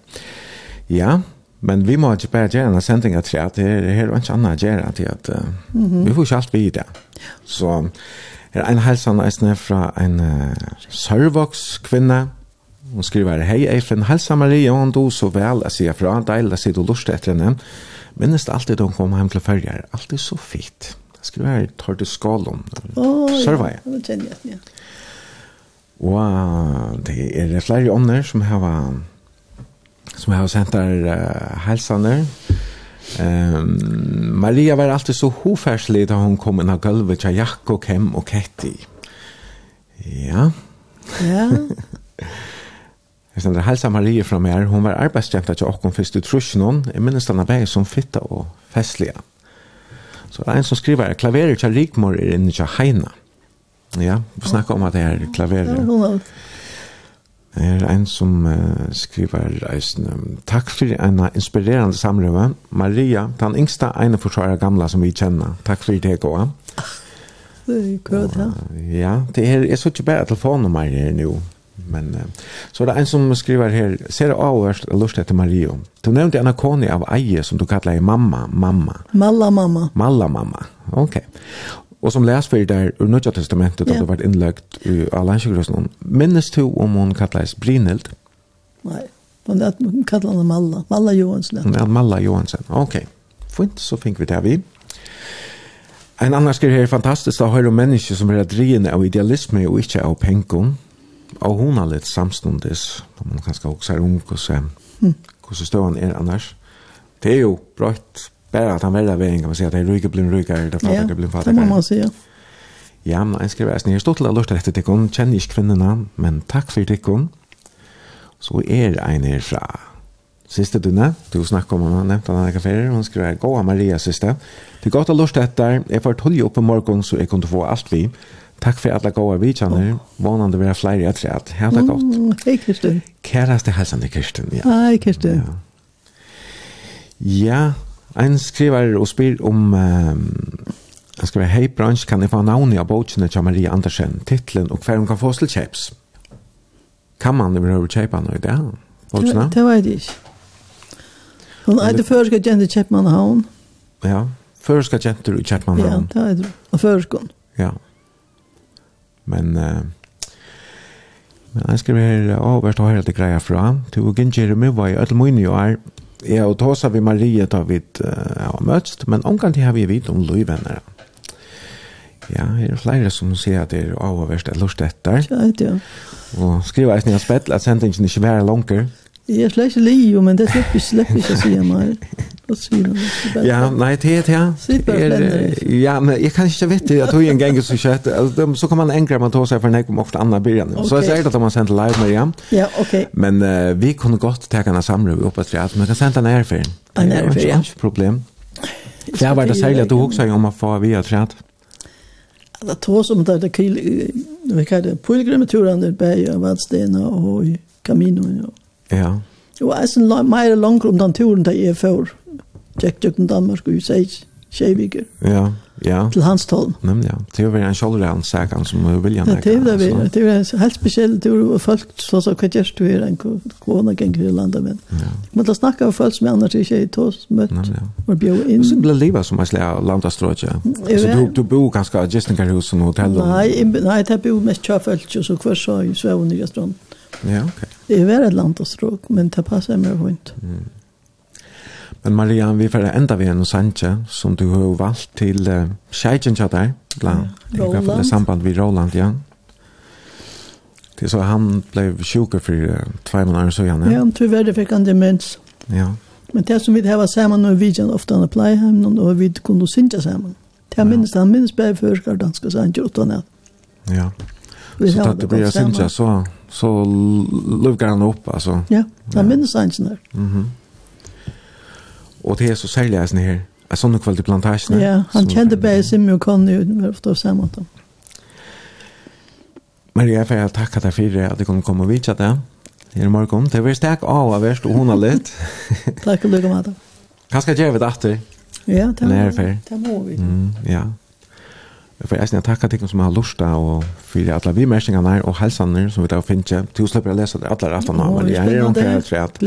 Ja, Men vi må ikke bare gjøre en sending at det er jo ikke annet å gjøre til at uh, vi får ikke alt vi det. Så her er en helsan eisne fra en uh, sørvokskvinne. Hun skriver Hei Eifen, helsa Maria, hun du så vel, jeg sier fra, deil, jeg sier du lust etter henne. Minnes alltid hun kom hjem til følger, alltid så fint. Jeg skriver tar til skålen, oh, sørva jeg. Ja, det kjenner jeg, ja. Og det er flere ånder som har som har sendt der uh, hälsaner. Um, Maria var alltid så hofärslig da hun kom inn av gulvet til Jakob, Kem og Ketty. Ja. Ja. Jeg sender helsa Marie fra meg. Hun var arbeidsjenta til åkken først i trusjonen. Jeg minnes denne veien som fitta og festlige. Så det er en som skriver klaveret til Rikmor er inne til Heina. Ja, vi snakker om at det er klaveret. Ja, hun er en som uh, skriver reisende. Takk for en inspirerende samrøve. Maria, den yngste ene forsvarer gamla som vi kjenner. Takk for det, Gåa. Det er godt, ja. Ja, det er, jeg så ikke bare telefonnummer her nå. Men uh, så er det en som skriver her, ser det avhørst og lust etter Mario. Du nevnte en akoni av eie som du kallar mamma, mamma. Malla mamma. Malla mamma, ok. Og som les for der ur Nødja Testamentet, yeah. at det var innlagt av landskjøkgrøsene, minnes du om hun kalles Brynhild? Nei, men at hun kallet henne Malla, Malla Johansson. Ja, Malla Johansen, ok. Fint, så fink vi det vi. En annan skriver her fantastisk, da om mennesker som er drien av idealisme og ikke av penken, og hun har litt samståndes, om hun kanskje også er ung, hvordan, hvordan støvann er annars. Det er jo brøtt bare at han velger veien, kan man si, at det er ryker blir ryker det fattar det blir fattar. Det måste man si, Ja, Ja, men jag skriver, jeg ni stod til å lusta etter det kon känner ich kvinnorna, men takk for det kon. Så er en her fra. siste dunna, du snakker om henne, nevnte han ikke før, hun skriver, gå Maria siste. Det godt å lusta etter, jeg får tolja opp i morgen, så jeg kunne få alt vi. Takk Tack för alla goda vidtjande. Vanande våra flere etter at, ha det godt. Mm, Hei, Kirsten. Käraste hälsan til Kirsten. Ja. Hei, Kirsten. Ja. ja, En skriver og spyr om um, Han skriver, hei bransj, kan jeg få navnet av bokene til Maria Andersen, titlen og hver hun kan få til kjeps? Kan man overhøver kjepa noe i det? Bokene? Det vet jeg ikke. Hun er det først at jenter kjepmann av hun. Ja, først at jenter kjepmann av hun. Ja, det er det. Og først. Ja. Men, uh, men jeg skriver her, å, hva hvert å høre det greia fra. Du og Ginger og Miva i mye og er, Ja, og då sa vi Maria tar vi ett ja, mötst, men omgang omkant har vi vid om löjvänner. Ja, det er flere som sier at det er avvärst eller lust etter. Ja, det ja. Och skriva i sina spett at sendingen ikke är värre långt er Jag släcker Leo, men det slipper släpper släpper jag sig mer. Och svina. Ja, nei, det er det. Ja, Er, ja, men jeg kan inte veta att hur en gång så kjøtt. Altså, så kan man enkla man ta tar sig för en och andra början. Så jag säger at man sender live med igen. Ja, ok. Men uh, vi kunne godt ta en samling opp att att man kan sända en airfare. En airfare, ja. problem. Det var det særlig at du också om å få via träd alla två som där det kill vi kallade pilgrimturen där på Vadstena og i Camino Ja. Og jeg synes mer langt om den turen der jeg før. Tjekk tjekk om Danmark og Seis, Kjeviker. Ja, ja. Til hans tål. Nemlig, ja. Det er jo en kjolderhans sagan som er viljan. Ja, det er det. Det er en helt spesiell tur, og folk så sa, hva gjør du her, en kona ganger i landet, men ja. Men da snakker av folk som jeg annars ikke i tås møtt, og bjør inn. Så blir livet som en slag landastrøtja. Så du, du bor ganske av Gistingarhusen og hotellet? Nei, nei, det bor mest kjøfølt, og så hver så i Svevn i Gastrand. Ja, ok. Det är väl ett land och stråk, men det passar mig fint. Mm. Men Marianne, vi får enda vid en sanche som du har valt till uh, tjejen till dig. Bland, ja, Roland. I alla samband vid Roland, ja. Det så han blev sjuk för uh, två månader så igen. Ja, ja tyvärr fick han demens. Ja. Men det som vi hade samman när vi gick ofta när play hem och vi kunde synja samman. Det ja. minst han minns bättre för danska sanche utan att. Ja. Vi så det blir synja så så lukkar han opp, altså. Ja, han minns han inte. Mhm. Og det er så særlig jeg här. Jag såg nog kvalitet plantasjene. Ja, han kjente bare kände bäst som jag kan nu ofta samman då. Maria, jeg får takke deg for at du kom komme og vitsa det. Her i morgen. det var stek av av verst og hun har litt. Takk og lykke med det. Hva skal jeg gjøre ved det? Ja, det må vi. Det må vi. Ja for jeg skal takke til som har lyst og å fyre alle vimerkningene her og helsene som vi da finner. Til å slippe å lese alle rettene av Maria. Jeg er ikke helt rett.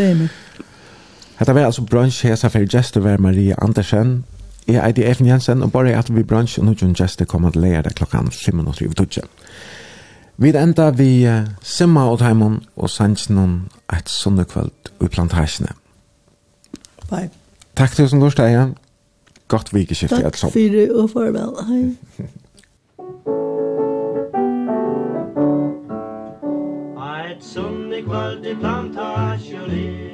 Hetta var altså bransj hesa for gestur var Maria Andersen. Jeg er Eifen Jensen, og bare at vi brunch og nå er gestor kommer til det klokkan 5 minutter i tøtje. Vi enda vi simma og taimon og sannsyn et sunnekveld i plantasjene. Bye. Takk til oss som lort, Eian gott vikeskifte, alle sammen. Takk for og farvel. Hei. Et sunnig kvöld i plantasjoni.